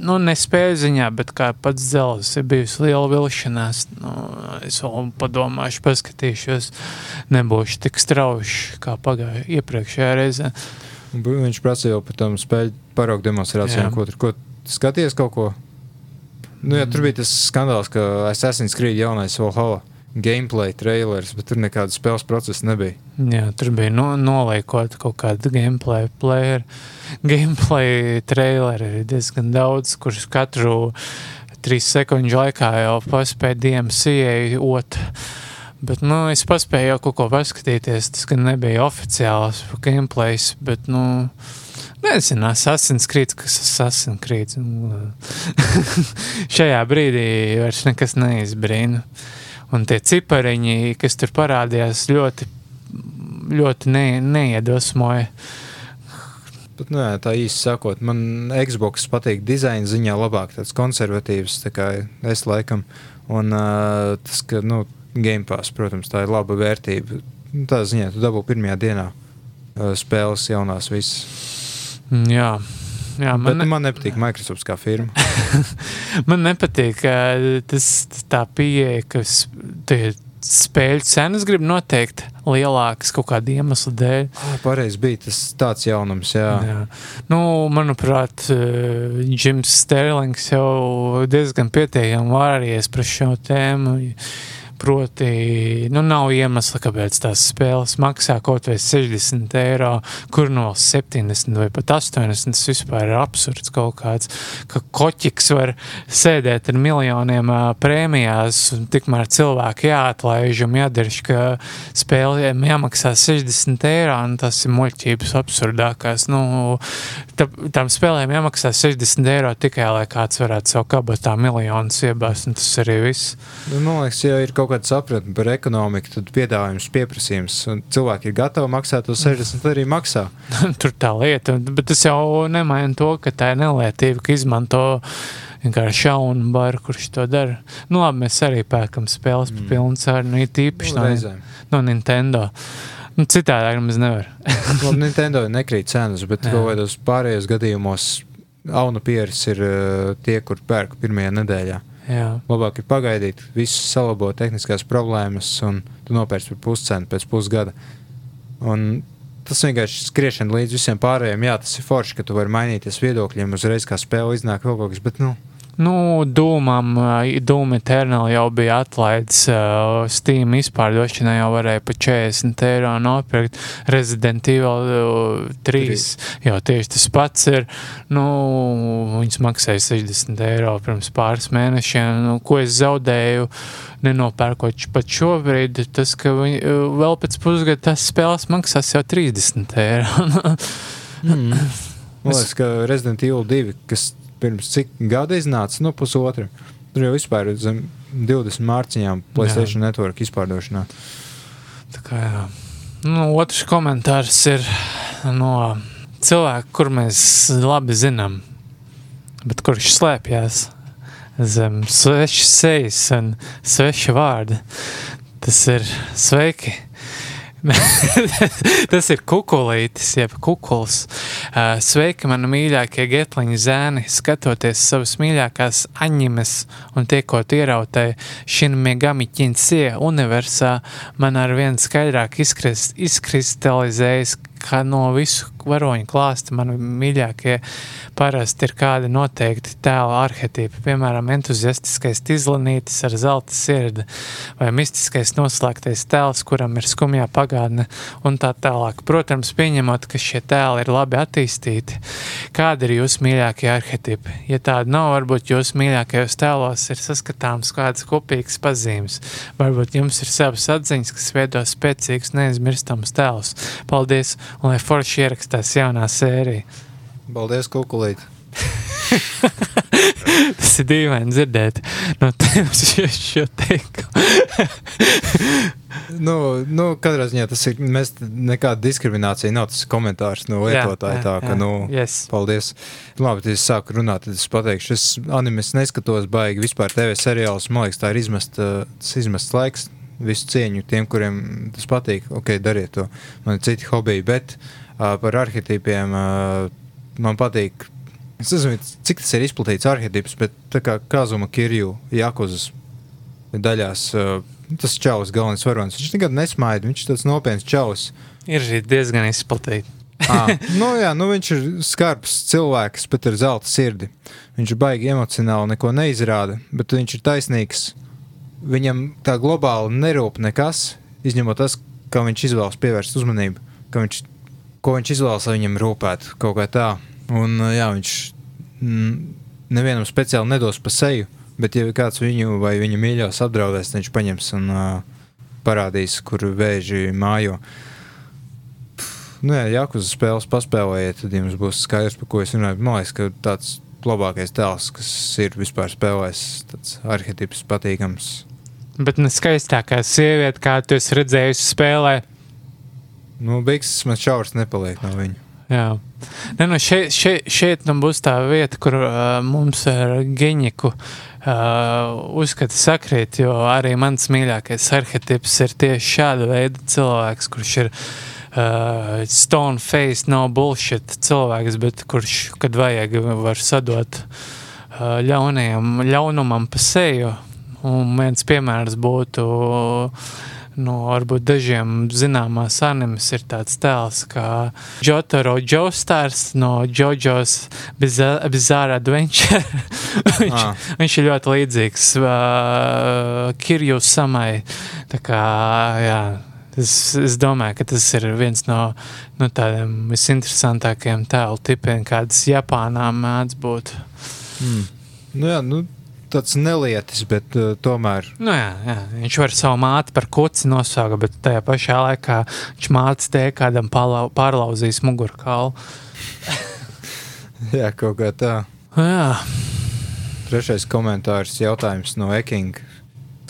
nu, nespēja ziņā, bet kā pats dzelzs ir bijusi liela vilšanās. Nu, es vēl padomāšu, paskatīšos, nebūšu tik strauši kā pagājušajā iepriekšējā reizē. Viņš prasīja jau par tām spēļu paraugu demonstrācijām, ko tur skaties kaut ko. Nu, jā, tur bija tas skandāls, ka Assassin's Creed jaunais Valhalla gameplay trailers, bet tur nekāda spēles procesa nebija. Jā, tur bija no, noliekot kaut kāda gameplay player. Gameplay traileri diezgan daudz, kurus katru trīs sekundžu laikā jau paspēja DMC ot. Bet, nu, es paspēju jau kaut ko paskatīties. Tas gan nebija oficiāls gameplays, bet, nu, nezinu, Assassin's Creed, kas ir Assassin's Creed. [laughs] Šajā brīdī vairs nekas neizbrīna. Un tie cipariņi, kas tur parādījās, ļoti, ļoti ne, neiedvesmoja. Bet, nu, jā, tā īsi sakot, man Xbox patīk dizaina ziņā labāk, tāds konservatīvs, tā kā es laikam. Un uh, tas, ka, nu, Game Pass, protams, tā ir laba vērtība. Nu, tā ziņā, tu dabū pirmajā dienā uh, spēles jaunās visas. Mm, Jā, jā Man, Bet, ne... man nepatīk Microsoft kā firma. [laughs] Man nepatīk tas, tā pieeja, ka spēļu cenas grib noteikt lielākas kaut kāda iemesla dēļ. Ah, Pareizi bija tas tāds jaunums, jā. jā. Nu, manuprāt, Džims Sterlings jau diezgan pietiekami vārījies par šo tēmu. Proti, nu, nav iemesla, kāpēc tās spēles maksā kaut vai 60 eiro, kur no 70 vai pat 80. Tas vispār ir absurds kaut kāds, ka koķis var sēdēt ar miljoniem prēmijās, un tikmēr cilvēki jāatlaiž un jādarš, ka spēlēm jāmaksā 60 eiro, un tas ir muļķības absurdākās. Nu, tā, tām spēlēm jāmaksā 60 eiro tikai, lai kāds varētu savu kabatā miljonus iebāzt, un tas arī viss. Nu, man liekas, ja ir kaut kāda sapratne par ekonomiku, tad piedāvājums, pieprasījums, un cilvēki ir gatavi maksāt to 60, tad arī maksā. [laughs] Tur tā lieta, bet tas jau nemaina to, ka tā ir nelietība, ka izmanto vienkārši šaunu baru, kurš to dara. Nu, labi, mēs arī pērkam spēles mm. Par pilnu cenu, nu, it īpaši no, no Nintendo. Nu, citādi mums nevar. [laughs] Labi, Nintendo nekrīt cenas, bet kaut kādos pārējos gadījumos auna pieres ir uh, tie, kur pērk pirmajā nedēļā. Jā. Labāk ir pagaidīt, visu salabot tehniskās problēmas, un tu nopērci par puscenu pēc pusgada. Un tas vienkārši skriešana līdz visiem pārējiem. Jā, tas ir forši, ka tu vari mainīties viedokļiem uzreiz, kā spēle iznāk vēl kaut kas, bet nu, Nu, Dūmam, Doom Eternal jau bija atlaidis uh, Steam izpārdošanai, jau varēja pa 40 eiro nopirkt. Resident Evil uh, 3 jau tieši tas pats ir. Nu, viņas maksāja 60 eiro pirms pāris mēnešiem. Nu, ko es zaudēju, nenopērkot pat šobrīd, tas, ka viņi, uh, vēl pēc pusgada tas spēles maksās jau 30 eiro. [laughs] mm. man liekas, ka Resident Evil 2, kas pirms cik gada iznāca, nu, pusotra. Tur jau vispār ir zem 20 mārciņām Playstation Network izpārdošanā. Tā kā, jā. nu, otrs komentārs ir no cilvēka, kur mēs labi zinām, bet kurš slēpjas zem svešas sejas un sveša vārda. Tas ir sveiki. [laughs] Tas ir kukurītis, jeb kukuls. Sveiki, mani mīļākie getliņa zēni, skatoties savas mīļākās animes un tiekot ierautai šim megami ķinsie universā, man ar vien skaidrāk izkrist, izkristalizējas, ka no visu varoņu klāsta mani mīļākie parasti ir kādi noteikti tēla arhetipi, piemēram, entuziastiskais izlanītis ar zelta sirdi vai mistiskais noslēgtais tēls, kuram ir skumjā pagātne un tā tālāk. Protams, pieņemot, ka šie tēli ir labi attīstīti, kādi ir jūsu mīļākie arhetipi? Ja tāda nav, varbūt jūsu mīļākajos tēlos ir saskatāms kādas kopīgas pazīmes. Varbūt jums ir savas atziņas, kas veido spēcīgus, neaizmirstamus tēlus. Paldies, un lai forši ierakstās jaunā sērija. Paldies, Kukulīt! [laughs] Tas ir dīvaini dzirdēt no tevis šo, teikumu. [laughs] Nu, nu, katrā ziņā tas ir. Mēs nekāda diskriminācija nav. Tas ir komentārs no lietotāja. Tā, ka, nu, yes. paldies. Labi, tad es sāku runāt, tad es pateikšu, es animes neskatos baigi vispār TV seriālus. Man liekas, tā ir izmest, izmests laiks. Visu cieņu tiem, kuriem tas patīk. Ok, dariet to. Man ir citi hobiji, bet uh, par arhetipiem uh, man patīk. Es nezinu, cik tas ir izplatīts arhetips, bet tā kā Kazuma Kirju, Jakuzas daļās, uh, tas čaus galvenais varonis. Viņš nekad nesmaida, viņš ir tāds nopietns čaus. Ir arī diezgan izplatīti. Ah, [laughs] nu, jā, nu viņš ir skarbs cilvēks, bet ar zelta sirdi. Viņš ir baigi emocionāli, neko neizrāda, bet viņš ir taisnīgs. Viņam tā globāli nerūp nekas, izņemot tas, kā viņš izvēlas pievērst uzmanību, ka viņš, ko viņš izvēlas, lai viņam rūpētu kaut kā tā. Un jā, viņš mm, nevienam speciāli nedos pa seju, bet ja kāds viņu vai viņa mīļos apdraudēs, viņš paņems un uh, parādīs, kur vēži mājo. Nu, jā, Jākus spēles paspēlējiet, tad jums būs skaidrs, par ko es runāju. Man liekas, ka tāds labākais tēls, kas ir vispār spēlējis, tāds arhetips patīkams. Bet ne skaistākā sieviete, kā tu esi redzējusi spēlē. Nu, beigas man šaurs nepaliek no viņa. Jā. Ne, nu šeit, šeit, šeit nu būs tā vieta, kur uh, mums ar Giņiku uh, uzskati sakrīt, jo arī mans mīļākais arhetips ir tieši šāda veida cilvēks, kurš ir uh, stone face, no bullshit cilvēks, bet kurš, kad vajag, var sadot uh, ļaunajam, ļaunumam pa seju. Un viens piemērs būtu no varbūt dažiem zināmās animes ir tāds tēls kā Jotaro Joestars no JoJo's Bizarre, Bizarre Adventure. [laughs] viņš, Ah. viņš ir ļoti līdzīgs uh, Kirju samai. Tā kā, jā, es, es domāju, ka tas ir viens no, no tādiem visinteresantākajiem tēlu tipiem, kādas Japānā mēdz būt. Mm. Nu, jā, nu, tāds nelietis, bet uh, tomēr. Nu, jā, jā, viņš var savu māti par kuci nosaukt, bet tajā pašā laikā viņš mātes te kādam palau, pārlauzīs mugurkaulu. [laughs] Jā, kaut kā tā. Jā, Trešais komentārs jautājums no Ekinga.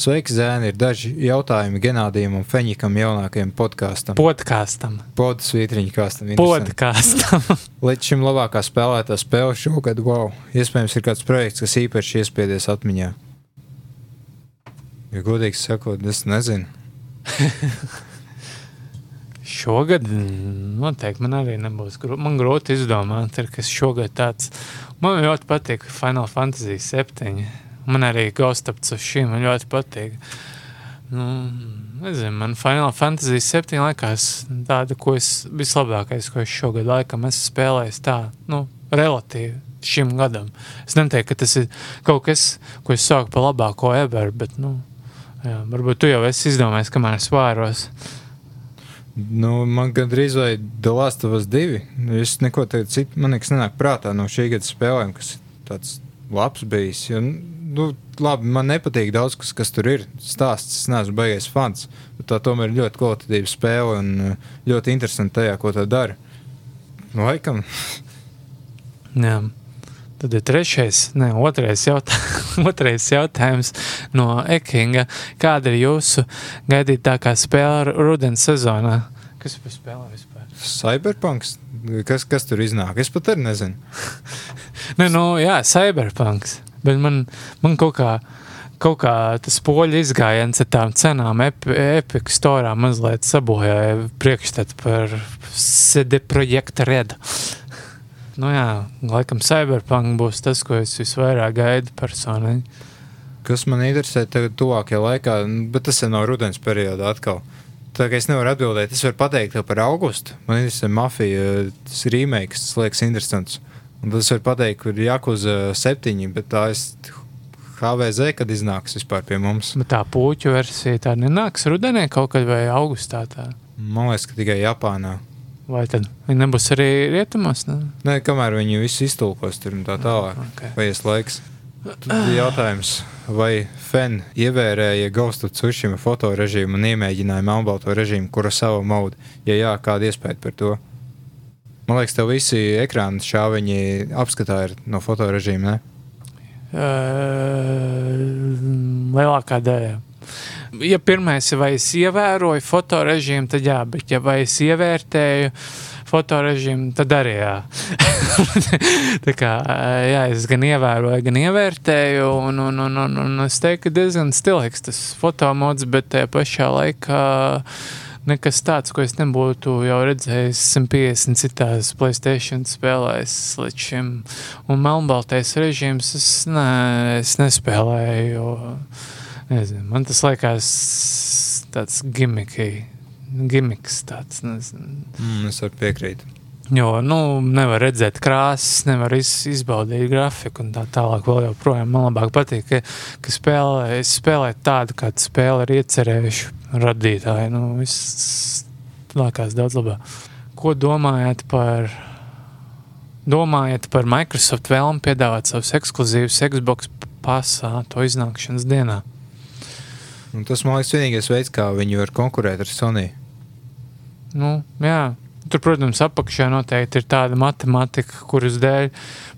Sveiks, Zēni! Ir daži jautājumi Genādijam un Feņikam jaunākajam podkāstam. podkāstam. Podu svītriņu kāstam. interesanti. Podkāstam. [laughs] Līdz šim labākā spēlētā spēle šogad, wow! Iespējams, ir kāds projekts, kas īpaši iespiedies atmiņā. Ja godīgi sakot, es nezinu. [laughs] Šogad mm, noteikti man arī nebūs grūti. Man grūti izdomāt, kas šogad tāds. Man ļoti patīk Final Fantasy 7. Man arī Ghost of Tsushima ļoti patīk. Nu, nezinu, man Final Fantasy 7 liekas tāda, ko es vislabākais, ko es šogad laikam esmu spēlējis tā, nu, relatīvi šim gadam. Es neteiktu, ka tas ir kaut kas, ko es saucu par labāko ever, bet, nu, jā, varbūt tu jau esi izdomājis, kamēr es vāros. Nu, man gandrīz vai The Last of Us 2. Nu, Es neko tādu citu, man nekas nenāk prātā no šī gada spēlēm, kas tāds labs bijis. Jo, nu, labi, man nepatīk daudz, kas, kas tur ir. Stāsts, es neesmu baigais fans. Tā tomēr ir ļoti kvalitatīva spēle un uh, ļoti interesanti tajā, ko tā dara. Nu, laikam, [laughs] Jā. Tad ir trešais, ne, otrais, jautā, [laughs] otrais jautājums no Ekinga. Kāda ir jūsu gaidītākā spēle rudens sezonā? Kas ir spēlē vispār? Cyberpunks. Kas, kas tur iznāk? Es pat arī nezinu. [laughs] Ne, nu, jā, Cyberpunks. Bet man, man kaut kā. Kaut kā tas poļu izgājiens ar tām cenām, Epic Store mazliet sabojāja priekšstatu par CD projekta Red. Nu jā, laikam Cyberpunk būs tas, ko es visvairāk gaidu personīgi. Kas man interesē tagad, tuvākajā laikā, nu, bet tas ir no rudens perioda atkal. Tā kā es nevaru atbildēt, es varu pateikt par augustu. Man interesē mafija, tas remake, tas liekas interesants. Un tad es varu pateikt, kur ir Jakuza septiņi, bet tā ir HVZ, kad iznāks vispār pie mums. Bet tā puķu versija tā nenāks rudenī kaut kad vai augustā. Tā. Man liekas, ka tikai Japānā. Vai tad viņi nebūs arī rietumos? Ne? Nē, kamēr viņi visi iztulkos tur un tā tālāk. Okay. Paies laiks. Tad jautājums, vai Fen ievērēja of Tsushima fotorežīmu un iemēģināja melnbalto režīmu, kura savu modu? Ja jā, kāda iespēja par to? Man liekas, tev visi ekrāni šāviņi apskatā ir no fotorežīma? Uh, lielākā daļa. Ja pirmais ir, vai es ievēroju fotorežīmu, tad jā, bet ja es ievērtēju fotorežīmu, tad arī jā. [laughs] Tā kā, jā, es gan ievēroju, gan ievērtēju, un, un, un, un, un es teiktu, ka diezgan stilīgs tas fotomods, bet tajā pašā laikā nekas tāds, ko es nebūtu jau redzējis 150 citās Playstation spēlēs līdz šim. Un melnbaltais režīms es, ne, es nespēlēju, jo nezinu, man tas liekas tāds gimmicky, gimmicks tāds, nezinu. Mm, es varu piekrīt. Jo, nu, nevar redzēt krāsas, nevar iz, izbaudīt grafiku un tā tālāk. Vēl joprojām man labāk patīk, ka, ka spēlē, es spēlēju tādu, kādu spēli ir iecerējuši radītāji. Nu, viss liekas daudz labāk. Ko domājat par, domājat par Microsoft vēlmu piedāvāt savus ekskluzīvus Xbox pasā to iznākšanas dienā? Un tas, man liekas, vienīgais veids, kā viņi var konkurēt ar Sony. Nu, jā. Tur, protams, apakšā noteikti ir tāda matemātika, kuras dēļ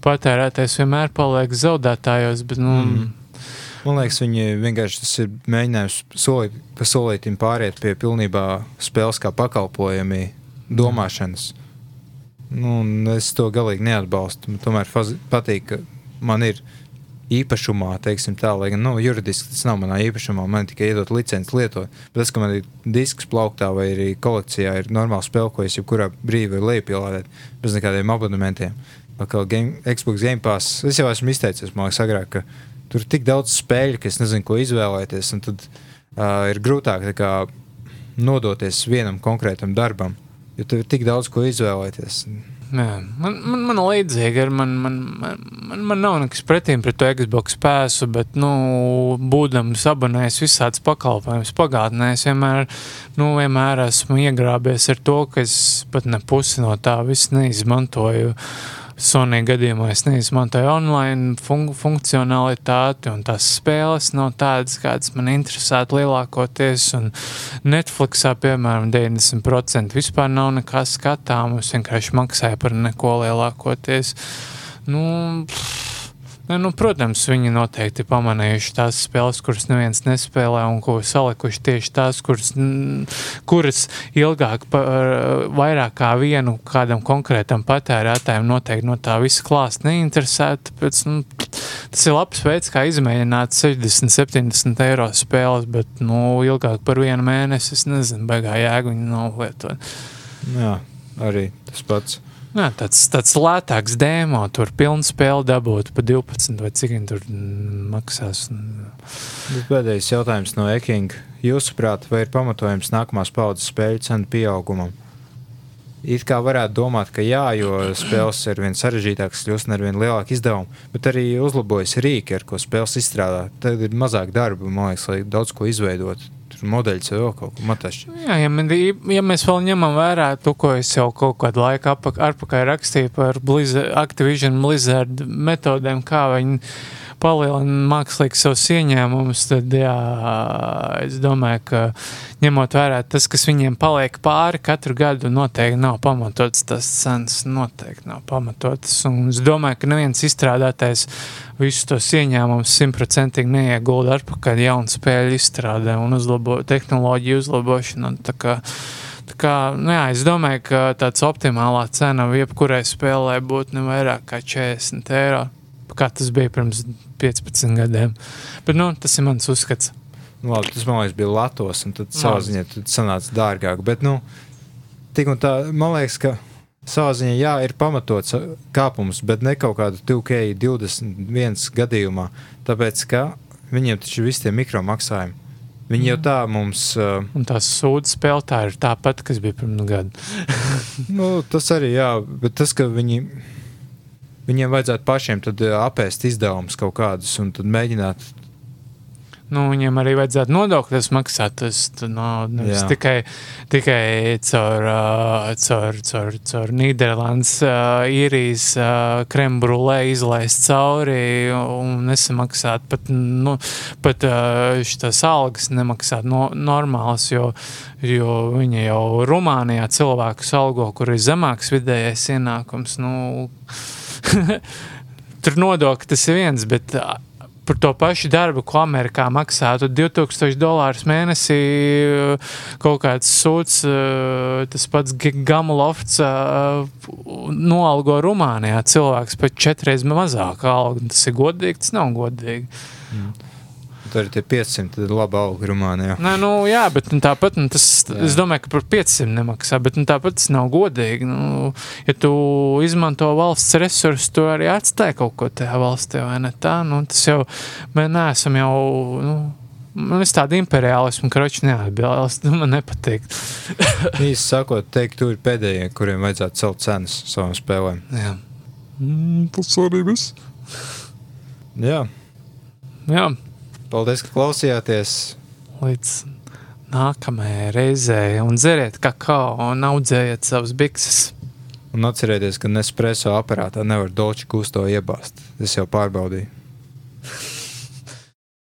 patērētājs vienmēr paliek zaudētājos. Bet, nu, mm. Man liekas, viņi vienkārši ir mēģinājums solīt, pa solītim pāriet pie pilnībā spēles kā pakalpojumi domāšanas. Nu, es to galīgi neatbalstu. Man tomēr patīk, ka man ir īpašumā, teiksim tā, lai gan nu, juridiski tas nav manā īpašumā, man tikai iedot licenci lietot. Bet tas, ka man ir disks plauktā vai arī kolekcijā, ir normāls spēle, ko es jebkurā brīdī varu lejupielādēt bez nekādiem abonementiem. Kā game, Xbox Game Pass, es jau esmu izteicies, man liekas, agrāk, ka tur ir tik daudz spēļu, ka es nezinu, ko izvēlēties. Tad uh, ir grūtāk kā, nodoties vienam konkrētam darbam, jo tev ir tik daudz ko izvēlēties. Jā, man, man, man līdzīgi ir. Man, man, man, man nav nekas pretīm pret to Xbox spēku, bet, nu, būdams abonējis visādas pakalpojumus pagātnē, es vienmēr, nu, vienmēr esmu iegrābies ar to, ka es pat ne pusi no tā visu neizmantoju. Uh, Sony gadījumā es neizmantoju online fun funkcionalitāti, un tās spēles nav tādas, kādas man interesētu lielākoties. Netflixā, piemēram, 90% vispār nav nekā skatāms. Vienkārši maksāja par neko lielākoties. Nu, pff, Ne, nu, protams, viņi noteikti pamanījuši tās spēles, kuras neviens nespēlē, un ko salikuši tieši tās, kuras, kuras ilgāk, par, vairāk kā vienu kādam konkrētam patērētājam noteikti no tā visa klāsta neinteresēta. Pēc, nu, tas ir labs veids, kā izmēģināt 60, 70 eiro spēles, bet nu, ilgāk par vienu mēnesi es nezinu, beigā jēgu viņu nav lietot. Jā, arī tas pats. Jā, tāds, tāds lētāks dēmo, tur pilnu spēli dabūt pa 12 vai cik viņi tur maksās. Pēdējais jautājums no Ekinga. Jūsuprāt, vai ir pamatojums nākamās paudzes spēļu cenu pieaugumam? It kā varētu domāt, ka jā, jo spēles ir vien sarežģītākas, kļūst ar vien lielāku izdevumu, bet arī uzlabojas rīki, ar ko spēles izstrādā. Tad ir mazāk darba, man liekas, lai daudz ko izveidotu modeļus vai vēl kaut ko tādu. Jā, ja, man, ja mēs vēl ņemam vērā to, ko es jau kaut kādu laiku atpakaļ rakstīju par Blizzard, Activision Blizzard metodēm, kā viņi palielina mākslīgi savus ieņēmumus, tad jā, es domāju, ka ņemot vērā tas, kas viņiem paliek pāri katru gadu, noteikti nav pamatots. Tas cenas noteikti nav pamatotas. Un es domāju, ka neviens izstrādātais visus tos ieņēmumus simtprocentīgi neiegulda atpakaļ jaunu spēļu izstrādē un uzlabo, tehnoloģiju uzlabošanu. Tā kā, tā kā, nu jā, es domāju, ka tāds optimālā cena jebkurai spēlē būtu ne vairāk kā 40 eiro kā tas bija pirms 15 gadiem. Bet nu, tas ir mans uzskats. Nu, labi, tas man liekas, bija Latvijas, un tad savā ziņā tas sanāca dārgāk. Bet, nu, tik un tā, man liekas, ka savā ziņā jā, ir pamatots kāpums, bet ne kaut kādu 2K21 gadījumā. Tāpēc, ka viņiem taču ir visi tie mikro maksājumi. Viņi jau tā mums. Uh, un tās sūdzes spēlētāji ir tāpat, kas bija pirms gada. [laughs] nu, tas arī, jā, bet tas, ka viņi Viņiem vajadzētu pašiem eh, apēst izdevumus kaut kādus un mēģināt. Nu, viņiem arī vajadzētu nodokļus maksāt. Tas no, nevis tikai, tikai caur, uh, caur, caur, caur Nīderlandes, uh, īrijas uh, krembrulē izlaist cauri un nesamaksāt pat, nu, pat uh, šīs algas nemaksāt no, normāls, jo, jo viņi jau Rumānijā cilvēkus algo, kur ir zemāks vidējais ienākums. Nu, [laughs] Tur nodokļi tas ir viens, bet par to pašu darbu, ko Amerikā maksātu 2000 dolārus mēnesī, kaut kāds sūds, tas pats Gamalofts noalgo Rumānijā cilvēks par četreiz mazāku algu. Tas ir godīgi, tas nav godīgi. Mm. Tur ir tie 500, tad ir laba alga Rumānijā. Nē, nu, jā, bet nu, tāpat nu, tas, jā. es domāju, ka par 500 nemaksā, bet nu, tāpat tas nav godīgi. Nu, ja tu izmanto valsts resursus, tu arī atstāji kaut ko tajā valstī, vai ne tā? Nu, tas jau, mēs neesam jau, nu, Man ir tāda imperiālisma, ka roči neatbilst. Man nepatīk. [laughs] Īsi sakot, teikt, tu ir pēdējie, kuriem vajadzētu celt cenas savām spēlēm. Jā. Mm, tas arī viss. Jā. Jā. Paldies, ka klausījāties. Līdz nākamajai reizei, un dzeriet kakao un audzējiet savus bikses. Un atcerieties, ka Nespresso aparātā nevar dolču kusto iebāzt. Es jau pārbaudīju.